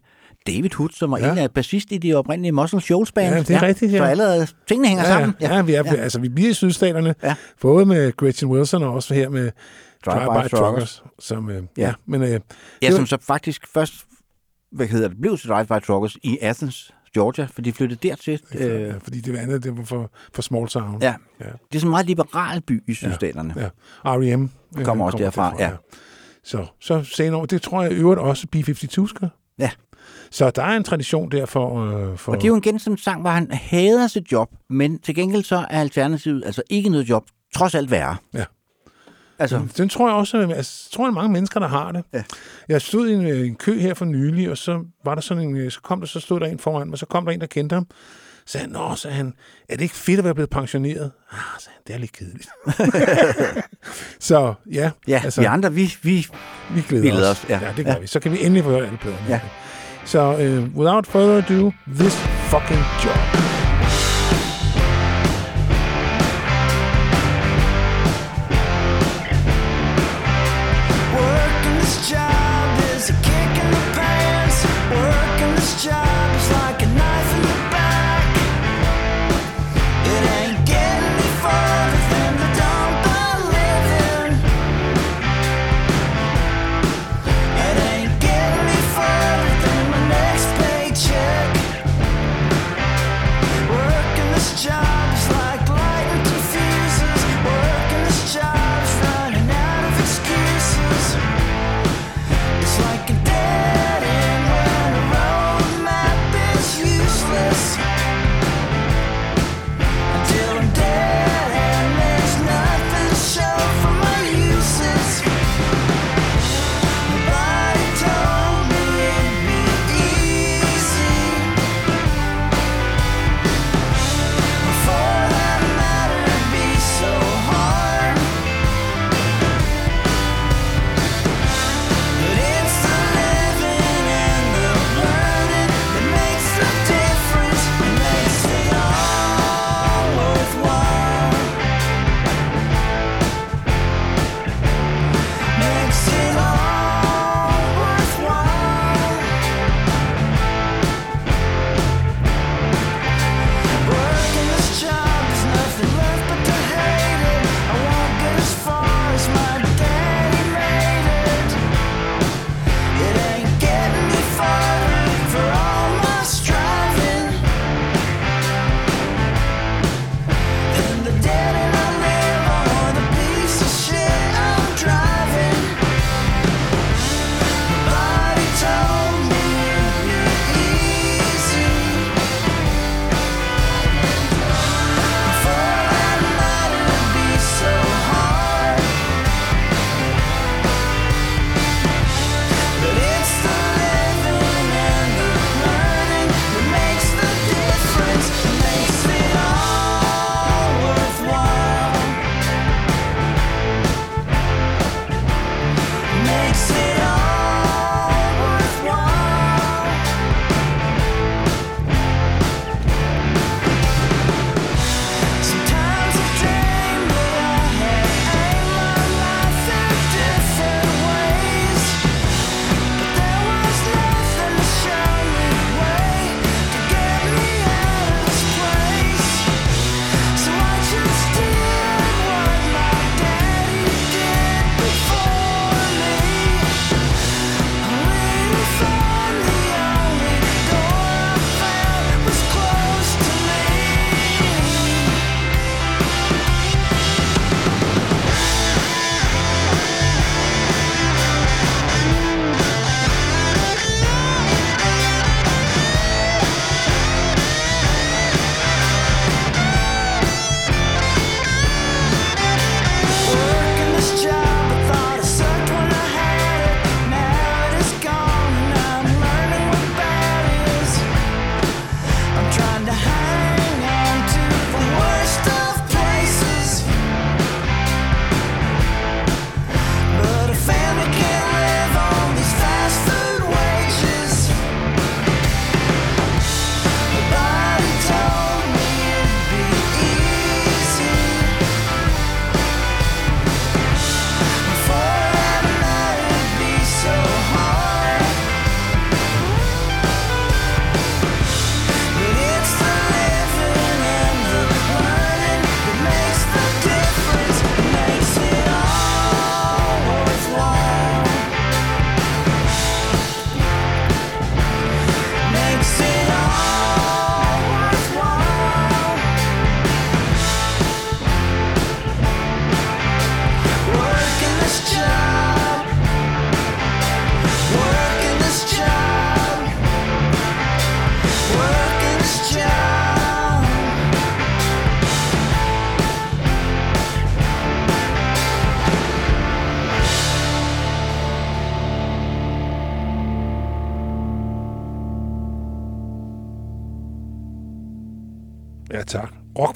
David Hood, som var Ja. ja. en af bassist i de oprindelige Muscle Shoals band. Ja, det er rigtigt, ja. Så allerede tingene hænger ja, sammen. Ja, ja, vi, er, ja. Altså, vi bliver i sydstaterne, ja. både med Gretchen Wilson og også her med Drive-By Truckers. Truckers. Som, øh, ja. Ja. ja, men øh, Ja, som var- så faktisk først hvad hedder det, blev til Drive-By Truckers i Athens, Georgia, for de flyttede dertil. Øh, ja, fordi det andet, det var for, for small town. ja. ja. Det er sådan en meget liberal by i sydstaterne. Ja. R.E.M. øh, Kommer også derfra, ja. Så, så senere, det tror jeg øvrigt også B-52 skal. Ja. Så der er en tradition der for... Øh, for Og det er jo en sang, hvor han hader sit job, men til gengæld så er alternativet altså ikke noget job, trods alt værre. Ja. Altså, Den tror jeg også, altså, jeg tror, er mange mennesker, der har det. Ja. Jeg stod i en, øh, en kø her for nylig, og så var der sådan en, øh, så kom der, så stod der en foran mig, så kom der en, der kendte ham. Så sagde han, nå, så han, er det ikke fedt at være blevet pensioneret? Ah, så han, det er lidt kedeligt. så ja, ja, altså, vi andre, vi, vi, vi glæder, vi glæder os. os, ja. ja, det gør Ja. vi. Så kan vi endelig få hørt alle pladerne. Ja. Så uh, without further ado, this fucking job.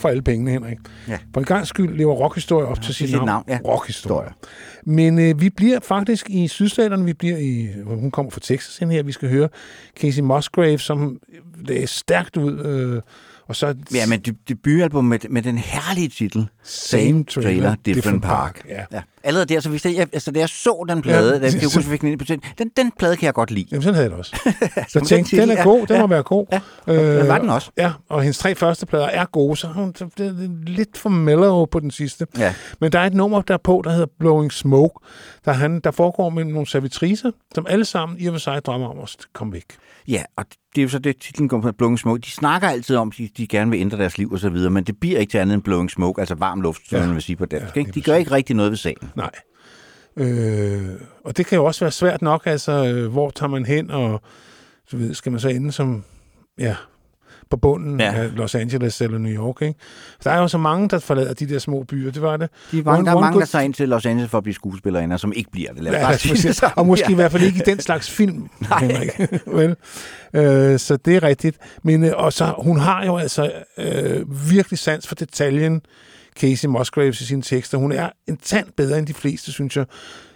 For alle pengene, Henrik. Ja. For en gang skyld lever rockhistorie op til sit, navn. navn, ja. Rockhistorie. Men øh, vi bliver faktisk i sydstaterne, vi bliver i, hun kommer fra Texas hen her, vi skal høre Casey Musgrave, som lagde stærkt ud, øh, og så Ja, men de- debutalbum med, med den herlige titel, Same Trailer, Different Park. Ja. ja. Allerede der, så hvis jeg, altså, da jeg så den plade, Ja, ja, da jeg så- kunne fik den ind på den, den, den plade kan jeg godt lide. Jamen, sådan havde jeg det også. Så den jeg tænkte, den er ja, god, den ja. må være god. Ja, det var den også. Ja, og hendes tre første plader er gode, så hun så det er lidt for mellow på den sidste. Ja. Men der er et nummer derpå, der hedder Blowing Smoke, der, han, der foregår med nogle servitriser, som alle sammen i og for sig drømmer om at komme væk. Ja, og det er jo så det, titlen går på Blowing Smoke. De snakker altid om, at de, de gerne vil ændre deres liv og så videre, men det bliver ikke til andet end Blowing Smoke, altså varm luft, som Ja. man vil sige på dansk. Ja, ikke? De gør ikke rigtig noget ved sagen. Nej. Øh, og det kan jo også være svært nok, altså, øh, hvor tager man hen, og så ved, skal man så ende som, ja, på bunden Ja. af Los Angeles eller New York, ikke? Der er jo så mange, der forlader de der små byer, det var det. De er mange, der er mange, der good- tager ind til Los Angeles for at blive skuespillerinder, som ikke bliver det. Lad Ja, præcis. og måske Ja. i hvert fald ikke i den slags film, Henrik. Vel? Øh, så det er rigtigt. Men, øh, og så, hun har jo altså øh, virkelig sans for detaljen, Casey Musgraves i sine tekster. Hun er en tand bedre end de fleste, synes jeg.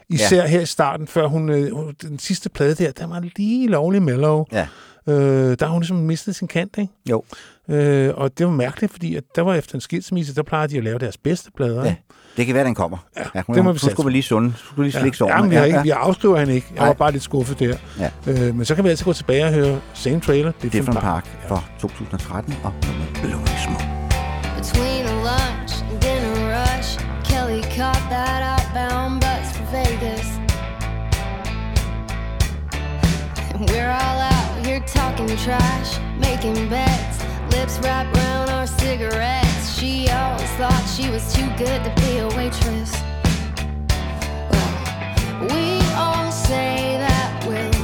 Især ja. her i starten, før hun, øh, den sidste plade der, der var lige lovlig mellow. Ja. Øh, der har hun ligesom mistet sin kant, ikke? Jo. Øh, og det var mærkeligt, fordi at der var efter en skilsmisse, der plejede de at lave deres bedste plader. Ja, det kan være, den kommer. Ja, hun, det må hun, vi hun skulle lige sund. Hun skulle lige slikke Ja, ja, men vi, har ikke, vi afskriver han ikke. Jeg Nej. var bare lidt skuffet der. Ja. Øh, men så kan vi altså gå tilbage og høre Same Trailer, Different, Different Park. Park fra 2013 og Blowing Smoke. We're all out here talking trash, making bets, lips wrapped around our cigarettes. She always thought she was too good to be a waitress. Well, we all say that we'll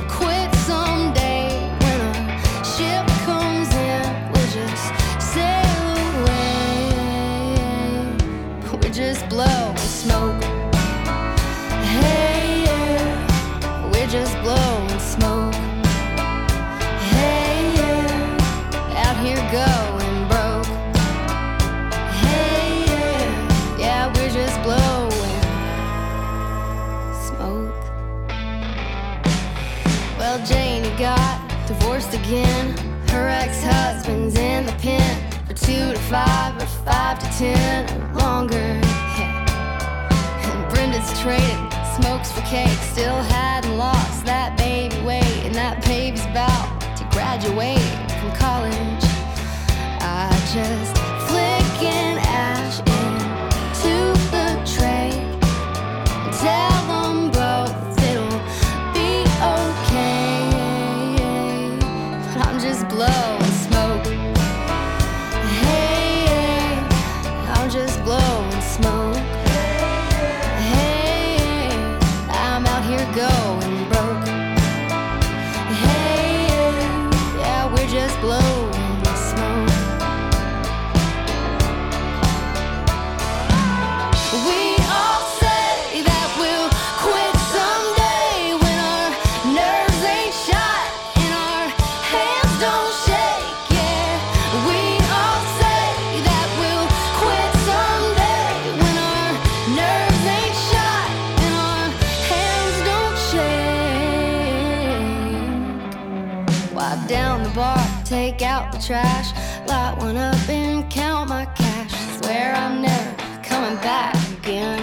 again. Her ex-husband's in the pen for two to five or five to ten or longer. Yeah. And Brenda's traded smokes for cake. Still hadn't lost that baby weight, and that baby's about to graduate from college. Trash, light one up and count my cash. Swear I'm never coming back again.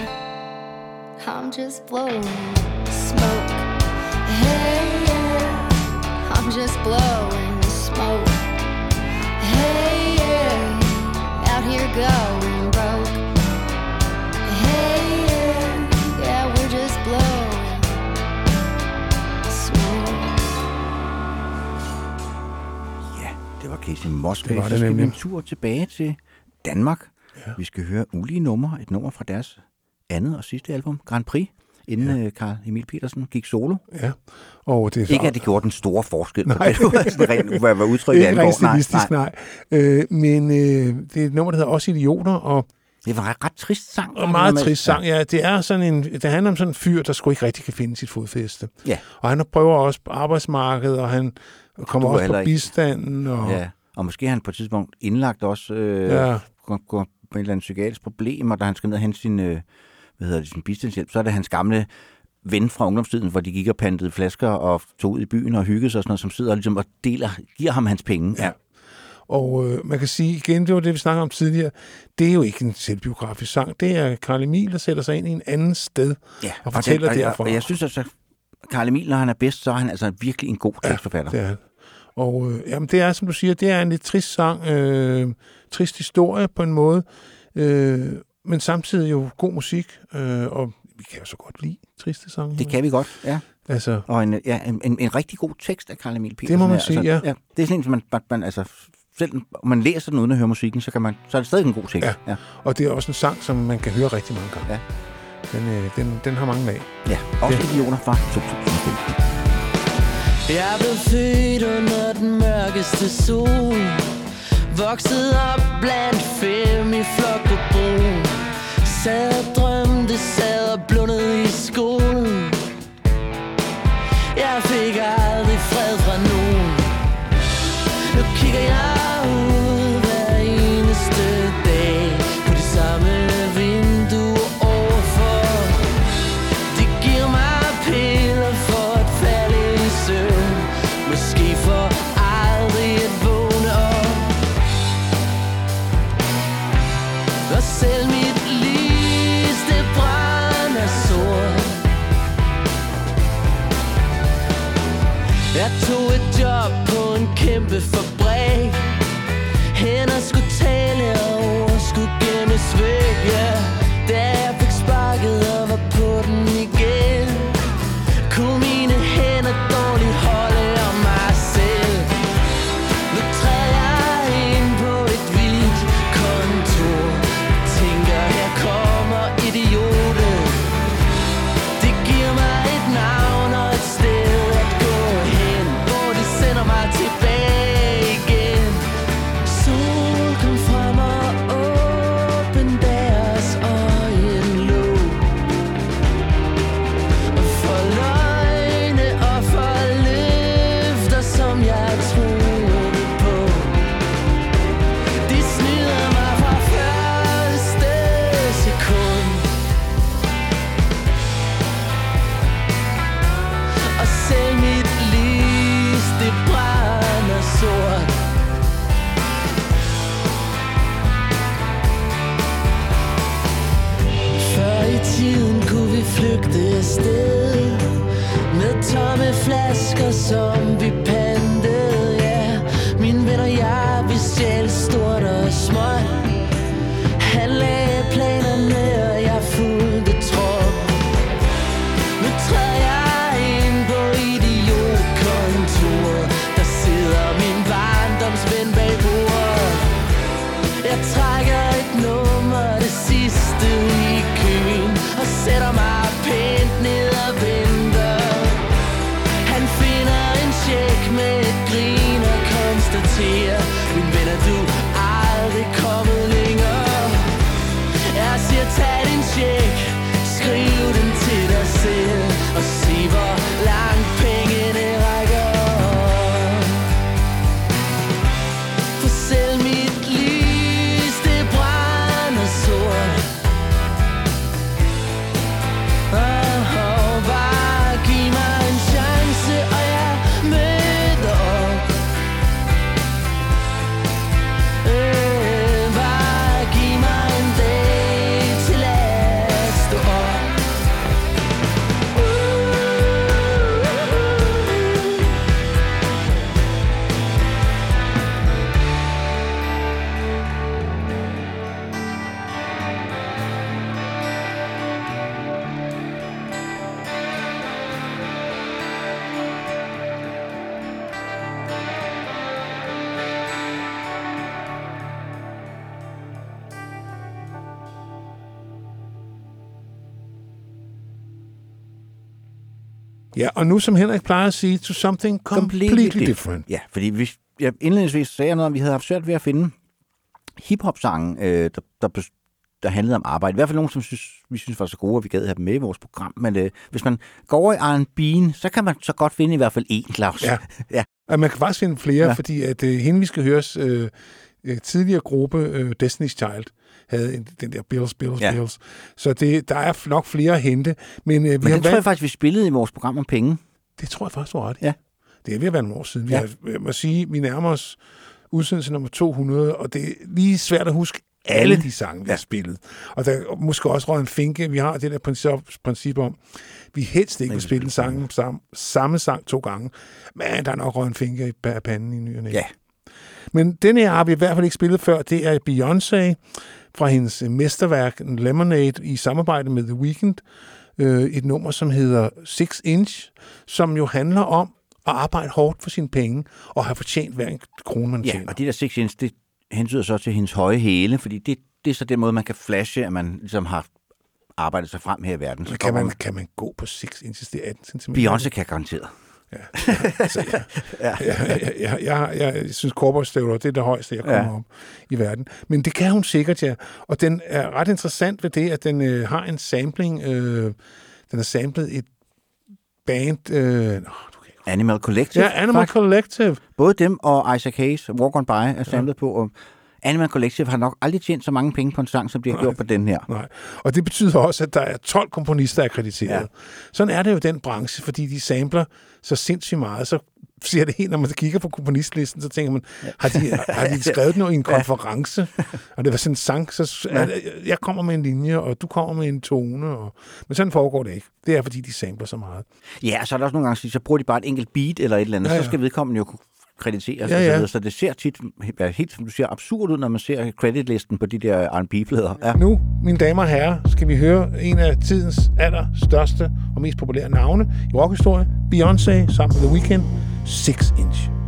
I'm just blowing smoke. Hey, yeah. I'm just blowing smoke. Hey, yeah. Out here going Casey Musgrave. Så skal vi nemlig. en tur tilbage til Danmark. Ja. Vi skal høre ulige numre, et nummer fra deres andet og sidste album, Grand Prix, inden ja. Karl Emil Petersen gik solo. Ja. Og det er så- Ikke at det gjorde den store forskel. Nej. Det var sådan rent, hvad, hvad udtrykket Ikke rent angår. Nej, nej. nej. Øh, men øh, det er et nummer, der hedder Også Idioter, og Det var en ret trist sang. Og meget trist sang, ja. Det, er sådan en, det handler om sådan en fyr, der sgu ikke rigtig kan finde sit fodfæste. Ja. Og han prøver også på arbejdsmarkedet, og han kommer Du er også på ikke- bistanden. Og, Ja. Og måske er han på et tidspunkt indlagt også øh, Ja. ja. går, går med et eller andet psykiatrisk problem, og da han skal ned og hente sin, øh, hvad hedder det, sin bistandshjælp, så er det hans gamle ven fra ungdomstiden, hvor de gik og pantede flasker og tog ud i byen og hyggede sig og sådan noget, som sidder og, ligesom og deler, giver ham hans penge. Ja. Og øh, man kan sige igen, det var det, vi snakkede om tidligere, det er jo ikke en selvbiografisk sang. Det er Karl Emil, der sætter sig ind i en anden sted ja. og fortæller og, den, og, derfra. og, jeg synes altså, Karl Emil, når han er bedst, så er han altså virkelig en god tekstforfatter. det er han. Og øh, jamen, det er, som du siger, det er en lidt trist sang, øh, trist historie på en måde, øh, men samtidig jo god musik, øh, og vi kan jo så godt lide triste sange. Det kan vi godt, ja. Altså, Og en, ja, en, en, en rigtig god tekst af Karl Emil Petersen. må man her. sige, altså, ja. ja. Det er sådan en, som man, man, man altså, selv om man læser den uden at høre musikken, så, kan man, så er det stadig en god tekst. Ja. ja. og det er også en sang, som man kan høre rigtig mange gange. Ja. Den, øh, den, den har mange af. ja. Også Det- Idioter fra 2015. Jeg blev født under den mørkeste sol. Vokset op blandt fem i flok på broen. Sad og drømte, sad og blundede i skolen. Jeg fik aldrig fred fra nogen. Nu kigger jeg en kæmpe Ja, og nu som Henrik plejer at sige, to something completely, completely different. Ja, fordi vi, ja, indledningsvis sagde jeg noget om, vi havde haft svært ved at finde hiphop-sange, øh, der, der, der handlede om arbejde. I hvert fald nogen, som synes, vi synes var så gode, at vi gad have dem med i vores program. Men øh, hvis man går over i R&B'en, så kan man så godt finde i hvert fald én, Claus. Ja. ja. Og man kan faktisk finde flere, Ja. ja. fordi at øh, hende, vi skal høres øh, øh, tidligere gruppe, øh, Destiny's Child, havde en, den der Bills, Bills, Ja. Bills. Så det, der er nok flere at hente. Men, øh, vi Men har den tror jeg faktisk, vi spillede i vores program om penge. det tror jeg faktisk, du ret i. Ja. Det er ved at være nogle år siden. Vi Ja. har, jeg må sige, vi nærmer os udsendelse nummer 200, og det er lige svært at huske alle de sange, vi ja. har spillet. Og der er måske også røget en finke. Vi har det der princip, princip om, vi helst ikke vil spille en sang, samme, samme sang to gange, men der er nok røget en finke i pa- panden i ny og næ. Ja. Men den her har vi i hvert fald ikke spillet før. Det er Beyoncé fra hendes øh, mesterværk Lemonade i samarbejde med The Weeknd. Øh, et nummer, som hedder Six Inch, som jo handler om at arbejde hårdt for sine penge og have fortjent hver en krone, man Ja, tjener. og de der six inch, det hensyder så til hendes høje hæle, fordi det, det er så den måde, man kan flashe, at man ligesom har arbejdet sig frem her i verden. Så kan man, kommer- kan man gå på 6 inches? Det er 18 cm. Beyoncé kan garanteret. Altså, jeg, ja. jeg, jeg, jeg, jeg, jeg, jeg synes, korporstøvler, det er det højeste, jeg kommer Ja. ja. op i verden. Men det kan hun sikkert, ja. Og den er ret interessant ved det, at den øh, har en sampling. Øh, den har samlet et band... Øh, Animal Collective. Ja, Animal faktisk. Collective. Både dem og Isaac Hayes, Walk On By, er samlet på. Og Animal Collective har nok aldrig tjent så mange penge på en sang, som de har gjort på den her. Nej. Og det betyder også, at der er 12 komponister akkrediteret. Ja. Sådan er det jo den branche, fordi de samler så sindssygt meget. Så siger det helt, når man kigger på komponistlisten, så tænker man, har de, har de skrevet noget i en konference? Og det var sådan en sang, så Ja. ja. jeg kommer med en linje, og du kommer med en tone. Og, men sådan foregår det ikke. Det er, fordi de samler så meget. Ja, så er der også nogle gange, så bruger de bare et enkelt beat eller et eller andet, ja, ja. så skal vedkommende jo kunne krediteres Ja, og så ja. Så det ser tit, ja, helt som du siger, absurd ud, når man ser creditlisten på de der R&B-plader. Ja. Nu, mine damer og herrer, skal vi høre en af tidens allerstørste og mest populære navne i rockhistorie. Beyoncé sammen med The Weeknd. Six Inch.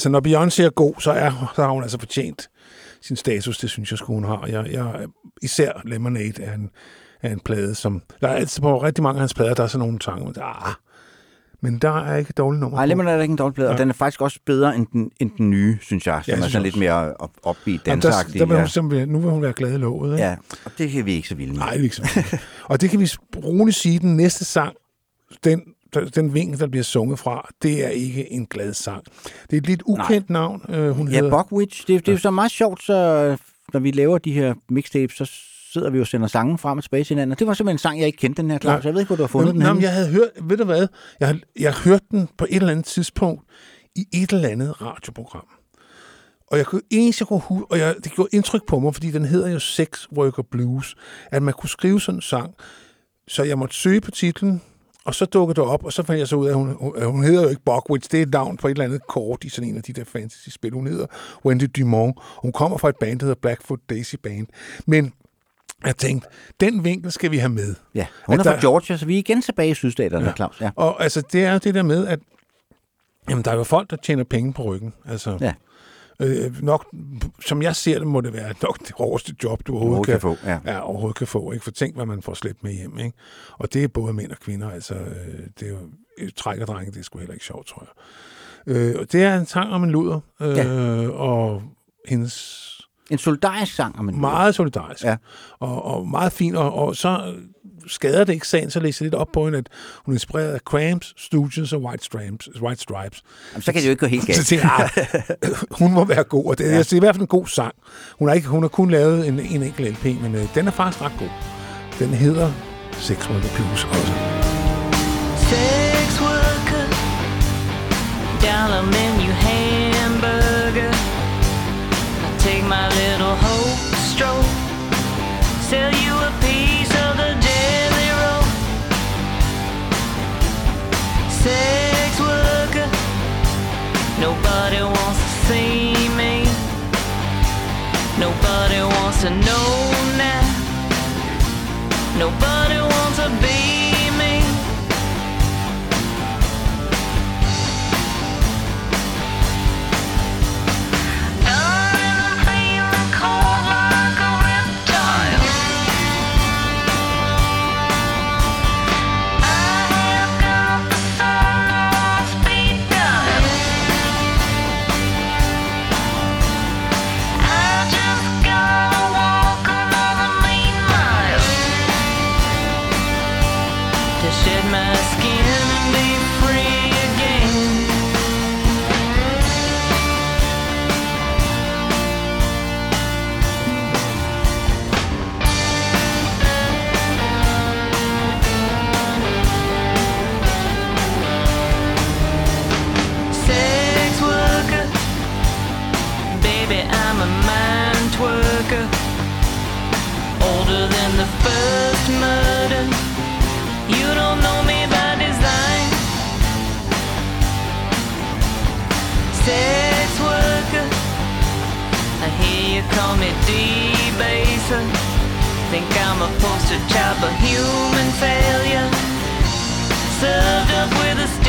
Altså når Beyoncé er god, så, er, så har hun altså fortjent sin status, det synes jeg, sgu, hun har. Jeg, jeg, især Lemonade er en, er en plade, som... Der er altid på rigtig mange af hans plader, der er sådan nogle sange, der, ah, men der er ikke dårlige numre Nej. Lemonade er ikke en dårlig plade, og Ja. den er faktisk også bedre end den, end den nye, synes jeg, som Ja, er sådan lidt mere op, upbeat, Jamen, der, dansagtig. der vil hun ja. nu vil hun være glad i låget. Ikke? ja, og det kan vi ikke så vilde med. Nej, det er ikke så vildt. Og det kan vi roligt sige, den næste sang, den, den vinkel, der bliver sunget fra, det er ikke en glad sang. Det er et lidt ukendt Nej. navn, øh, hun Ja, hedder. Buckwitch, det, det er jo så meget sjovt, så når vi laver de her mixtapes, så sidder vi jo og sender sangen frem og tilbage til hinanden. Det var simpelthen en sang, jeg ikke kendte, den her, Claus. Jeg ved ikke, hvor du har fundet Jamen, den jamen, jeg havde hørt, ved du hvad, jeg, jeg har hørt den på et eller andet tidspunkt i et eller andet radioprogram. Og jeg kunne, eneste, jeg kunne hu- og jeg, det gjorde indtryk på mig, fordi den hedder jo Sex Worker Blues, at man kunne skrive sådan en sang, så jeg måtte søge på titlen, og så dukkede det op, og så fandt jeg så ud af, at hun, hun, hun hedder jo ikke Buckwitch, det er et navn på et eller andet kort i sådan en af de der fantasy-spil. Hun hedder Wendy Dumont. Hun kommer fra et band, der hedder Blackfoot Daisy Band. Men jeg tænkte, den vinkel skal vi have med. Ja, hun er At fra der- Georgia, så vi er igen tilbage i sydstaterne, ja. Claus. Ja. Og altså, det er jo det der med, at jamen, der er jo folk, der tjener penge på ryggen. Altså, Ja. Øh, nok, som jeg ser det, må det være nok det hårdeste job, du overhovedet, Overhovedet kan få, ja. ja. overhovedet kan få. Ikke? For tænk, hvad man får slæbt med hjem. Ikke? Og det er både mænd og kvinder. Altså, øh, det er jo øh, drenge, det er sgu heller ikke sjovt, tror jeg. Øh, og det er en sang om en luder, øh, Ja. og hendes En solidarisk sang om en meget solidarisk. Ja. Og, og meget fint. Og, og så skader det ikke sagen, så læser jeg lidt op på hende, at hun er inspireret af Cramps, Stooges og White Stripes. White Stripes. Jamen, så kan det jo ikke gå helt galt. Så tænker jeg, ah, hun må være god. Og det, ja. det er i hvert fald en god sang. Hun har, ikke, hun har kun lavet en, en enkelt LP, men øh, den er faktisk ret god. Den hedder Sex Worker Blues også. Sex worker, dollar menu hamburger. I take my little hope stroke, sell you a Sex worker, nobody wants to see me. Nobody wants to know now. Nobody murder. You don't know me by design. Sex worker, I hear you call me debaser. Think I'm a poster child for human failure. Served up with a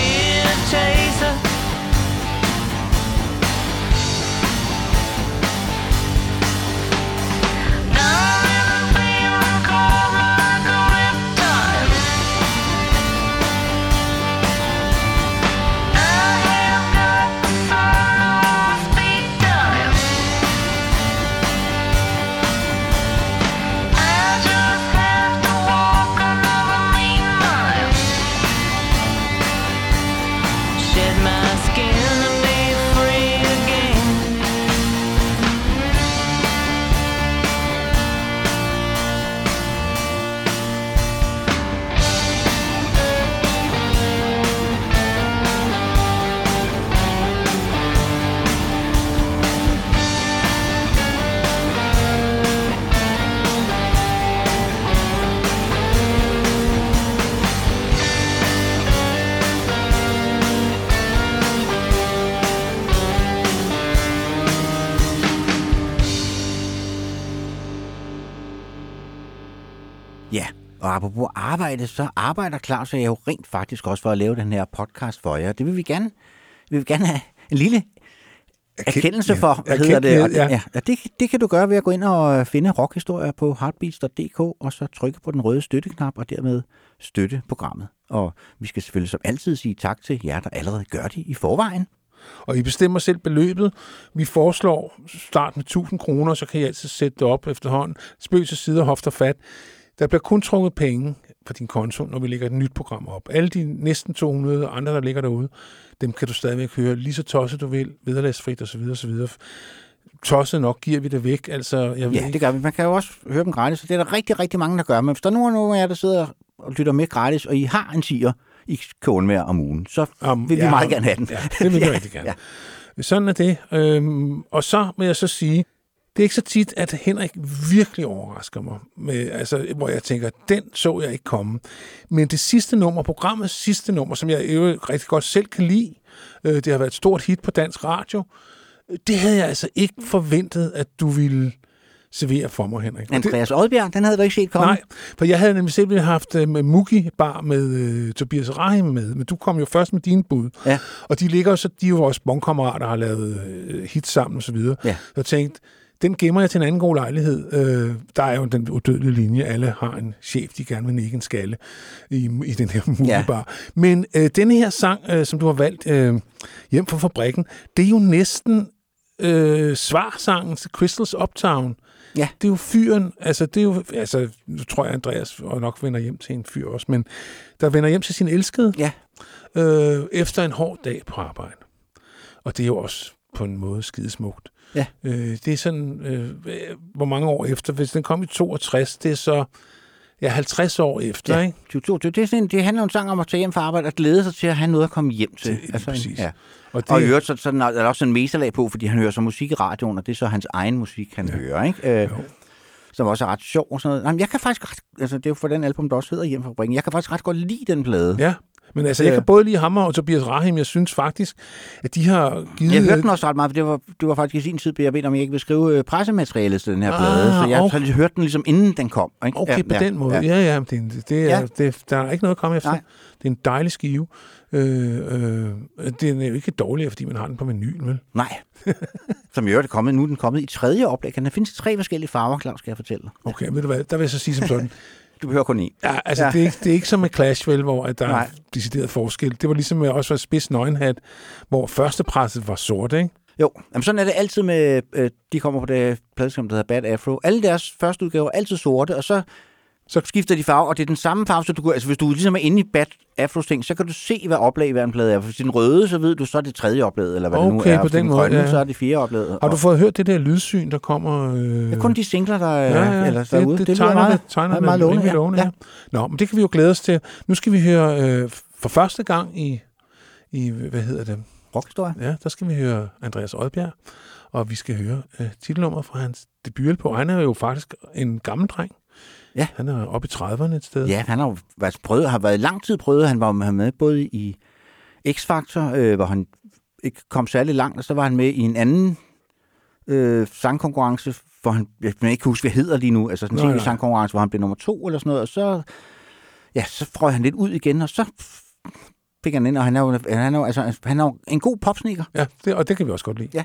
arbejde, så arbejder Claus og jeg jo rent faktisk også for at lave den her podcast for jer. Det vil vi gerne, vi vil gerne have en lille erkendelse for, hvad hedder det? Og ja. ja, ja, det, det kan du gøre ved at gå ind og finde rockhistorier på heartbeats.dk, og så trykke på den røde støtteknap, og dermed støtte programmet. Og vi skal selvfølgelig som altid sige tak til jer, der allerede gør det i forvejen. Og I bestemmer selv beløbet. Vi foreslår start med 1000 kroner, så kan I altid sætte det op efterhånden. Spøg til side og hofter fat. Der bliver kun trukket penge på din konto, når vi lægger et nyt program op. Alle de næsten 200 andre, der ligger derude, dem kan du stadigvæk høre lige så tosset du vil, vederlagsfrit osv. osv. Tosset nok giver vi det væk. Altså, jeg ved Ja, ikke. det gør vi. Man kan jo også høre dem gratis, og det er der rigtig, rigtig mange, der gør. Men hvis der nu er nogen af jer, der sidder og lytter med gratis, og I har en tiger, I kan undvære om ugen, så Om- vil vi ja, meget gerne have den. Ja, det vil vi rigtig gerne. Sådan er det. Øhm, og så vil jeg så sige, det er ikke så tit, at Henrik virkelig overrasker mig, med, altså, hvor jeg tænker, den så jeg ikke komme. Men det sidste nummer, programmets sidste nummer, som jeg jo rigtig godt selv kan lide, øh, det har været et stort hit på dansk radio, øh, det havde jeg altså ikke forventet, at du ville servere for mig, Henrik. Andreas Oddbjerg, den havde du ikke set komme. Nej, for jeg havde nemlig selv haft øh, med Mugi Bar med øh, Tobias Rahim med, men du kom jo først med dine bud. Ja. Og de ligger så, de er jo vores bondkammerater, der har lavet øh, hits sammen og så videre. Ja. Så jeg tænkte, den gemmer jeg til en anden god lejlighed. Øh, der er jo den udødelige linje. Alle har en chef, de gerne vil nikke en skalle i, i den her Mugi Ja. Men øh, denne her sang, øh, som du har valgt, øh, Hjem fra fabrikken, det er jo næsten øh, svarsangen til Crystals Uptown. Ja. Det er jo fyren, altså det er jo, altså nu tror jeg, Andreas og nok vender hjem til en fyr også, men der vender hjem til sin elskede ja. øh, efter en hård dag på arbejde. Og det er jo også på en måde skidesmukt. Ja. Øh, det er sådan, øh, hvor mange år efter, hvis den kom i 62, det er så ja, 50 år efter, Ja, ikke? 2022. Det, er sådan, det handler jo en sang om at tage hjem fra arbejde og glæde sig til at have noget at komme hjem til. Det- lige præcis. ja. Og det- og i øvrigt, så, så er der også en mesterlag på, fordi han hører så musik i radioen, og det er så hans egen musik, han ja. hører, ikke? Øh, som også er ret sjov og sådan noget. Nej, men jeg kan faktisk ret, altså det er jo for den album, der også hedder Hjem fra fabrikken. Jeg kan faktisk ret godt lide den plade. Ja, men altså, jeg kan både lide ham og Tobias Rahim. Jeg synes faktisk, at de har givet... Jeg hørte den også ret meget, for det var, det var faktisk i sin tid, jeg ved om jeg ikke vil skrive øh, pressematerialet til den her Ah, plade, så jeg okay. har hørte den ligesom inden den kom. Ikke? Okay, på den måde. Ja, ja, ja det, det er, Ja. ja. Det, der er ikke noget at komme efter. Nej. Det er en dejlig skive. Øh, øh, den er jo ikke dårligere, fordi man har den på menuen, vel? Nej. Som i øvrigt er kommet, nu er den kommet i tredje oplag. Den findes i tre forskellige farver, Claus, skal jeg fortælle dig. Okay, ved du hvad, der vil jeg så sige som sådan. Du behøver kun en. Ja, altså, Ja. Det, er ikke, det er ikke som med Clash, vel, hvor at der Nej. er decideret forskel. Det var ligesom med også var spids nøgenhat, hvor førstepresset var sort, ikke? Jo, Jamen, sådan er det altid med, øh, de kommer på det pladeskab, der hedder Bad Afro. Alle deres første udgaver er altid sorte, og så, så skifter de farve, og det er den samme farve, så du kan, altså hvis du ligesom er inde i Bad Afros ting, så kan du se, hvad oplag hver en plade er. Hvis den røde, så ved du, så er det tredje oplag, eller hvad det nu Okay, er. på det den den måde, grønne, ja. så er det fjerde oplag. Har du fået hørt det der lydsyn, der kommer... Øh... Det er kun de singler, der er Ja, ja, eller, der er det, det, lyder tegner meget, det, tegner meget, meget lovende. rimelig lovende ja. ja. Nå, men det kan vi jo glæde os til. Nu skal vi høre øh, for første gang i, i hvad hedder det? Rockhistorie. Ja, der skal vi høre Andreas Oddbjerg, og vi skal høre øh, titelnummeret fra hans debut på. Han er jo faktisk en gammel dreng. Ja. Han er oppe i 30'erne et sted. Ja, han har jo været, prøvet, har været lang tid prøvet. Han var med både i X-Factor, øh, hvor han ikke kom særlig langt, og så var han med i en anden øh, sangkonkurrence, hvor han, jeg kan ikke huske, hvad hedder lige nu, altså sådan en sangkonkurrence, hvor han blev nummer to eller sådan noget, og så, ja, så frøg han lidt ud igen, og så fik han ind, og han er jo, han er jo, altså, han er jo en god popsnikker. Ja, det, og det kan vi også godt lide. Ja.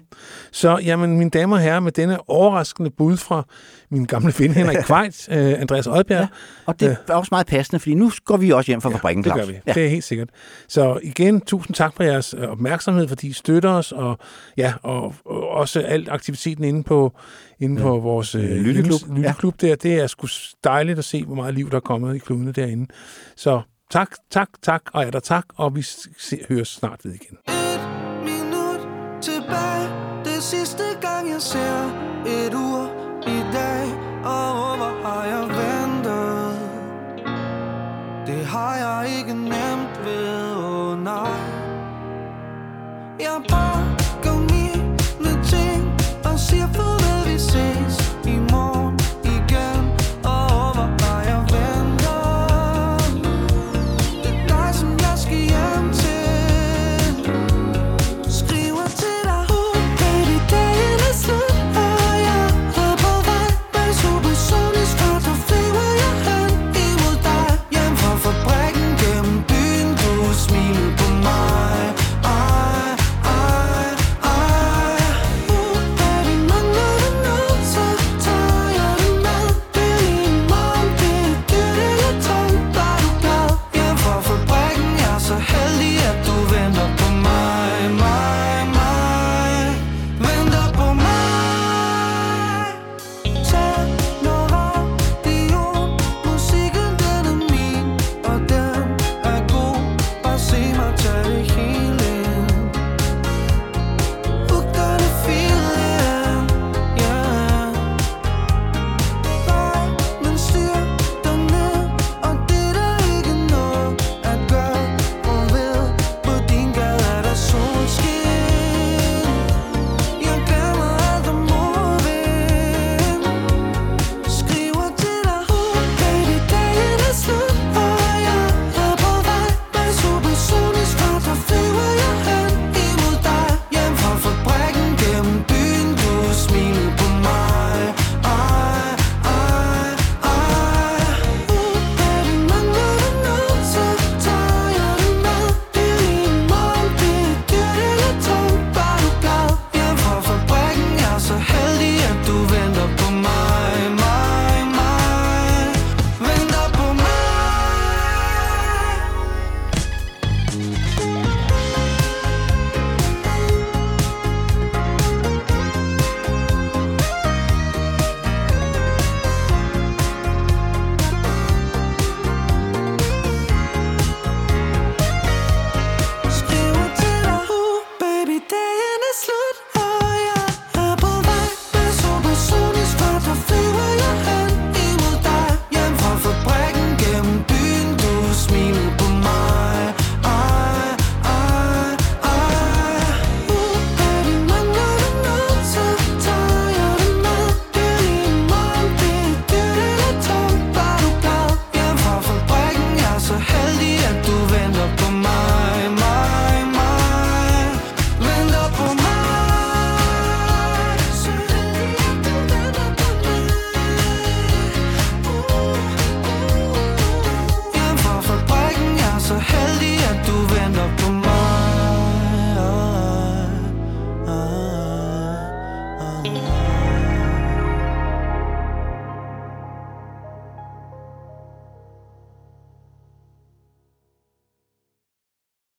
Så, jamen, mine damer og herrer, med denne overraskende bud fra min gamle ven Henrik Kvejt, øh, Andreas Oddbjerg. Ja, Og det er også meget passende, fordi nu går vi også hjem fra fabrikken, det gør Claus. vi. Ja. Det er helt sikkert. Så igen, tusind tak for jeres øh, opmærksomhed, fordi I støtter os, og, ja, og, og også alt aktiviteten inde på, inde på vores øh, Lytteklub. hjemmes- lytteklub der. Det er sgu dejligt at se, hvor meget liv der er kommet i klubene derinde. Så tak, tak, tak, og er der tak, og vi se, høres snart ved igen. Et minut tilbage. Det sidste gang jeg ser et ur i dag Og hvor har jeg ventet? Det har jeg ikke nemt ved, åh oh, nej. Jeg bare